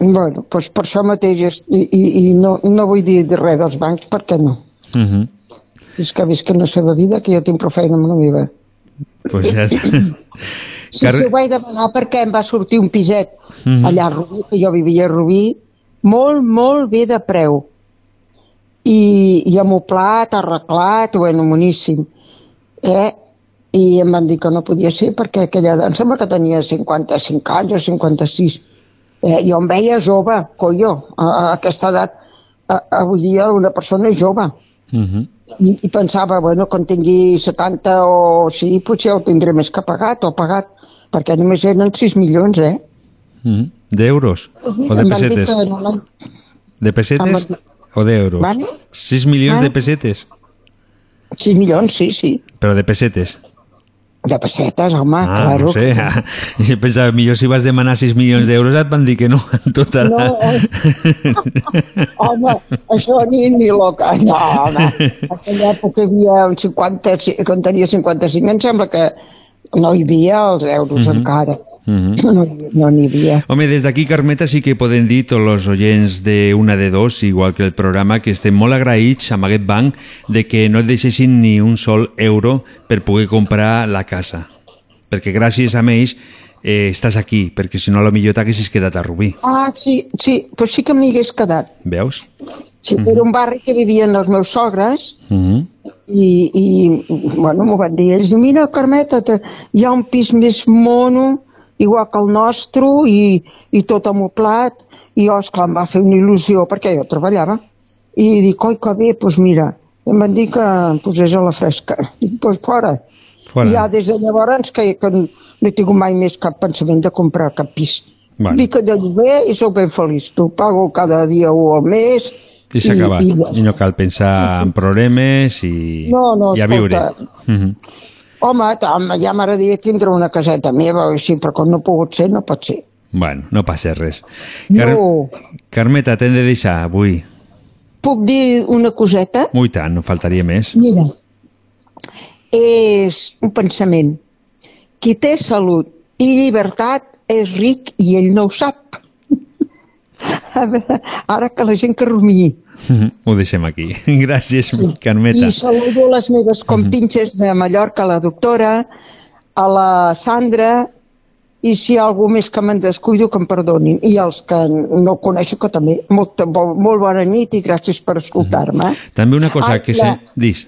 Speaker 18: Bueno, doncs per això mateix, i, i, i no, no vull dir res dels bancs, perquè no.
Speaker 2: Uh -huh.
Speaker 18: És que visquen la seva vida, que jo tinc prou feina amb la meva.
Speaker 2: Pues ja està.
Speaker 18: Sí, sí, ho vaig demanar perquè em va sortir un piset
Speaker 2: Mhm.
Speaker 18: allà a Rubí, que jo vivia a Rubí, molt, molt bé de preu. I, i amoplat, arreglat, bueno, boníssim. Eh? I em van dir que no podia ser perquè aquella... Em sembla que tenia 55 anys o 56. Eh? Jo em veia jove, collo, a, a aquesta edat. A, avui dia una persona és jove.
Speaker 2: Uh -huh.
Speaker 18: I, i pensava, bueno, quan tingui 70 o sí, potser ho tindré més que pagat o pagat, perquè només eren 6 milions, eh?
Speaker 2: -huh. D'euros o de pessetes?
Speaker 18: no
Speaker 2: De pessetes o d'euros?
Speaker 18: Vale.
Speaker 2: 6 milions
Speaker 18: Vale.
Speaker 2: de pessetes?
Speaker 18: 6 milions, sí, sí.
Speaker 2: Però de pessetes?
Speaker 18: De pessetes, home,
Speaker 2: Ah,
Speaker 18: claro.
Speaker 2: no sé. Jo pensava, millor si vas demanar 6 milions d'euros et van dir que no tota la...
Speaker 18: No, home, això ni, ni loca. No, home, aquella època havia un 50, quan tenia 55, em sembla que no hi havia els euros
Speaker 2: Mhm.
Speaker 18: encara.
Speaker 2: Mhm.
Speaker 18: No, hi- no n'hi havia.
Speaker 2: Home, des d'aquí, Carmeta, sí que poden dir tots els oients de una de dos, igual que el programa, que estem molt agraïts amb aquest banc de que no et deixessin ni un sol euro per poder comprar la casa. Perquè gràcies a ells eh, estàs aquí, perquè si no, a lo millor t'haguessis quedat a Rubí.
Speaker 18: Ah, sí, sí, però sí que m'hi hagués quedat.
Speaker 2: Veus?
Speaker 18: Sí, era un barri que vivien els meus sogres
Speaker 2: Uh -huh.
Speaker 18: i, i bueno, m'ho van dir ells. Mira, Carmeta, hi ha un pis més mono, igual que el nostre, i, i tot amoplat. I jo, esclar, em va fer una il·lusió, perquè jo treballava. I dic, oi, que bé, doncs mira, em van dir que em posés a la fresca. Dic, doncs fora.
Speaker 2: Fora.
Speaker 18: Ja des de llavors que, que no he tingut mai més cap pensament de comprar cap pis.
Speaker 2: Bueno.
Speaker 18: Vic de lloguer i sóc ben feliç. Tu pago cada dia un al mes
Speaker 2: I s'ha acabat.
Speaker 18: i
Speaker 2: I, no cal pensar en problemes i,
Speaker 18: No, no,
Speaker 2: i a viure.
Speaker 18: escolta.
Speaker 2: Uh -huh.
Speaker 18: Home, tam- ja m'agradaria tindre una caseta meva o així, però com no ha pogut ser, no pot ser.
Speaker 2: Bueno, no passa res.
Speaker 18: No.
Speaker 2: Carmeta, t'hem de deixar avui.
Speaker 18: Puc dir una coseta?
Speaker 2: Ui, tant, no faltaria més.
Speaker 18: Mira, és un pensament. Qui té salut i llibertat és ric i ell no ho sap. A veure, Ara que la gent que rumiï.
Speaker 2: Ho deixem aquí. Gràcies, Carmeta.
Speaker 18: I saludo les meves compinxes de Mallorca, la doctora, a la Sandra, i si hi ha algú més que me'n descuido, que em perdonin. I els que no coneixo, que també. Molt, molt, bona nit i gràcies per escoltar-me.
Speaker 2: També una cosa
Speaker 18: Ai,
Speaker 2: que
Speaker 18: la-
Speaker 2: se... Dis.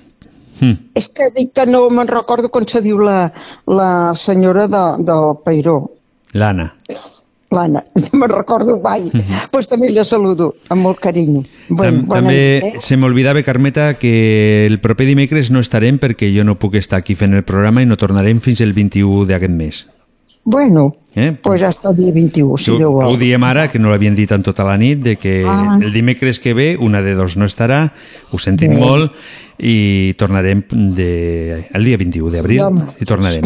Speaker 2: Hm.
Speaker 18: És que dic que no me'n recordo com se diu la, la senyora de, del Peiró,
Speaker 2: L'Anna.
Speaker 18: l'Anna. No me'n recordo mai. Doncs pues també la saludo amb molt carinyo. Bueno,
Speaker 2: Tam també
Speaker 18: nit, eh?
Speaker 2: se m'oblidava, Carmeta, que el proper dimecres no estarem perquè jo no puc estar aquí fent el programa i no tornarem fins el 21 d'aquest mes.
Speaker 18: Bueno,
Speaker 2: Eh?
Speaker 18: pues hasta el dia 21, si
Speaker 2: Jo,
Speaker 18: Déu
Speaker 2: ho
Speaker 18: vol.
Speaker 2: diem ara, que no l'havien dit en tota la nit, de que
Speaker 18: Ah.
Speaker 2: el dimecres que ve una de dos no estarà, ho sentim
Speaker 18: Bé.
Speaker 2: molt, i tornarem de, el dia 21 d'abril,
Speaker 18: Sí,
Speaker 2: i tornarem.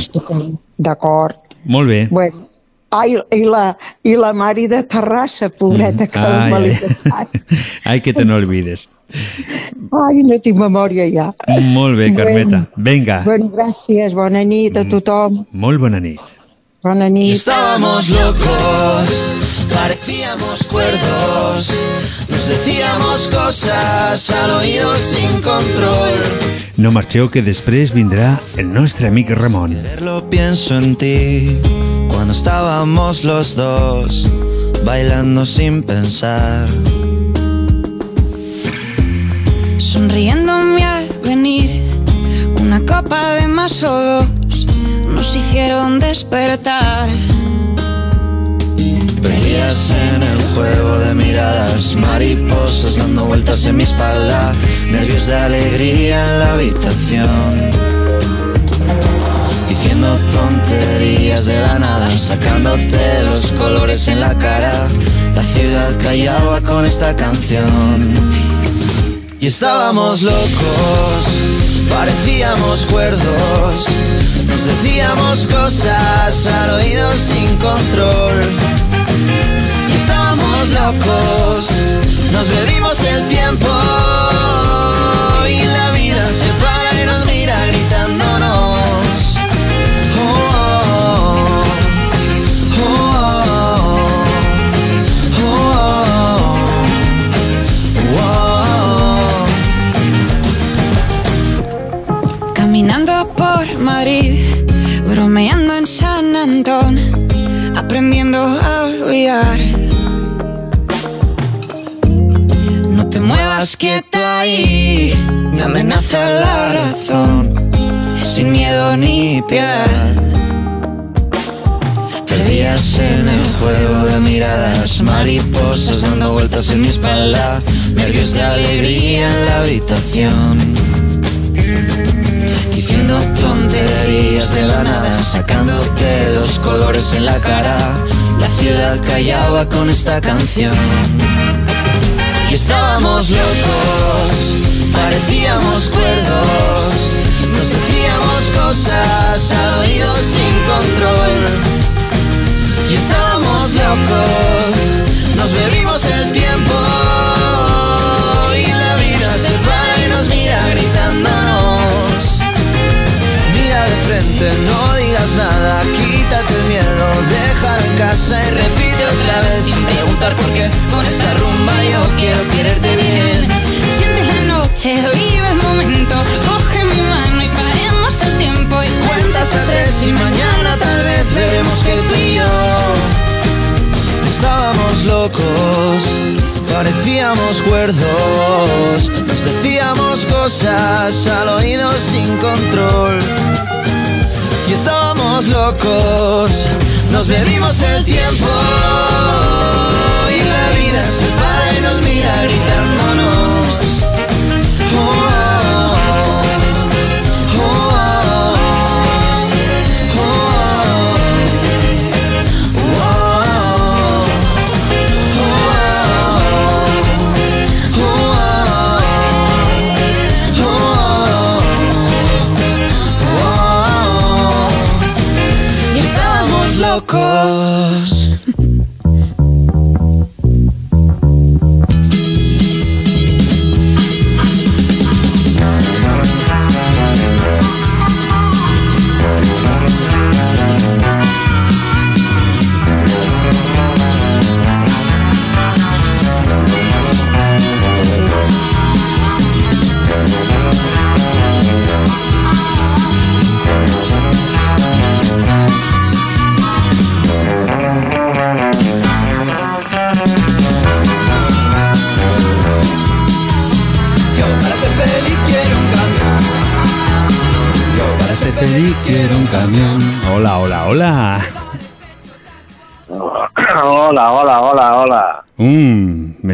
Speaker 18: D'acord.
Speaker 2: Molt bé.
Speaker 18: Bueno, ai, i la, i la Mari de Terrassa, pobreta, que
Speaker 2: Ai,
Speaker 18: me l'he
Speaker 2: ai.
Speaker 18: deixat.
Speaker 2: Ai, que te n'olvides.
Speaker 18: Ai, no tinc memòria ja.
Speaker 2: Molt bé, Carmeta. Vinga,
Speaker 18: Bueno, gràcies, bona nit a tothom.
Speaker 2: molt bona nit.
Speaker 18: Bona nit.
Speaker 14: Estábamos locos, parecíamos cuerdos, nos decíamos cosas al oído sin control.
Speaker 2: No marxeu, que després vindrà el nostre amic Ramon.
Speaker 14: Lo pienso en ti cuando estábamos los dos bailando sin pensar.
Speaker 3: Sonriéndome al venir, una copa de más o dos nos hicieron despertar.
Speaker 19: Perdías en el juego de miradas, mariposas dando vueltas en mi espalda, nervios de alegría en la habitación. Diciendo tonterías de la nada, sacándote los colores en la cara. La ciudad callaba con esta canción. Y estábamos locos, parecíamos cuerdos. Nos decíamos cosas al oído sin control. Y estábamos locos, nos bebimos el tiempo. Y la vida se para y nos mira gritándonos.
Speaker 3: Caminando por Madrid,
Speaker 19: No te muevas quieto ahí, me amenaza la razón, sin miedo ni piedad. Perdías en el juego de miradas, mariposas dando vueltas en mi espalda, nervios de alegría en la habitación. Diciendo tonterías de la nada, sacándote los colores en la cara, la ciudad callaba con esta canción. Y estábamos locos, parecíamos cuerdos, nos decíamos cosas al oído sin control. Y estábamos locos, locos, parecíamos cuerdos, nos decíamos cosas al oído sin control. Y estábamos locos, nos bebimos el tiempo y la vida se para y nos mira gritándonos.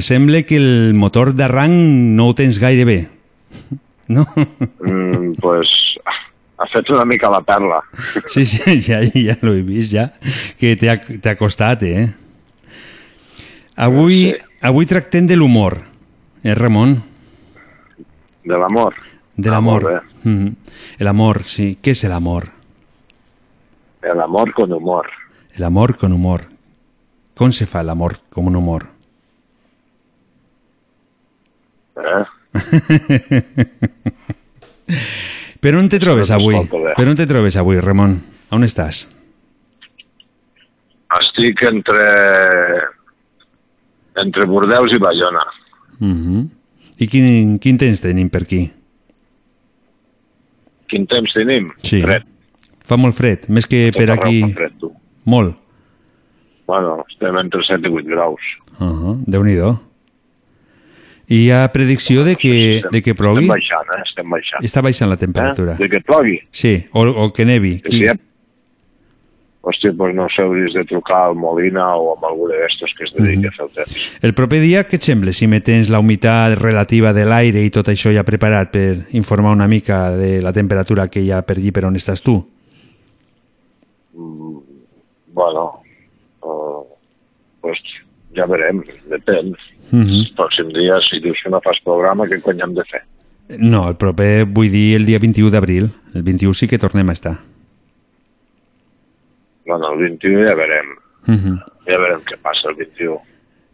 Speaker 2: Sembla que el motor d'arranc no ho tens gaire bé. No?
Speaker 20: Mm, pues ha fet una mica la perla.
Speaker 2: Sí, sí, ja, ja l'he vist, ja, que t'ha costat, eh? Avui, avui tractem de l'humor, eh, Ramon?
Speaker 20: De l'amor.
Speaker 2: De
Speaker 20: Ah,
Speaker 2: l'amor.
Speaker 20: bé.
Speaker 2: Mm -hmm. El amor, sí. ¿Qué es el amor?
Speaker 20: El amor con humor.
Speaker 2: El amor con humor. Com se fa l'amor com un humor?
Speaker 20: Eh?
Speaker 2: Per on te trobes avui?
Speaker 20: t'escolto bé.
Speaker 2: Per on te trobes avui, Ramon? On estàs?
Speaker 20: Estic entre... entre Bordeus i Bayona.
Speaker 2: Mm -hmm. I quin, quin temps tenim per aquí?
Speaker 20: Quin temps tenim?
Speaker 2: Sí.
Speaker 20: Fred.
Speaker 2: Fa molt fred, més que
Speaker 20: Tot
Speaker 2: per aquí...
Speaker 20: fred, tu.
Speaker 2: Molt.
Speaker 20: Bueno, estem entre 7 i 8 graus.
Speaker 2: Uh -huh. Déu-n'hi-do. I hi ha predicció de que, de que plogui?
Speaker 20: Estem baixant, eh? Estem baixant.
Speaker 2: Està baixant la temperatura.
Speaker 20: Eh? De que plogui.
Speaker 2: Sí, o, o que nevi.
Speaker 20: Sí, eh? hòstia, doncs no sé, hauries de trucar al Molina o amb algú d'estos que es dediqui a fer el temps.
Speaker 2: El proper dia, què et sembla si me tens la humitat relativa de l'aire i tot això ja preparat per informar una mica de la temperatura que hi ha per allí per on estàs tu?
Speaker 20: Bueno, uh, pues ja veurem, depèn.
Speaker 2: Mhm.
Speaker 20: Els pròxims dies, si dius que no fas programa, què cony hem de fer?
Speaker 2: No, el proper vull dir el dia 21 d'abril. El 21 sí que tornem a estar.
Speaker 20: Bueno, el 21 ja veurem.
Speaker 2: Mhm.
Speaker 20: Ja veurem què passa el 21.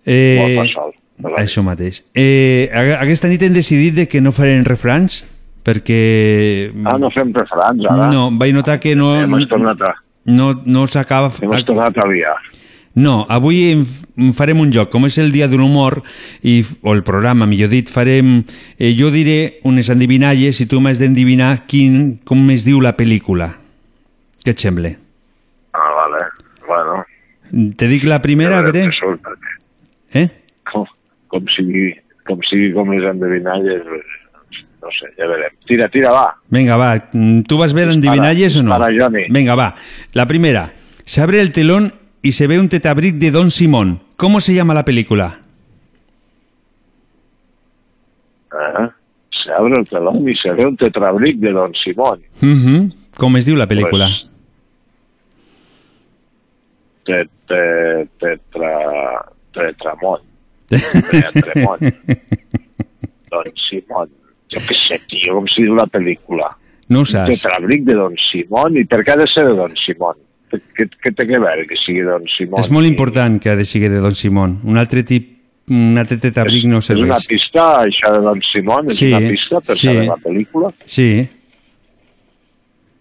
Speaker 2: Eh,
Speaker 20: Molt sol.
Speaker 2: això mateix. Eh, aquesta nit hem decidit de que no farem refrans perquè...
Speaker 20: Ah, no fem refrans, ara?
Speaker 2: No, vaig notar que no...
Speaker 20: Hem tornat a...
Speaker 2: No, no s'acaba...
Speaker 20: Hem tornat a liar.
Speaker 2: No, avui farem un joc, com és el dia de l'humor, i, o el programa, millor dit, farem... Eh, jo diré unes endivinalles i tu m'has d'endivinar quin, com es diu la pel·lícula. Què et sembla?
Speaker 20: Ah, vale. Bueno,
Speaker 2: Te dic la primera, a veure... Eh?
Speaker 20: com, com sigui com sigui com les endevinalles, pues, no sé, ja veurem. Tira, tira, va.
Speaker 2: Venga, va. Mm, ¿Tú vas a ver endivinalles o no?
Speaker 20: dispara, Johnny.
Speaker 2: Venga, va. La primera. Se abre el telón y se ve un tetabric de Don Simón. ¿Cómo se llama la película?
Speaker 20: Ah, se abre el telón y se ve un tetrabric de Don Simón.
Speaker 2: Mhm. ¿Cómo es diu la película?
Speaker 20: Te, te, tetra, tetramón. Tetremón. Don Simón. Jo què sé, tio, com si diu la pel·lícula.
Speaker 2: No ho saps.
Speaker 20: tetrabric de Don Simón. I per què ha de ser de Don Simón? Què, què té que veure que sigui Don Simón?
Speaker 2: És molt important que ha de sigui de Don Simón. Un altre tip, un altre tetabric no
Speaker 20: És una
Speaker 2: serveix.
Speaker 20: pista, això de Don Simón? És
Speaker 2: Sí,
Speaker 20: una pista per
Speaker 2: sí.
Speaker 20: saber la pel·lícula?
Speaker 2: Sí.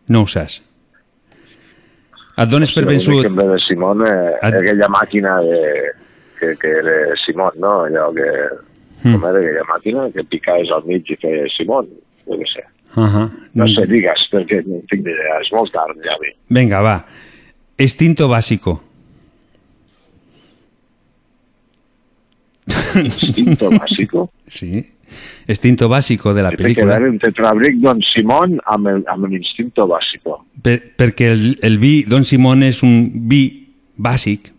Speaker 2: No ho saps. Et dones per
Speaker 20: L'únic
Speaker 2: vençut.
Speaker 20: que ve de Simón eh,
Speaker 2: Et-
Speaker 20: aquella màquina de, que, que era Simón, no? Allò que...
Speaker 2: Mm.
Speaker 20: Com era aquella màquina que picaves al mig i feia Simón? Jo què sé.
Speaker 2: Uh -huh.
Speaker 20: No sé, digues, perquè no tinc idea. És molt tard, ja vi.
Speaker 2: Venga, va. Instinto básico.
Speaker 20: Instinto básico?
Speaker 2: Sí. Instinto básico de la película.
Speaker 20: veure un tetrabric Don Simón amb el, amb l'instinto básico.
Speaker 2: Per, perquè el, el vi Don Simón és un vi bàsic,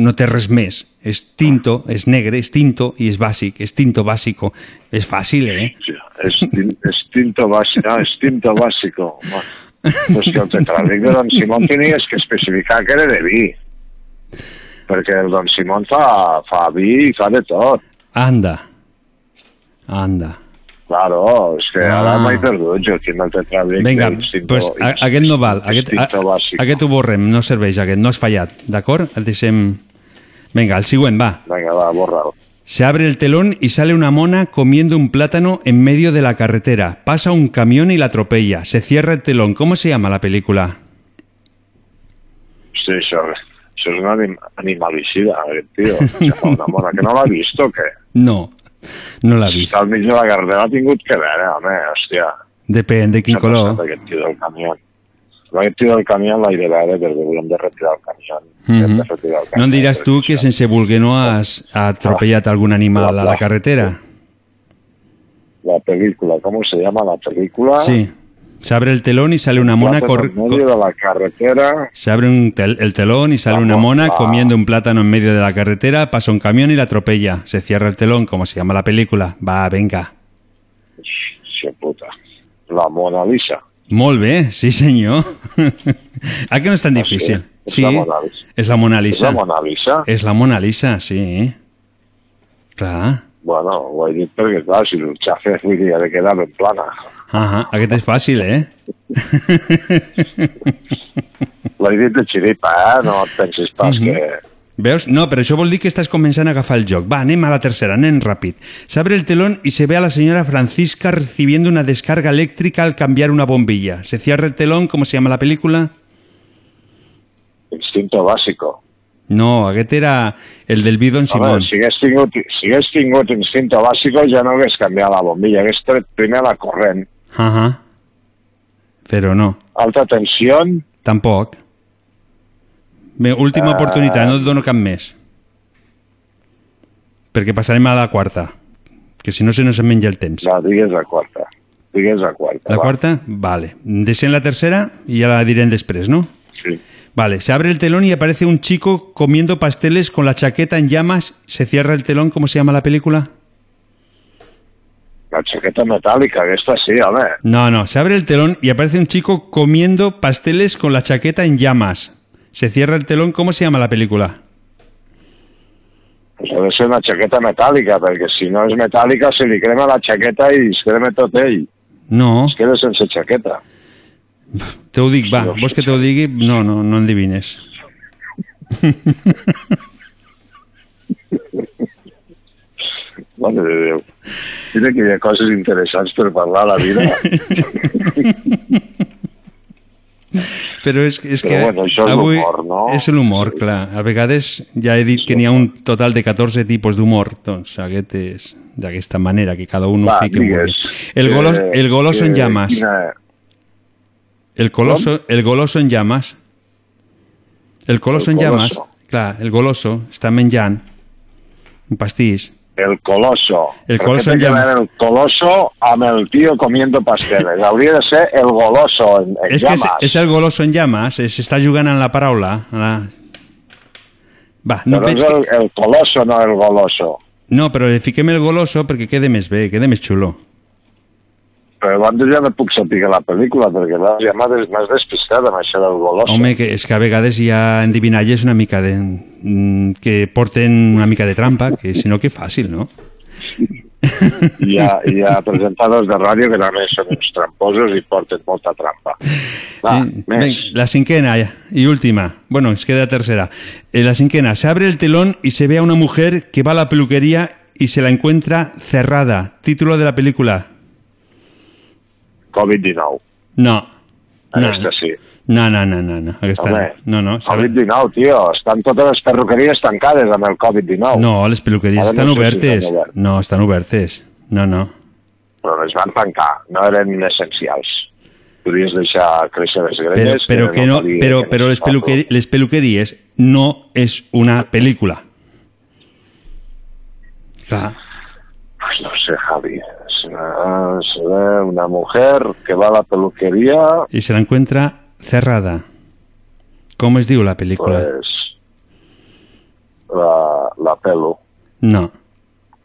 Speaker 2: no té res més. És tinto, és negre, és tinto i és bàsic, és tinto bàsico. És fàcil, eh?
Speaker 20: Sí, és, tin- és tinto básico. Ah, és tinto básico. Pues que el tetrabric de Don Simón tenies que especificar que era de vi. Perquè el Don Simón fa, fa vi i fa de tot.
Speaker 2: Anda. Anda.
Speaker 20: Claro, és que
Speaker 2: Ah.
Speaker 20: ara m'he perdut jo aquí amb el tetrabric
Speaker 2: Vinga, pues, a, aquest no val. Aquest, a, aquest ho borrem, no serveix aquest, no has fallat, d'acord? El deixem... Vinga, el següent, va.
Speaker 20: Vinga, va, borra-ho.
Speaker 2: Se abre el telón y sale una mona comiendo un plátano en medio de la carretera. Pasa un camión y la atropella. Se cierra el telón. ¿Cómo se llama la película?
Speaker 20: Sí, això, això és un anim, animalicida. Sembla una mona que no l'ha vist o què?
Speaker 2: No, no l'ha vist.
Speaker 20: Està al mig de la carretera, ha tingut que veure, home, hòstia.
Speaker 2: Depèn de quin color.
Speaker 20: Aquest tio del camió. Tio del camió l'ha de perquè retirar el camió. Hem de retirar el
Speaker 2: No em diràs tu que sense voler no has atropellat algun animal a la carretera?
Speaker 20: La película, ¿cómo se llama la película?
Speaker 2: Sí. Se abre el telón y sale una mona
Speaker 20: Plátano
Speaker 2: cor-
Speaker 20: en medio de la carretera.
Speaker 2: Se abre un tel- el telón y sale una
Speaker 20: mo-
Speaker 2: mona comiendo un plátano en medio de la carretera, pasa un camión y la atropella. Se cierra el telón, como se llama la película. Va, venga.
Speaker 20: Sí, puta. La Mona Lisa.
Speaker 2: Molt bé, sí senyor. ah, que no és tan difícil.
Speaker 20: És la Mona Lisa.
Speaker 2: És la Mona
Speaker 20: És
Speaker 2: Lisa.
Speaker 20: la Mona Lisa?
Speaker 2: És la Mona Lisa, sí. Clar.
Speaker 20: Bueno, ho he dit perquè, clar, si xafe vull dir, ha de quedar ben plana.
Speaker 2: Ah, aquest és fàcil, eh?
Speaker 20: L'he dit de xiripa, eh? No et pensis pas
Speaker 2: Mhm.
Speaker 20: que...
Speaker 2: Veus? No, però això vol dir que estàs començant a agafar el joc. Va, anem a la tercera, anem ràpid. Se abre el telón y se ve a la señora Francisca recibiendo una descarga eléctrica al cambiar una bombilla. Se cierra el telón, ¿cómo se llama la película?
Speaker 20: Instinto básico.
Speaker 2: No, aquest era el del Bidon
Speaker 20: Home,
Speaker 2: Simón.
Speaker 20: si hagués, tingut, si hagués tingut instinto bàsico ja no hagués canviat la bombilla, hagués tret primer la corrent.
Speaker 2: Ajá. Però no,
Speaker 20: Alta tensió,
Speaker 2: tampoc. Bé, última
Speaker 20: Ah.
Speaker 2: oportunitat, no et dono cap més. Perquè passarem a la quarta, que si no se nos en menja el temps.
Speaker 20: no, digues la quarta. Digues la quarta.
Speaker 2: La
Speaker 20: va.
Speaker 2: quarta? Vale. Deixem la tercera i ja la direm després, no?
Speaker 20: Sí.
Speaker 2: Vale, se abre el telón y aparece un chico comiendo pasteles con la chaqueta en llamas. Se cierra el telón, ¿cómo se llama la película?
Speaker 20: La chaqueta metàl·lica, aquesta sí, home.
Speaker 2: No, no, se abre el telón y aparece un chico comiendo pasteles con la chaqueta en llamas. Se cierra el telón, ¿cómo se llama la película?
Speaker 20: Pues ha de ser una chaqueta metàl·lica, perquè si no és metàl·lica se li crema la chaqueta i es crema tot ell.
Speaker 2: No,
Speaker 20: Es queda sense chaqueta.
Speaker 2: te ho dic, va, vols que te ho digui? No, no, no endevines.
Speaker 20: Mare de Déu. Mira que hi ha coses interessants per parlar a la vida.
Speaker 2: Però és, és
Speaker 20: Però
Speaker 2: que
Speaker 20: bueno, això és
Speaker 2: avui
Speaker 20: l'humor, no?
Speaker 2: és l'humor, clar. A vegades ja he dit que n'hi ha un total de 14 tipus d'humor, doncs aquest és d'aquesta manera, que cada un ho fiqui vulgui. El, golo,
Speaker 20: que-
Speaker 2: el goloso en llamas.
Speaker 20: Quina...
Speaker 2: El coloso, el goloso en llamas. El coloso
Speaker 20: El
Speaker 2: en llamas.
Speaker 20: goloso.
Speaker 2: Clar, el goloso està menjant un pastís.
Speaker 20: El coloso.
Speaker 2: El coloso en
Speaker 20: que
Speaker 2: llamas.
Speaker 20: El coloso amb el tío comiendo pasteles. Hauria de ser el goloso en, en
Speaker 2: És que és,
Speaker 20: llamas.
Speaker 2: és el goloso en llamas, s'està jugant en la paraula. en La... Va, no
Speaker 20: Però
Speaker 2: veig
Speaker 20: és
Speaker 2: que...
Speaker 20: el, el coloso, no el goloso.
Speaker 2: No, però li fiquem el goloso perquè quede més bé, quede més xulo.
Speaker 20: Però abans ja no puc saber la pel·lícula, perquè clar, ja m'ha des- m'has despistat amb això del.
Speaker 2: Home, que és que a vegades hi ha endivinalles una mica de... mm, que porten una mica de trampa, que si no que fàcil, no?
Speaker 20: Hi ha, hi ha presentadors de ràdio que també són uns tramposos i porten molta trampa. Va,
Speaker 2: Eh,
Speaker 20: més.
Speaker 2: la cinquena y última. Bueno, es queda tercera. Eh, la cinquena. Se abre el telón y se ve a una mujer que va a la peluquería y se la encuentra cerrada. Título de la película.
Speaker 20: Covid-19.
Speaker 2: No. No,
Speaker 20: Aquesta sí.
Speaker 2: no, no, no, no. no. Aquesta
Speaker 20: Home,
Speaker 2: no, no. sabe-
Speaker 20: Covid-19, tio. Estan totes les perruqueries tancades amb el Covid-19.
Speaker 2: No, les peluqueries
Speaker 20: Ara
Speaker 2: estan
Speaker 20: no sé si
Speaker 2: obertes.
Speaker 20: estan obertes.
Speaker 2: No, estan obertes. No, no.
Speaker 20: Però les van tancar. No eren essencials. Podies deixar créixer les
Speaker 2: Pero,
Speaker 20: grenyes.
Speaker 2: pero que no, pero,
Speaker 20: que
Speaker 2: pero les, peluquerí- les peluquerías no es una película. Claro.
Speaker 20: Pues no sé, Javi. Se ve una mujer que va a la peluquería,
Speaker 2: Y se la encuentra cerrada. ¿Cómo es digo la película?
Speaker 20: pues la, la pelo.
Speaker 2: No,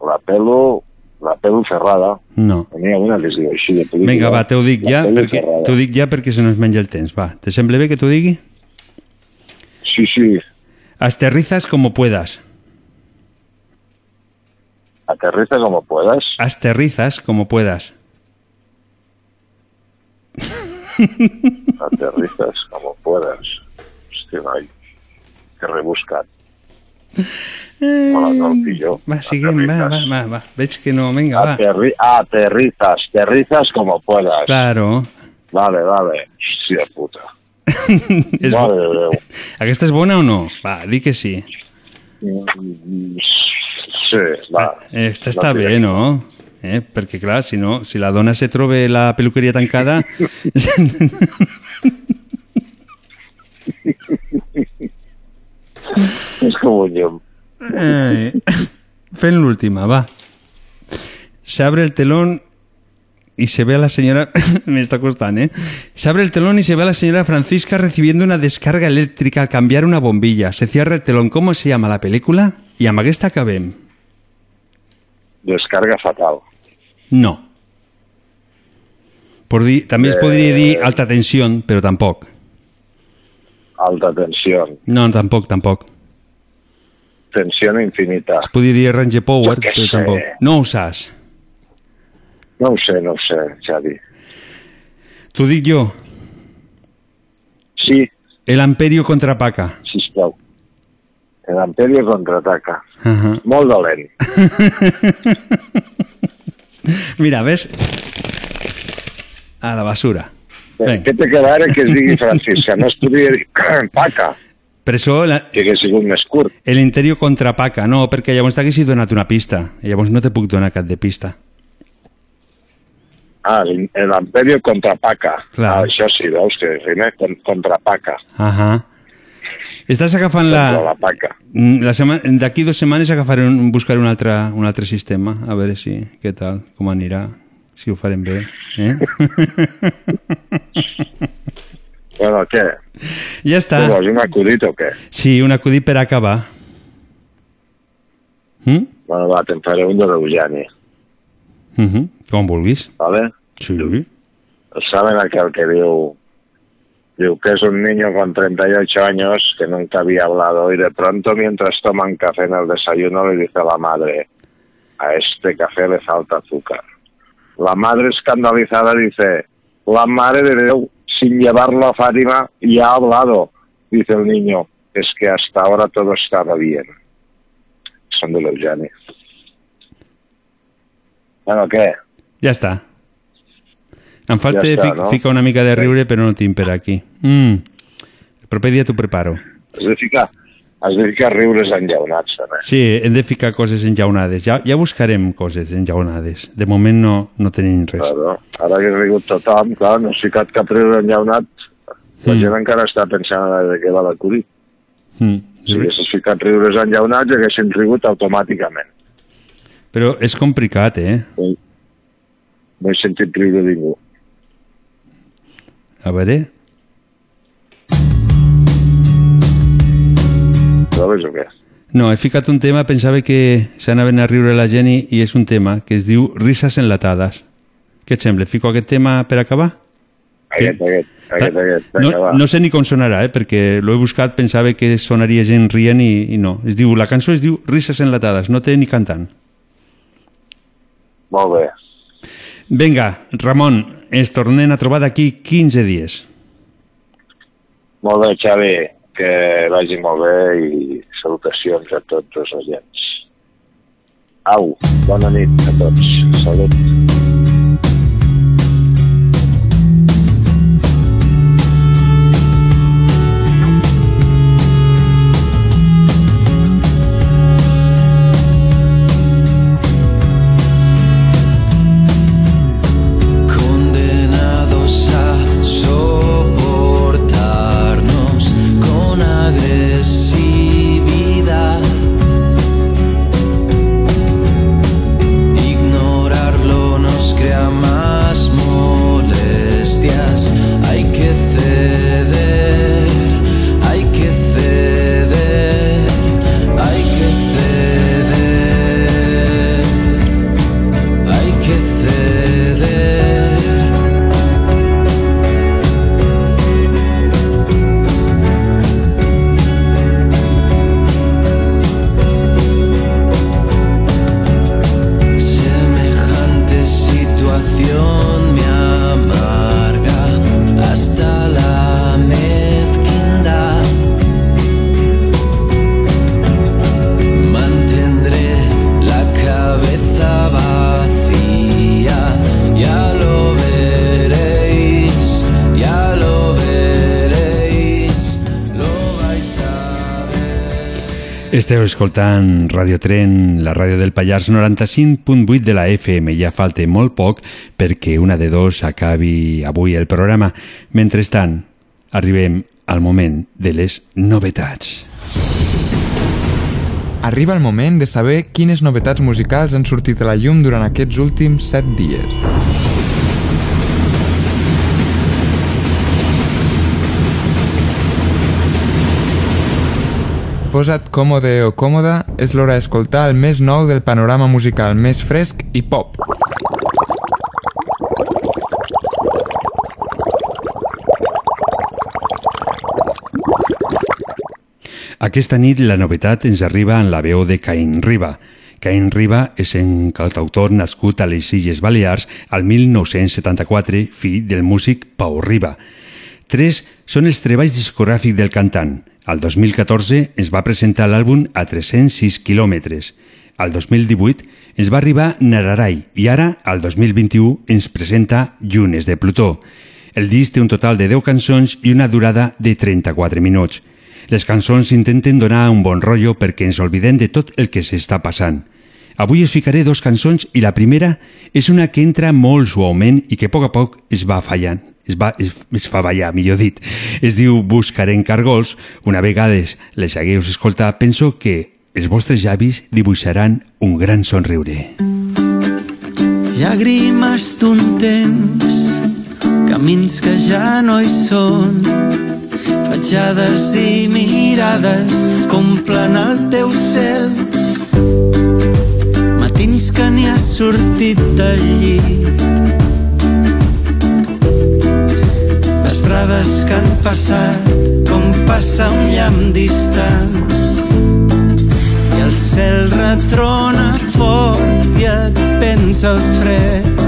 Speaker 20: La pelo, la pelo cerrada.
Speaker 2: no.
Speaker 20: Ha una que es diu així de.
Speaker 2: Vinga, va, t'ho dic
Speaker 20: La
Speaker 2: ja, perquè, t'ho dic ja perquè se nos menja el temps. Va, ¿te sembla bé que t'ho digui?
Speaker 20: Sí, sí.
Speaker 2: Aterrizas como puedas.
Speaker 20: Aterriza como puedas.
Speaker 2: Aterrizas como puedas.
Speaker 20: Aterrizas como puedas. Hòstia, noi. Que rebuscat. Hola, el pillo.
Speaker 2: Va, siguem, va, va, va, va. Veig que no, vinga, va.
Speaker 20: Aterri aterrizas, aterrizas como puedas.
Speaker 2: Claro.
Speaker 20: Vale, vale. Hòstia puta. Mare
Speaker 2: bo-
Speaker 20: de Déu.
Speaker 2: Aquesta és bona o no? Va, di que sí.
Speaker 20: Mm, Sí, va.
Speaker 2: Esta està
Speaker 20: No
Speaker 2: bé, no? Eh? Perquè, clar, si no, si la dona se troba la peluqueria tancada...
Speaker 20: És com un llum.
Speaker 2: Eh, fent l'última, va. Se abre el telón y se ve a la señora... Me está costando, ¿eh? Se abre el telón y se ve a la señora Francisca recibiendo una descarga eléctrica al cambiar una bombilla. Se cierra el telón. ¿Cómo se llama la película? I amb aquesta acabem.
Speaker 20: Descarga fatal.
Speaker 2: No. Por dir, també es podria dir alta tensió, però tampoc.
Speaker 20: Alta tensió.
Speaker 2: No, tampoc, tampoc.
Speaker 20: Tensió infinita.
Speaker 2: Es podria dir Range Power, però
Speaker 20: sé.
Speaker 2: tampoc. No ho saps.
Speaker 20: No ho sé, no ho sé, Xavi.
Speaker 2: T'ho dic jo.
Speaker 20: Sí,
Speaker 2: El Amperio contra Paca.
Speaker 20: sisplau. El Amperio contraataca.
Speaker 2: Uh -huh.
Speaker 20: Molt dolent.
Speaker 2: Mira, ves? A la basura.
Speaker 20: Què té que veure que es digui Francisca? No es podria dir Paca,
Speaker 2: Per això la,
Speaker 20: que hagués sigut més curt.
Speaker 2: el Interior contra Paca. No, perquè llavors t'haguessis donat una pista. Llavors no te puc donar cap de pista.
Speaker 20: Ah, Amperio contra Paca.
Speaker 2: Clar.
Speaker 20: Ah, això sí, veus que rima con- contra Paca.
Speaker 2: Ahà. Estàs agafant la...
Speaker 20: la Paca.
Speaker 2: Mm, la setmana, d'aquí dues setmanes agafaré un, buscaré un altre, un altre sistema, a veure si, què tal, com anirà, si ho farem bé. Eh?
Speaker 20: Bueno, què?
Speaker 2: Ja està.
Speaker 20: Què vols, un acudit o què?
Speaker 2: Sí, un acudit per acabar. Mm?
Speaker 20: Bueno, va, te'n faré un de l'Eugeni,
Speaker 2: Mm -hmm. Com vulguis.
Speaker 20: ¿vale?
Speaker 2: Sí.
Speaker 20: ¿Saben aquel que diu, diu que es un niño con 38 años que nunca había hablado y de pronto mientras toman café en el desayuno le dice a la madre, a este café le falta azúcar. La madre escandalizada dice, la madre de Dios, sin llevarlo a Fátima, ya ha hablado. Dice el niño, es que hasta ahora todo estaba bien. Son de l'Eugeni. Bueno, què?
Speaker 2: Ja està. Em falta
Speaker 20: Ja està, no?
Speaker 2: ficar una mica de riure, però no tinc per aquí. Mm. El proper dia t'ho preparo.
Speaker 20: Has de ficar, has de ficar riures enllaunats, també.
Speaker 2: Sí, hem de ficar coses enjaunades. Ja, ja buscarem coses enjaunades. De moment no, no tenim res.
Speaker 20: Claro. Ara que ha rigut tothom, clar, no has ficat cap riure enllaunat, la
Speaker 2: Mm.
Speaker 20: gent encara està pensant de què va l'acudit.
Speaker 2: Mm.
Speaker 20: Si haguessis ficat riures enllaunats, haguessin rigut automàticament.
Speaker 2: Però és complicat, eh?
Speaker 20: No he sentit riure ningú.
Speaker 2: A veure...
Speaker 20: Sabes o què?
Speaker 2: No, he ficat un tema, pensava que s'anaven a riure la gent i, i és un tema que es diu Risses enlatades. Què et sembla? Fico aquest tema per acabar?
Speaker 20: Aquest, aquest, aquest, aquest.
Speaker 2: No,
Speaker 20: Vinga, va.
Speaker 2: no sé ni com sonarà, eh? perquè l'he buscat, pensava que sonaria gent rient i, i no. Es diu, la cançó es diu Risses enlatades, no té ni cantant.
Speaker 20: Molt bé.
Speaker 2: Vinga, Ramon, ens tornem a trobar d'aquí 15 dies.
Speaker 20: Molt bé, Xavi, que vagi molt bé i salutacions a tots els agents. Au, bona nit a tots. Salut.
Speaker 2: Escoltant Radio Tren, la ràdio del Pallars 95.8 de la FM. Ja falta molt poc perquè una de dos acabi avui el programa. Mentrestant, arribem al moment de les novetats.
Speaker 21: Arriba el moment de saber quines novetats musicals han sortit a la llum durant aquests últims 7 dies. Posa't còmode o còmoda, és l'hora d'escoltar el més nou del panorama musical més fresc i pop.
Speaker 2: Aquesta nit la novetat ens arriba en la veu de Caín Riba. Caín Riba és un cantautor nascut a les Illes Balears al 1974, fill del músic Pau Riba. Tres són els treballs discogràfics del cantant. Al 2014 es va presentar l'àlbum a 306 quilòmetres. Al 2018 ens va arribar Nararai i ara, al 2021, ens presenta Llunes de Plutó. El disc té un total de 10 cançons i una durada de 34 minuts. Les cançons intenten donar un bon rotllo perquè ens oblidem de tot el que s'està passant. Avui us ficaré dos cançons i la primera és una que entra molt suaument i que a poc a poc es va fallant. Es, va, es, es fa ballar, millor dit. Es diu Buscarem cargols. Una vegada les hagueu escoltat, penso que els vostres llavis dibuixaran un gran somriure.
Speaker 14: Llàgrimes d'un temps
Speaker 22: camins que ja no hi són. Fatxades i mirades que omplen el teu cel. Matins que n'hi has sortit del llit. Vesprades que han passat com passa un llamp distant. I el cel retrona fort i et pensa el fred.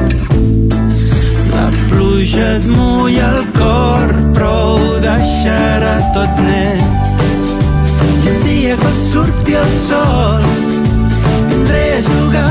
Speaker 22: La pluja et mulla el cor, però ho deixarà tot net. I un dia quan surti el sol, vindré a jugar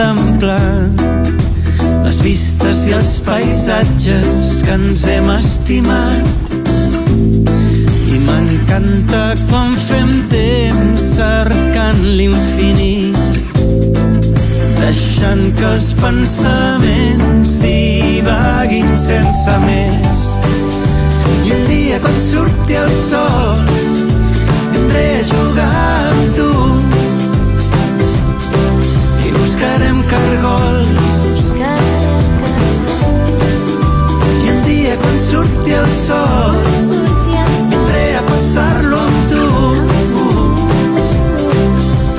Speaker 22: contemplant les vistes i els paisatges que ens hem estimat. I m'encanta quan fem temps cercant l'infinit, deixant que els pensaments divaguin sense més. I un dia quan surti el sol, vindré a jugar buscarem cargols. I un dia quan surti el sol, vindré a passar-lo amb tu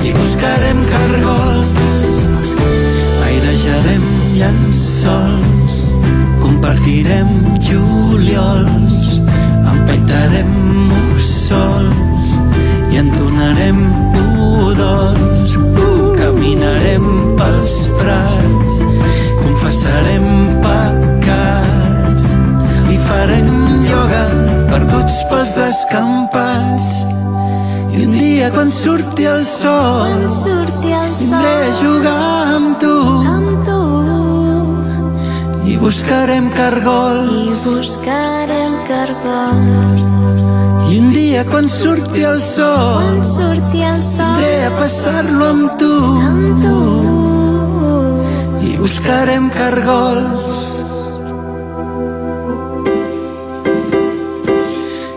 Speaker 22: i buscarem cargols. Airejarem llençols, compartirem juliols, empaitarem mussols i entonarem udols. Uh, caminarem pels prats, confessarem pecats i farem ioga perduts pels descampats. I un dia quan surti el sol,
Speaker 8: Quan surti el sol,
Speaker 22: vindré a jugar amb tu,
Speaker 8: amb tu
Speaker 22: i buscarem cargols.
Speaker 8: i buscarem cargols.
Speaker 22: Un dia quan surti el sol,
Speaker 8: Quan surti el sol,
Speaker 22: vindré a passar-lo amb tu,
Speaker 8: amb tu
Speaker 22: i buscarem cargols.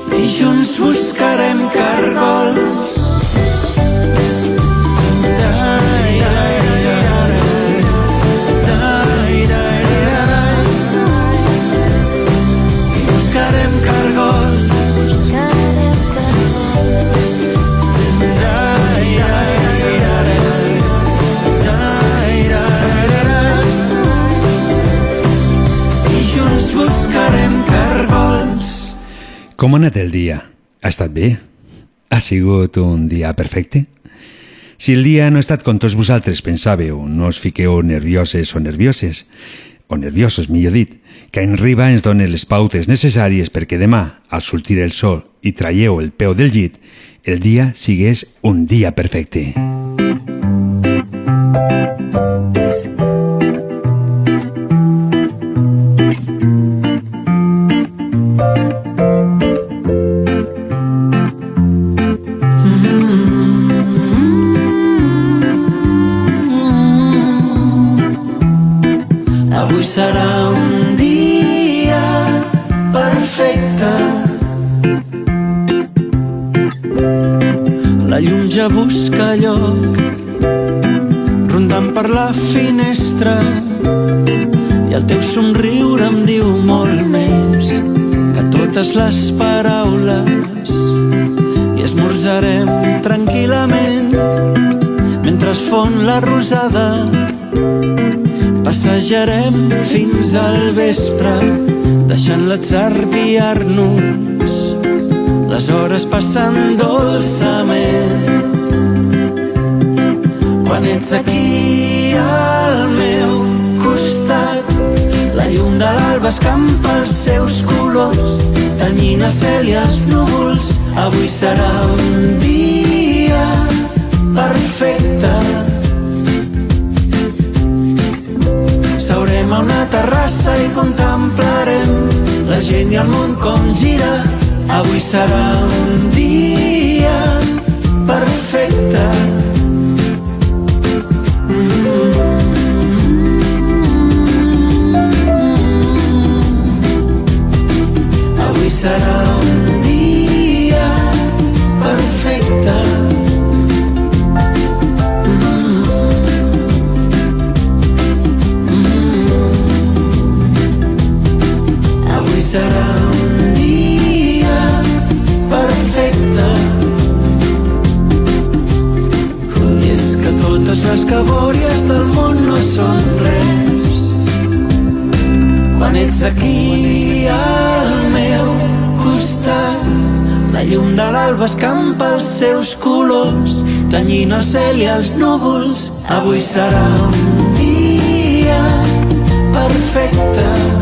Speaker 22: I junts buscarem cargols.
Speaker 2: Com ha anat el dia? Ha estat bé? Ha sigut un dia perfecte? Si el dia no ha estat com tots vosaltres pensàveu, no us fiqueu nervioses o nervioses, o nerviosos, millor dit, que en Riba ens dona les pautes necessàries perquè demà, al sortir el sol i traieu el peu del llit, el dia sigués un dia perfecte.
Speaker 22: Serà un dia perfecte. La llum ja busca lloc, rondant per la finestra, i el teu somriure em diu molt més que totes les paraules. I esmorzarem tranquil·lament mentre es fon la rosada Passejarem fins al vespre, deixant l'atzar guiar-nos, les hores passant dolçament. Quan ets aquí al meu costat, la llum de l'alba escampa els seus colors, tenyint el cel i els núvols. Avui serà un dia perfecte. Seurem a una terrassa i contemplarem la gent i el món com gira Avui serà un dia perfecte. Avui serà un dia perfecte. Serà un dia perfecte. I és que totes les cabòries del món no són res. Quan ets aquí al meu costat, la llum de l'alba escampa els seus colors, tenyint el cel i els núvols. Avui serà un dia perfecte.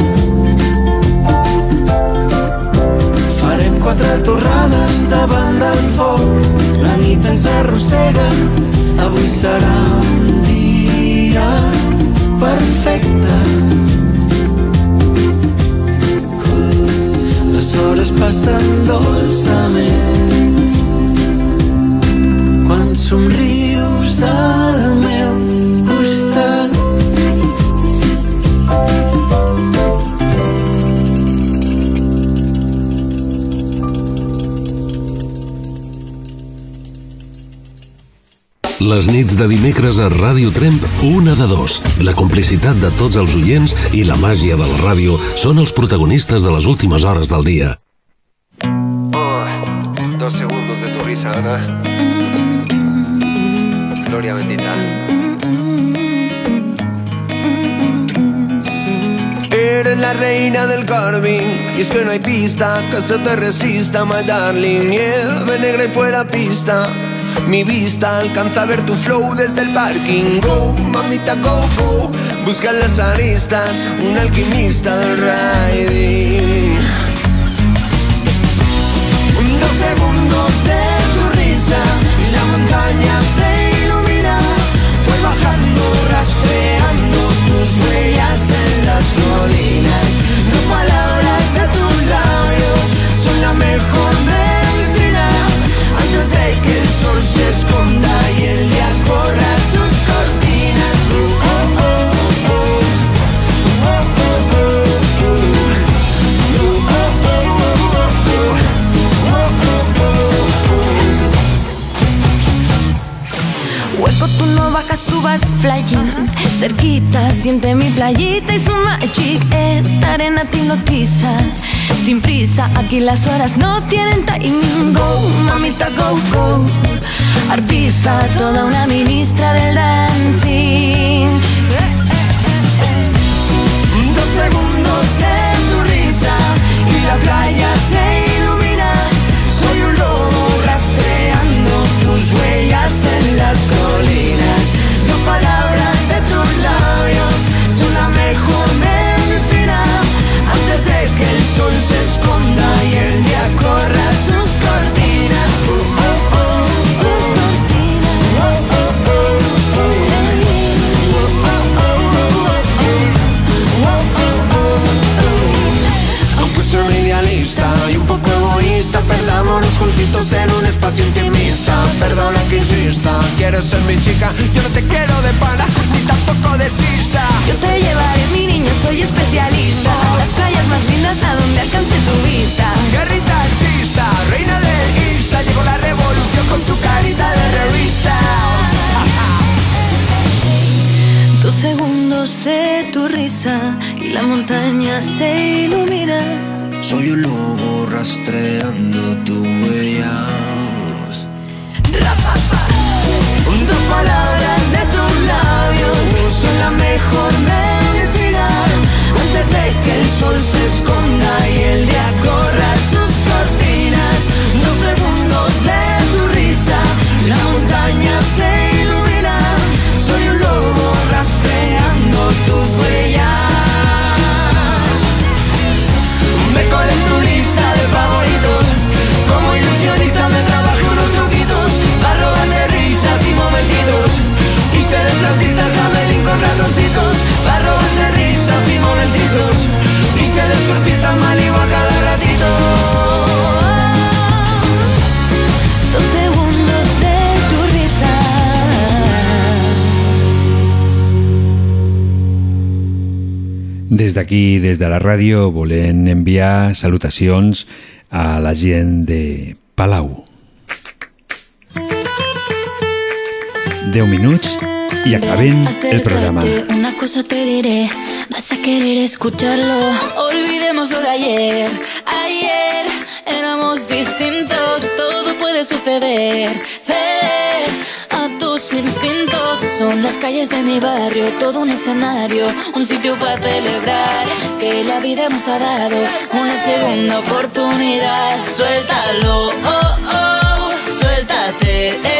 Speaker 22: Quatre torrades davant del foc. La nit ens arrossega. Avui serà un dia perfecte. Les hores passen dolçament. Quan somrius al meu
Speaker 1: Les nits de dimecres a Ràdio Tremp, una de dos. La complicitat de tots els oients i la màgia de la ràdio són els protagonistes de les últimes hores del dia.
Speaker 23: Dos segundos de tu risa, Ana. Gloria bendita.
Speaker 10: Eres la reina del carmín Y es que no hay pista que se te resista, my darling Nieve negra y fuera pista Mi vista alcanza a ver tu flow desde el parking. Go, mamita, go, go. Busca las aristas Un alquimista del riding. Dos segundos de tu risa Y la montaña se ilumina. Voy bajando, rastreando tus huellas en las colinas. Dos palabras de tus labios Son la mejor de que el sol se esconda Y el día corra sus cortinas Uh, oh, oh, oh. Uh, oh, oh, oh, oh. Uh, oh, oh, oh, oh. Uh, oh, oh, oh.
Speaker 14: Tú no bajas, tú vas flying. Cerquita, siente mi playita y su magic. Esta arena te hipnotiza. Sin prisa, aquí las horas no tienen timing. Go, mamita, go, go. Artista, toda una ministra del dancing.
Speaker 10: aquí
Speaker 2: des de la ràdio volem enviar salutacions a la gent de Palau. 10 minuts y acaben el programa.
Speaker 15: Una cosa te diré, vas a querer escucharlo. Olvidemos lo de ayer. Ayer éramos distintos, todo puede suceder. Ceder tus instintos. Son las calles de mi barrio, todo un escenario, un sitio para celebrar que la vida nos ha dado una segunda oportunidad. Suéltalo, oh, oh, suéltate.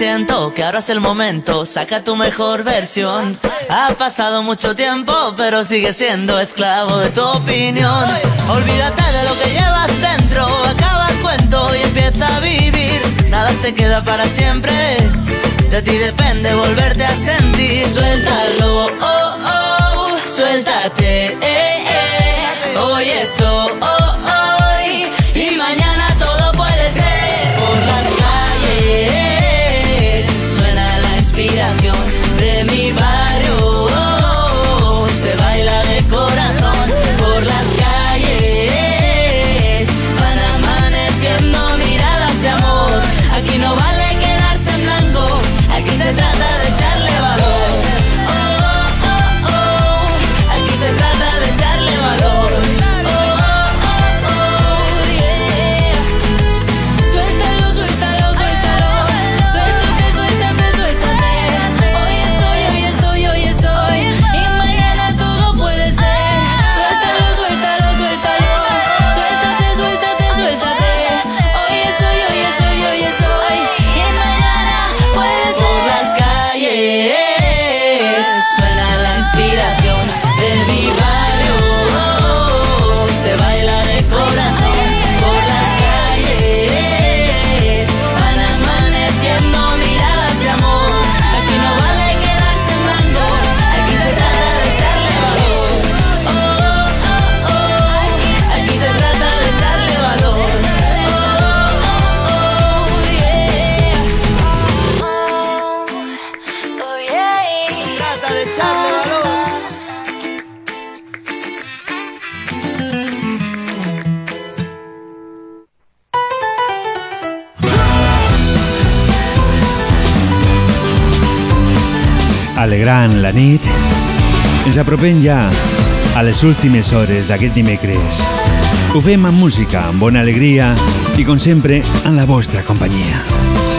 Speaker 19: siento que ahora es el momento, saca tu mejor versión. Ha pasado mucho tiempo, pero sigue siendo esclavo de tu opinión. Olvídate de lo que llevas dentro, acaba el cuento y empieza a vivir. Nada se queda para siempre, de ti depende volverte a sentir.
Speaker 15: Suéltalo, oh, oh, suéltate, eh, eh. Oye, eso, oh. oh
Speaker 2: apropem ja a les últimes hores d'aquest dimecres. Ho fem amb música, amb bona alegria i, com sempre, en la vostra companyia.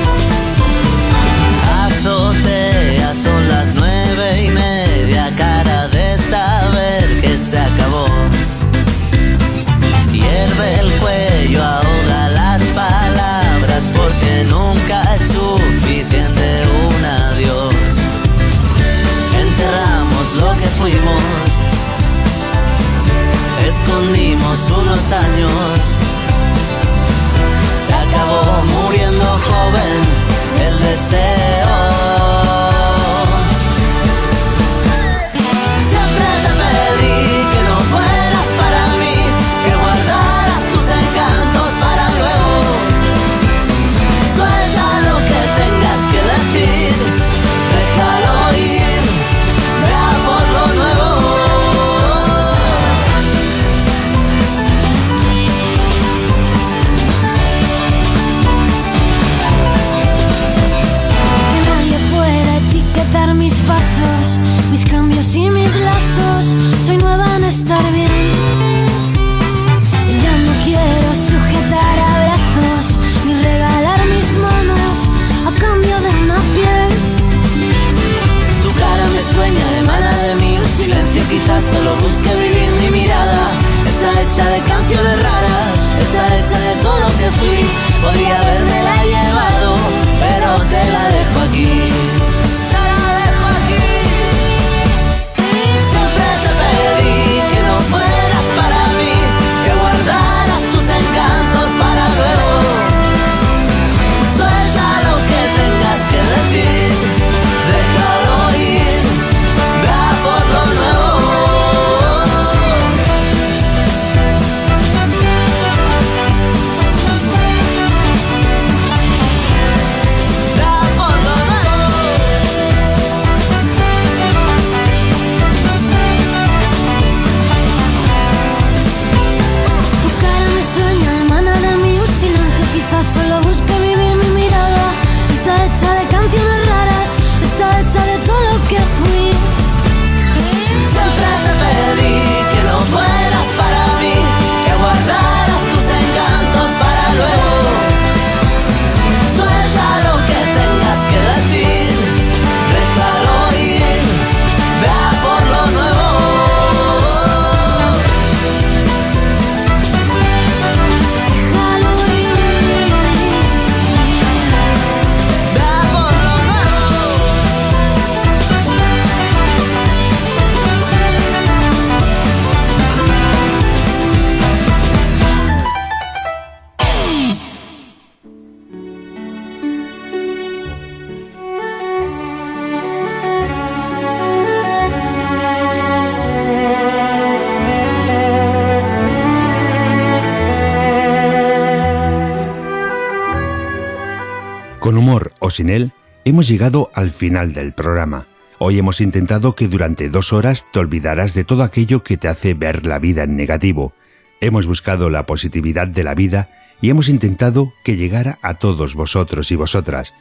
Speaker 2: Sin él, hemos llegado al final del programa. Hoy hemos intentado que durante dos horas te olvidaras de todo aquello que te hace ver la vida en negativo. Hemos buscado la positividad de la vida y hemos intentado que llegara a todos vosotros y vosotras.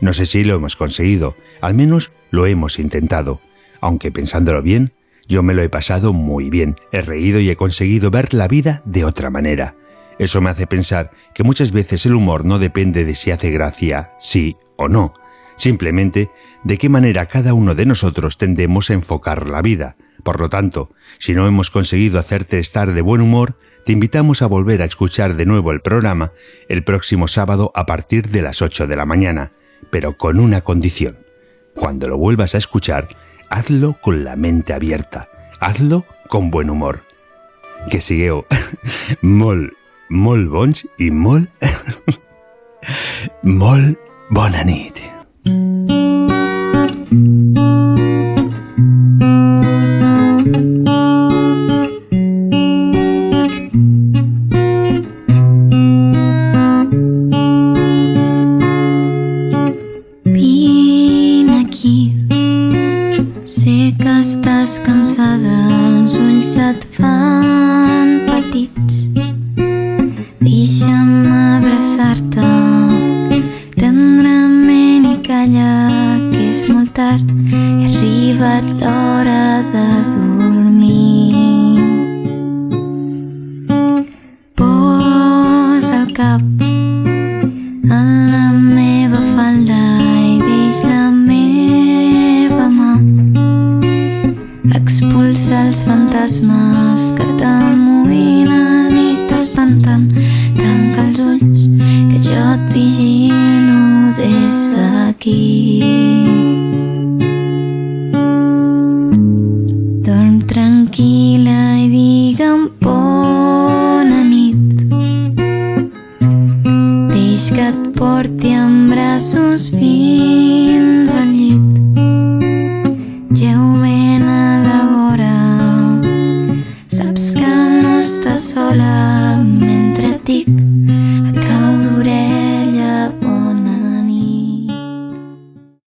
Speaker 2: No sé si lo hemos conseguido, al menos lo hemos intentado. Aunque pensándolo bien, yo me lo he pasado muy bien, he reído y he conseguido ver la vida de otra manera. Eso me hace pensar que muchas veces el humor no depende de si hace gracia, sí o no, simplemente de qué manera cada uno de nosotros tendemos a enfocar la vida. Por lo tanto, si no hemos conseguido hacerte estar de buen humor, te invitamos a volver a escuchar de nuevo el programa el próximo sábado a partir de las 8 de la mañana, pero con una condición. Cuando lo vuelvas a escuchar, hazlo con la mente abierta, hazlo con buen humor. Que sigueu molt, molt bons i molt, molt bona nit.